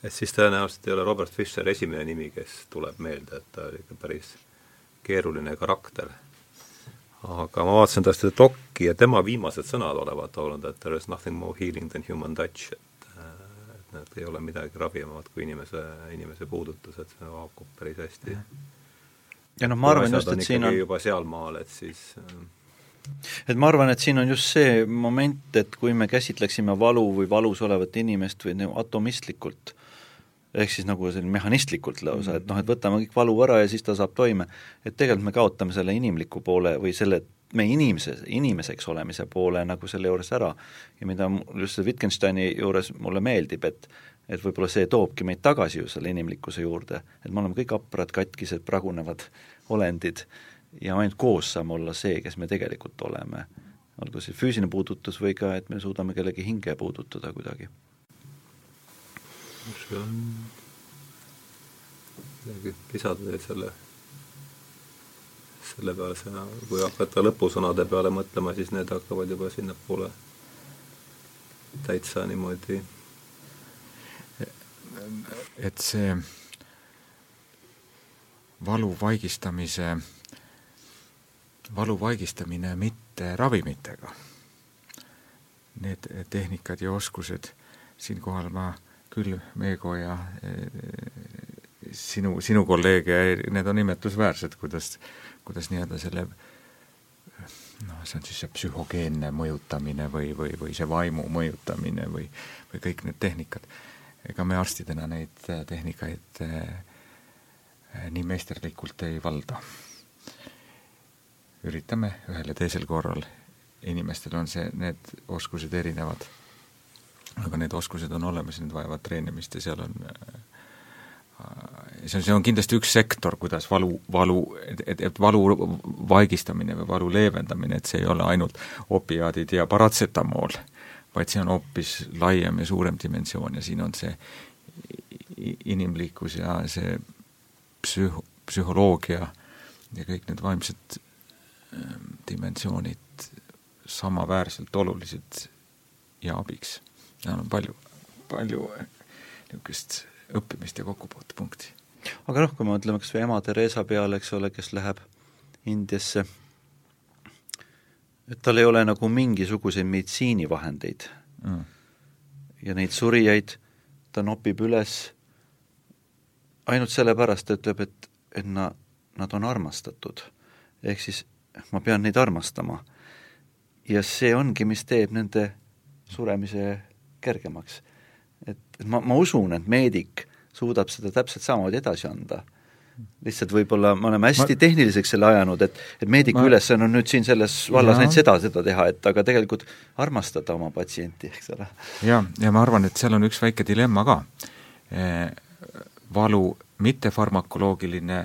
et siis tõenäoliselt ei ole Robert Fischer esimene nimi, kes tuleb meelde, et ta oli ikka päris keeruline karakter. aga ma vaatasin tõesti dokki ja tema viimased sõnad olevat olnud, et there is nothing more healing than human touch, et et need ei ole midagi ravivamat kui inimese, inimese puudutus, et see haakub päris hästi mm. -hmm ja noh, ma arvan just, et siin on juba sealmaal, et siis äh, et ma arvan, et siin on just see moment, et kui me käsitleksime valu või valus olevat inimest või nagu atomistlikult, ehk siis nagu selline mehhanistlikult lausa, et noh, et võtame kõik valu ära ja siis ta saab toime, et tegelikult me kaotame selle inimliku poole või selle me inimese, inimeseks olemise poole nagu selle juures ära. ja mida just Wittgensteini juures mulle meeldib, et et võib-olla see toobki meid tagasi ju selle inimlikkuse juurde, et me oleme kõik haprad, katkised, pragunevad olendid ja ainult koos saame olla see, kes me tegelikult oleme. olgu see füüsiline puudutus või ka, et me suudame kellegi hinge puudutada kuidagi. see on midagi lisada veel selle, selle peale, see, kui hakata lõpusõnade peale mõtlema, siis need hakkavad juba sinnapoole täitsa niimoodi et see valu vaigistamise, valu vaigistamine mitte ravimitega, need tehnikad ja oskused, siinkohal ma küll, Meego ja sinu, sinu kolleege, need on imetlusväärsed, kuidas, kuidas nii-öelda selle noh, see on siis see psühhogeenne mõjutamine või, või, või see vaimu mõjutamine või, või kõik need tehnikad ega me arstidena neid äh, tehnikaid äh, äh, nii meisterlikult ei valda. üritame ühel ja teisel korral, inimestel on see, need oskused erinevad, aga need oskused on olemas need vajavad treenimist ja seal on see on, see on kindlasti üks sektor, kuidas valu, valu, et, et valu vaigistamine või valu leevendamine, et see ei ole ainult opiaadid ja paratsetamool vaid see on hoopis laiem ja suurem dimensioon ja siin on see inimlikkus ja see psüh-, psühholoogia ja kõik need vaimsed ähm, dimensioonid samaväärselt olulised ja abiks. seal on palju, palju niisugust õppimist ja kokkupuutepunkti. aga noh, kui me mõtleme kas või ema Theresa peale, eks ole, kes läheb Indiasse et tal ei ole nagu mingisuguseid meditsiinivahendeid mm. ja neid surijaid ta nopib üles ainult sellepärast, ta ütleb, et, et na-, nad on armastatud. ehk siis ma pean neid armastama. ja see ongi, mis teeb nende suremise kergemaks. et, et ma, ma usun, et meedik suudab seda täpselt samamoodi edasi anda lihtsalt võib-olla me oleme hästi ma... tehniliseks selle ajanud, et et meediku ma... ülesanne on nüüd siin selles vallas ainult seda, seda teha, et aga tegelikult armastada oma patsienti, eks ole. ja, ja ma arvan, et seal on üks väike dilemma ka e,. valu mittefarmakoloogiline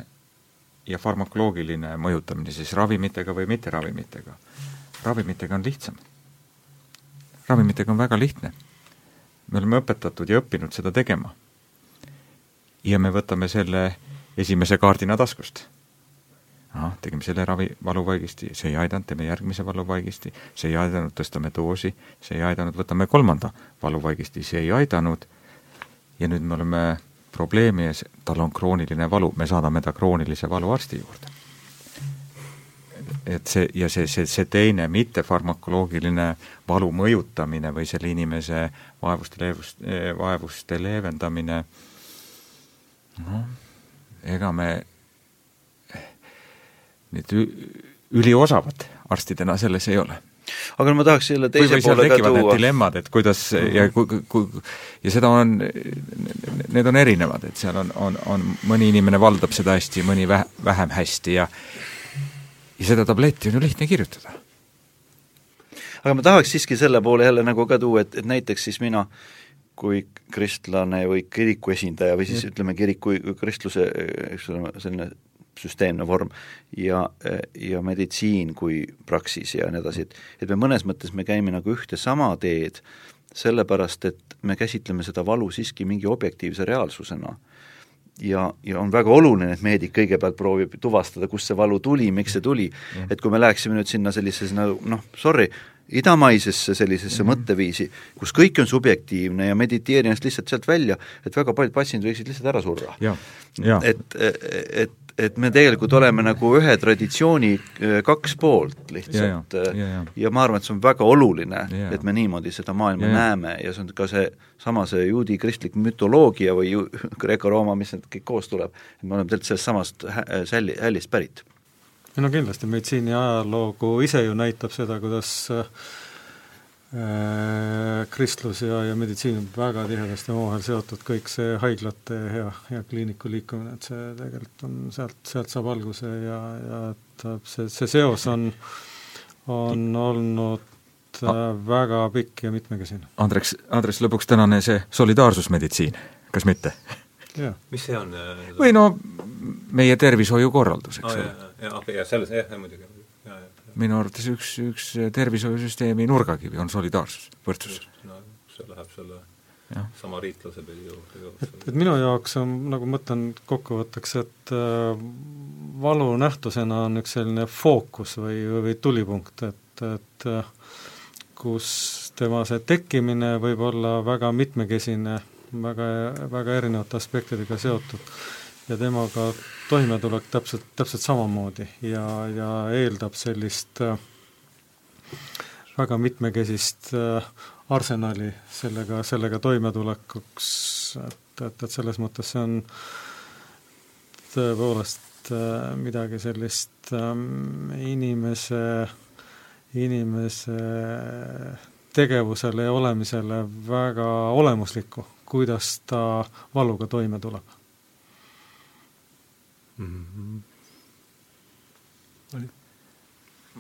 ja farmakoloogiline mõjutamine siis ravimitega või mitteravimitega. ravimitega on lihtsam. ravimitega on väga lihtne. me oleme õpetatud ja õppinud seda tegema. ja me võtame selle esimese kaardina taskust. ahah, tegime selle ravi, valuvaigisti, see ei aidanud, teeme järgmise valuvaigisti, see ei aidanud, tõstame doosi, see ei aidanud, võtame kolmanda valuvaigisti, see ei aidanud ja nüüd me oleme probleemi ees, tal on krooniline valu, me saadame ta kroonilise valuarsti juurde. et see, ja see, see, see teine mittefarmakoloogiline valu mõjutamine või selle inimese vaevuste leevust, vaevuste leevendamine, noh, ega me nüüd üliosavad arstidena selles ei ole aga ma tahaks selle teise või, või poole ka tuua. dilemmad, et kuidas ja kui, kui ja seda on, need on erinevad, et seal on, on, on mõni inimene valdab seda hästi, mõni vähe, vähem hästi ja ja seda tabletti on ju lihtne kirjutada. aga ma tahaks siiski selle poole jälle nagu ka tuua, et, et näiteks siis mina kui kristlane või kiriku esindaja või siis mm. ütleme, kiriku kristluse, eks ole, selline süsteemne vorm ja, ja meditsiin kui praksis ja nii edasi, et et me mõnes mõttes me käime nagu ühte sama teed, sellepärast et me käsitleme seda valu siiski mingi objektiivse reaalsusena ja, ja on väga oluline, et meedik kõigepealt proovib tuvastada, kust see valu tuli, miks see tuli mm., et kui me läheksime nüüd sinna sellisesse nagu noh, sorry, idamaisesse sellisesse mm -hmm. mõtteviisi, kus kõik on subjektiivne ja mediteeri ennast lihtsalt sealt välja, et väga paljud patsiendid võiksid lihtsalt ära surra. et, et et me tegelikult oleme nagu ühe traditsiooni äh, kaks poolt lihtsalt ja, ja, ja, ja. ja ma arvan, et see on väga oluline, et me niimoodi seda maailma ja, näeme ja see on ka see, sama see juudi kristlik mütoloogia või Kreeka-Rooma, <laughs> mis need kõik koos tuleb, et me oleme tegelikult sellest samast hälli, hällist pärit. No kindlasti, meditsiini ajaloogu ise ju näitab seda, kuidas äh, kristlus ja, ja meditsiin on väga tihedasti omavahel seotud, kõik see haiglate ja, ja kliiniku liikumine, et see tegelikult on, sealt, sealt saab alguse ja, ja et see, see seos on, on olnud äh, väga pikk ja mitmekesine. Andreks, Andres, lõpuks tänane see solidaarsusmeditsiin, kas mitte? mis see on? Äh, või no meie tervishoiukorraldus, eks ole oh,. jah, jah, jah, selles, jah, muidugi minu arvates üks, üks tervishoiusüsteemi nurgakivi on solidaarsus, võrdsus. no see läheb selle ja. sama riiklase pidi juurde. et, et minu jaoks on, nagu mõtlen kokkuvõtteks, et äh, valu nähtusena on üks selline fookus või, või tulipunkt, et, et äh, kus tema see tekkimine võib olla väga mitmekesine, väga, väga erinevate aspektidega seotud ja temaga toimetulek täpselt, täpselt samamoodi. Ja, ja eeldab sellist äh, väga mitmekesist äh, arsenali sellega, sellega toimetulekuks, et, et, et selles mõttes see on tõepoolest äh, midagi sellist ähm, inimese, inimese tegevusele ja olemisele väga olemuslikku, kuidas ta valuga toime tuleb mm. -hmm.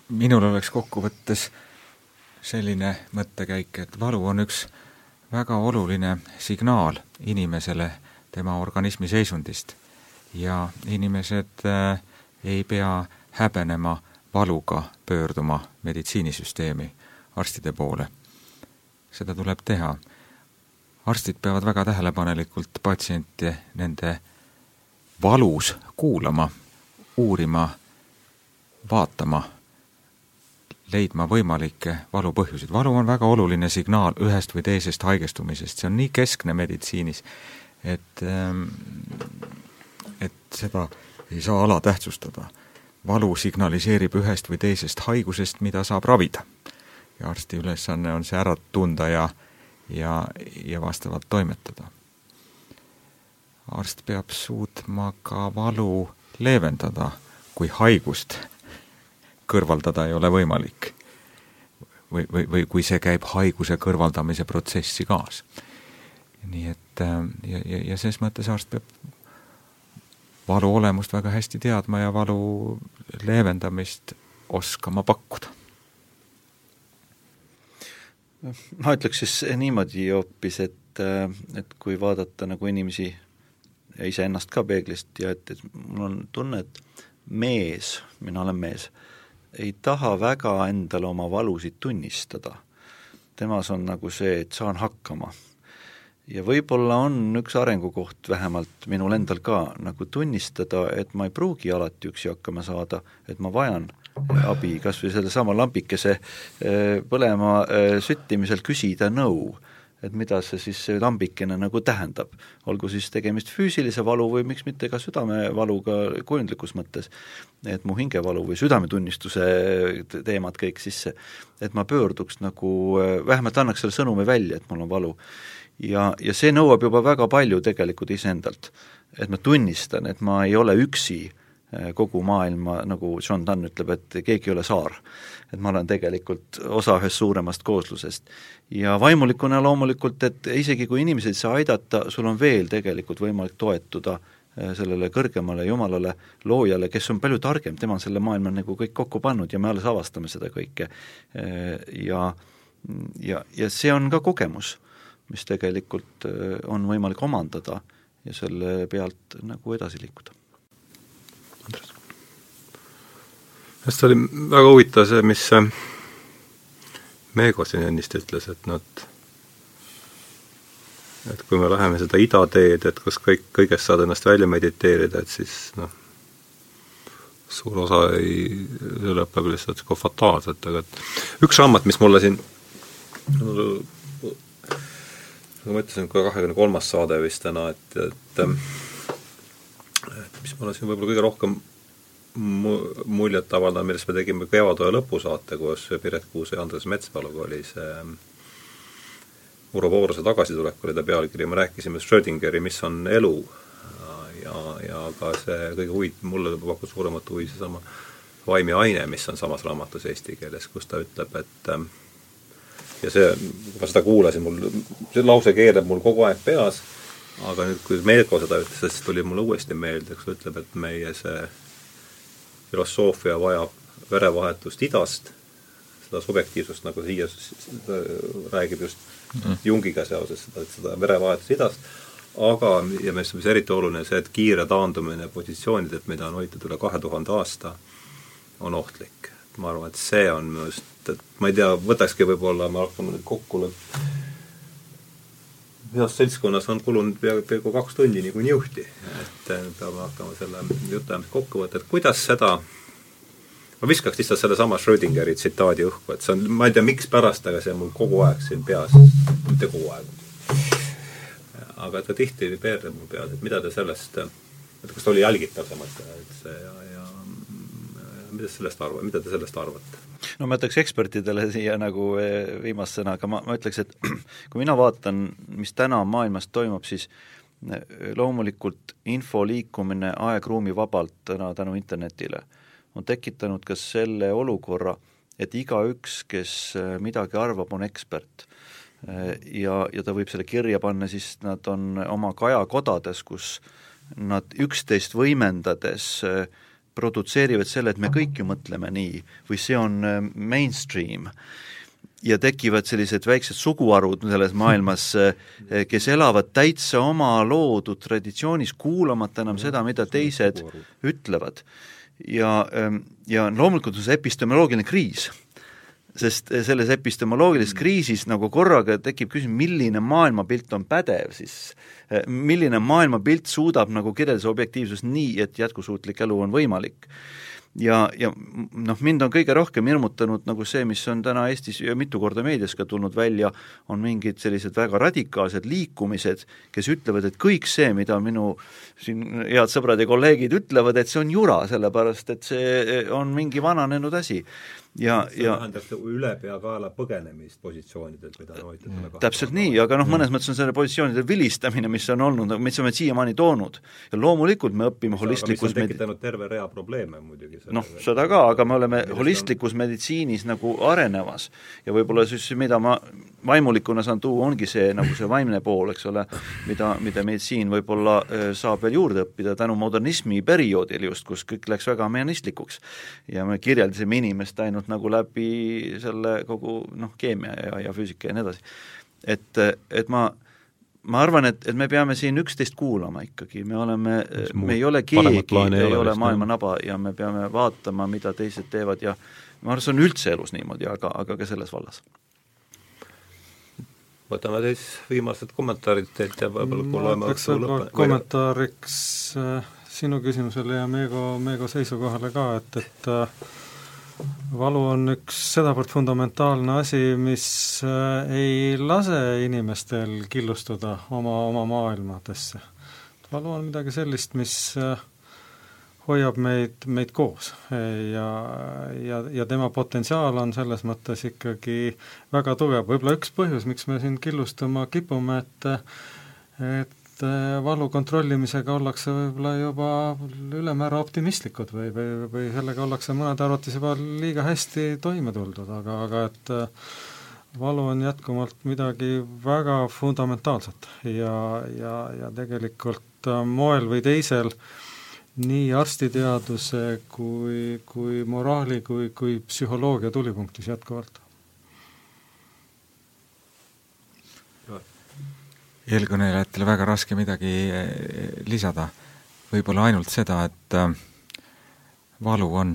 minul oleks kokkuvõttes selline mõttekäik, et valu on üks väga oluline signaal inimesele tema organismi seisundist ja inimesed äh, ei pea häbenema valuga pöörduma meditsiinisüsteemi, arstide poole. seda tuleb teha. arstid peavad väga tähelepanelikult patsiente nende valus kuulama, uurima, vaatama, leidma võimalikke valu põhjuseid. valu on väga oluline signaal ühest või teisest haigestumisest, see on nii keskne meditsiinis, et, ähm, et seda ei saa alatähtsustada. valu signaliseerib ühest või teisest haigusest, mida saab ravida. ja arsti ülesanne on see ära tunda ja, ja, ja vastavalt toimetada arst peab suutma ka valu leevendada, kui haigust kõrvaldada ei ole võimalik. või, või, või kui see käib haiguse kõrvaldamise protsessi kaasa. nii et äh, ja, ja, ja ses mõttes arst peab valu olemust väga hästi teadma ja valu leevendamist oskama pakkuda. ma ütleks siis niimoodi hoopis, et, äh, et kui vaadata nagu inimesi ja iseennast ka peeglist ja et, et mul on tunne, et mees, mina olen mees, ei taha väga endale oma valusid tunnistada. temas on nagu see, et saan hakkama. ja võib-olla on üks arengukoht vähemalt minul endal ka, nagu tunnistada, et ma ei pruugi alati üksi hakkama saada, et ma vajan abi, kas või sellesama lambikese eh, põlema eh, süttimisel küsida nõu et mida see siis, see lambikene nagu tähendab. olgu siis tegemist füüsilise valu või miks mitte ka südamevaluga kujundlikus mõttes, et mu hingevalu või südametunnistuse teemad kõik sisse, et ma pöörduks nagu, vähemalt annaks selle sõnumi välja, et mul on valu. ja, ja see nõuab juba väga palju tegelikult iseendalt. et ma tunnistan, et ma ei ole üksi Eh, kogu maailma, nagu John Donne ütleb, et keegi ei ole saar. et ma olen tegelikult osa ühest suuremast kooslusest. ja vaimulikuna loomulikult, et isegi kui inimesed ei saa aidata, sul on veel tegelikult võimalik toetuda eh, sellele kõrgemale Jumalale, loojale, kes on palju targem, tema on selle maailma nagu kõik kokku pannud ja me alles avastame seda kõike. Eh, ja, ja, ja see on ka kogemus, mis tegelikult on võimalik omandada ja selle pealt nagu edasi liikuda Andres? Sest oli väga huvitav see, mis Meego siin ennist ütles, et nad et kui me läheme seda ida teed, et kus kõik, kõigest saad ennast välja mediteerida, et siis noh, suur osa ei, see lõpeb lihtsalt nagu fataalselt, aga et üks raamat, mis mulle siin nagu ma ütlesin, ka kahekümne kolmas saade vist täna, et, et et mis mulle siin võib-olla kõige rohkem mu-, muljet avaldab, millest me tegime kevadhooaja lõpusaate koos Piret Kuuse ja Andres Metspaluga, oli see ähm, Urvo Vooruse tagasitulek oli ta pealkiri, me rääkisime Schrödingeri Mis on elu. Ja, ja ka see kõige huvi-, mulle pakkus suuremat huvi seesama Vaim ja aine, mis on samas raamatus eesti keeles, kus ta ütleb, et ähm, ja see, kui ma seda kuulasin, mul, see lause keerab mul kogu aeg peas aga nüüd, kui Meelko seda ütles, siis tuli mulle uuesti meelde, kus ta ütleb, et meie see filosoofia vajab verevahetust idast, seda subjektiivsust, nagu siia räägib just mm. Jungiga seoses seda, seda verevahetust idast, aga, ja mis, mis eriti oluline, see, et kiire taandumine positsioonidelt, mida on hoitud üle kahe tuhande aasta, on ohtlik. ma arvan, et see on minu arust, et ma ei tea, võtakski võib-olla, me hakkame nüüd kokku heas seltskonnas on kulunud peaaegu, peaaegu kaks tundi niikuinii juhti, et eh, peame hakkama selle jutuajamist kokku võtta, et kuidas seda ma viskaks lihtsalt sellesama Schrödingeri tsitaadi õhku, et see on, ma ei tea, mikspärast, aga see on mul kogu aeg siin peas, mitte kogu aeg. aga ta tihti peerdub mu peas, et mida te sellest, et kas ta oli jälgitav, see mõte, et see ja, ja mida sellest arva-, mida te sellest arvate? No ma ütleks ekspertidele siia nagu eh, viimast sõna, aga ma, ma ütleks, et <clears throat> kui mina vaatan, mis täna maailmas toimub, siis eh, loomulikult info liikumine aeg-ruumi vabalt täna tänu internetile on tekitanud ka selle olukorra, et igaüks, kes eh, midagi arvab, on ekspert. Ja, ja ta võib selle kirja panna, siis nad on oma kajakodades, kus nad üksteist võimendades äh, produtseerivad selle, et me kõik ju mõtleme nii või see on äh, mainstream ja tekivad sellised väiksed suguharud selles maailmas, äh, kes elavad täitsa oma loodud traditsioonis, kuulamata enam seda, mida teised ütlevad. ja, ähm, ja loomulikult on see epistemoloogiline kriis sest selles epistemoloogilises mm. kriisis nagu korraga tekib küsimus, milline maailmapilt on pädev siis, milline maailmapilt suudab nagu kirjeldada objektiivsust nii, et jätkusuutlik elu on võimalik? Ja, ja noh, mind on kõige rohkem hirmutanud nagu see, mis on täna Eestis ja mitu korda meedias ka tulnud välja, on mingid sellised väga radikaalsed liikumised, kes ütlevad, et kõik see, mida minu siin head sõbrad ja kolleegid ütlevad, et see on jura, sellepärast et see on mingi vananenud asi ja, ja tähendab ülepeakaela põgenemist positsioonidelt, mida on hoitud mm. täpselt nii, aga noh, mõnes mõttes on selle positsioonide vilistamine, mis on olnud, mis on meid siiamaani toonud. ja loomulikult me õpime holistlikus med-... tekitanud terve rea probleeme muidugi. noh, seda ka, aga me oleme holistlikus on... meditsiinis nagu arenemas. ja võib-olla siis, mida ma vaimulikuna saan tuua, ongi see nagu see vaimne pool, eks ole, mida, mida meditsiin võib-olla saab veel juurde õppida tänu modernismi perioodil just, kus kõik läks väga mehanistlikuks. ja me kirjeldasime inimest ainult nagu läbi selle kogu noh, keemia ja, ja füüsika ja nii edasi. et, et ma, ma arvan, et, et me peame siin üksteist kuulama ikkagi, me oleme, me ei ole keegi, ei ole ole maailma naba ja me peame vaatama, mida teised teevad ja ma arvan, see on üldse elus niimoodi, aga, aga ka selles vallas. Võtame siis viimased kommentaarid teilt ja võib-olla ma kuulame ütleks võib-olla kommentaariks äh, sinu küsimusele ja Meego, Meego seisukohale ka, et, et äh, valu on üks sedavõrd fundamentaalne asi, mis äh, ei lase inimestel killustuda oma, oma maailmadesse. valu on midagi sellist, mis äh, hoiab meid, meid koos. Ja, ja, ja tema potentsiaal on selles mõttes ikkagi väga tugev, võib-olla üks põhjus, miks me siin killustuma kipume, et et valu kontrollimisega ollakse võib-olla juba ülemäära optimistlikud või, või, või sellega ollakse mõnede arvates juba liiga hästi toime tuldud, aga, aga et valu on jätkuvalt midagi väga fundamentaalset. Ja, ja, ja tegelikult moel või teisel äh, nii arstiteaduse kui, kui moraali kui, kui psühholoogia tulipunktis jätkuvalt. eelkõnelejatele väga raske midagi eh, lisada, võib-olla ainult seda, et äh, valu on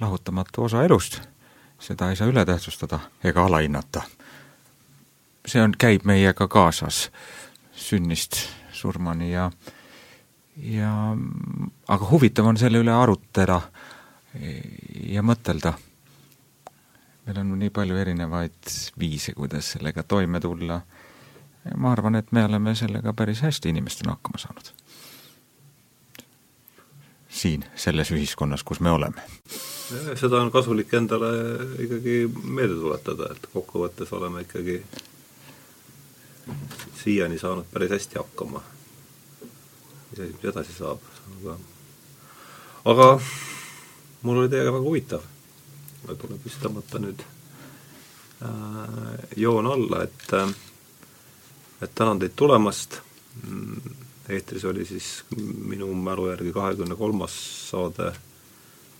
lahutamatu osa elust, seda ei saa ületähtsustada ega alahinnata. see on, käib meiega kaasas sünnist surmani ja ja aga huvitav on selle üle arutleda ja mõtelda. meil on nii palju erinevaid viise, kuidas sellega toime tulla ma arvan, et me oleme sellega päris hästi inimestena hakkama saanud. siin, selles ühiskonnas, kus me oleme. seda on kasulik endale ikkagi meelde tuletada, et kokkuvõttes oleme ikkagi siiani saanud päris hästi hakkama. Edasi saab, aga aga mul oli teiega väga huvitav. võib-olla vist tõmmata nüüd äh, joon alla, et äh, et tänan teid tulemast, eetris oli siis minu mälu järgi kahekümne kolmas saade,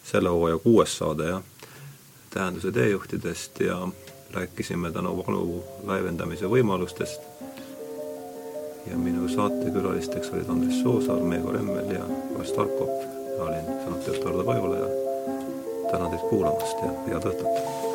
selle hooaja kuues saade, jah, tähenduse teejuhtidest ja rääkisime tänu valu laevendamise võimalustest ja minu saatekülalisteks olid Andres Soosaar, Meego Remmel ja Joel Starkop. mina olin saatejuht Ardo Pajula ja tänan teid kuulamast ja head õhtut!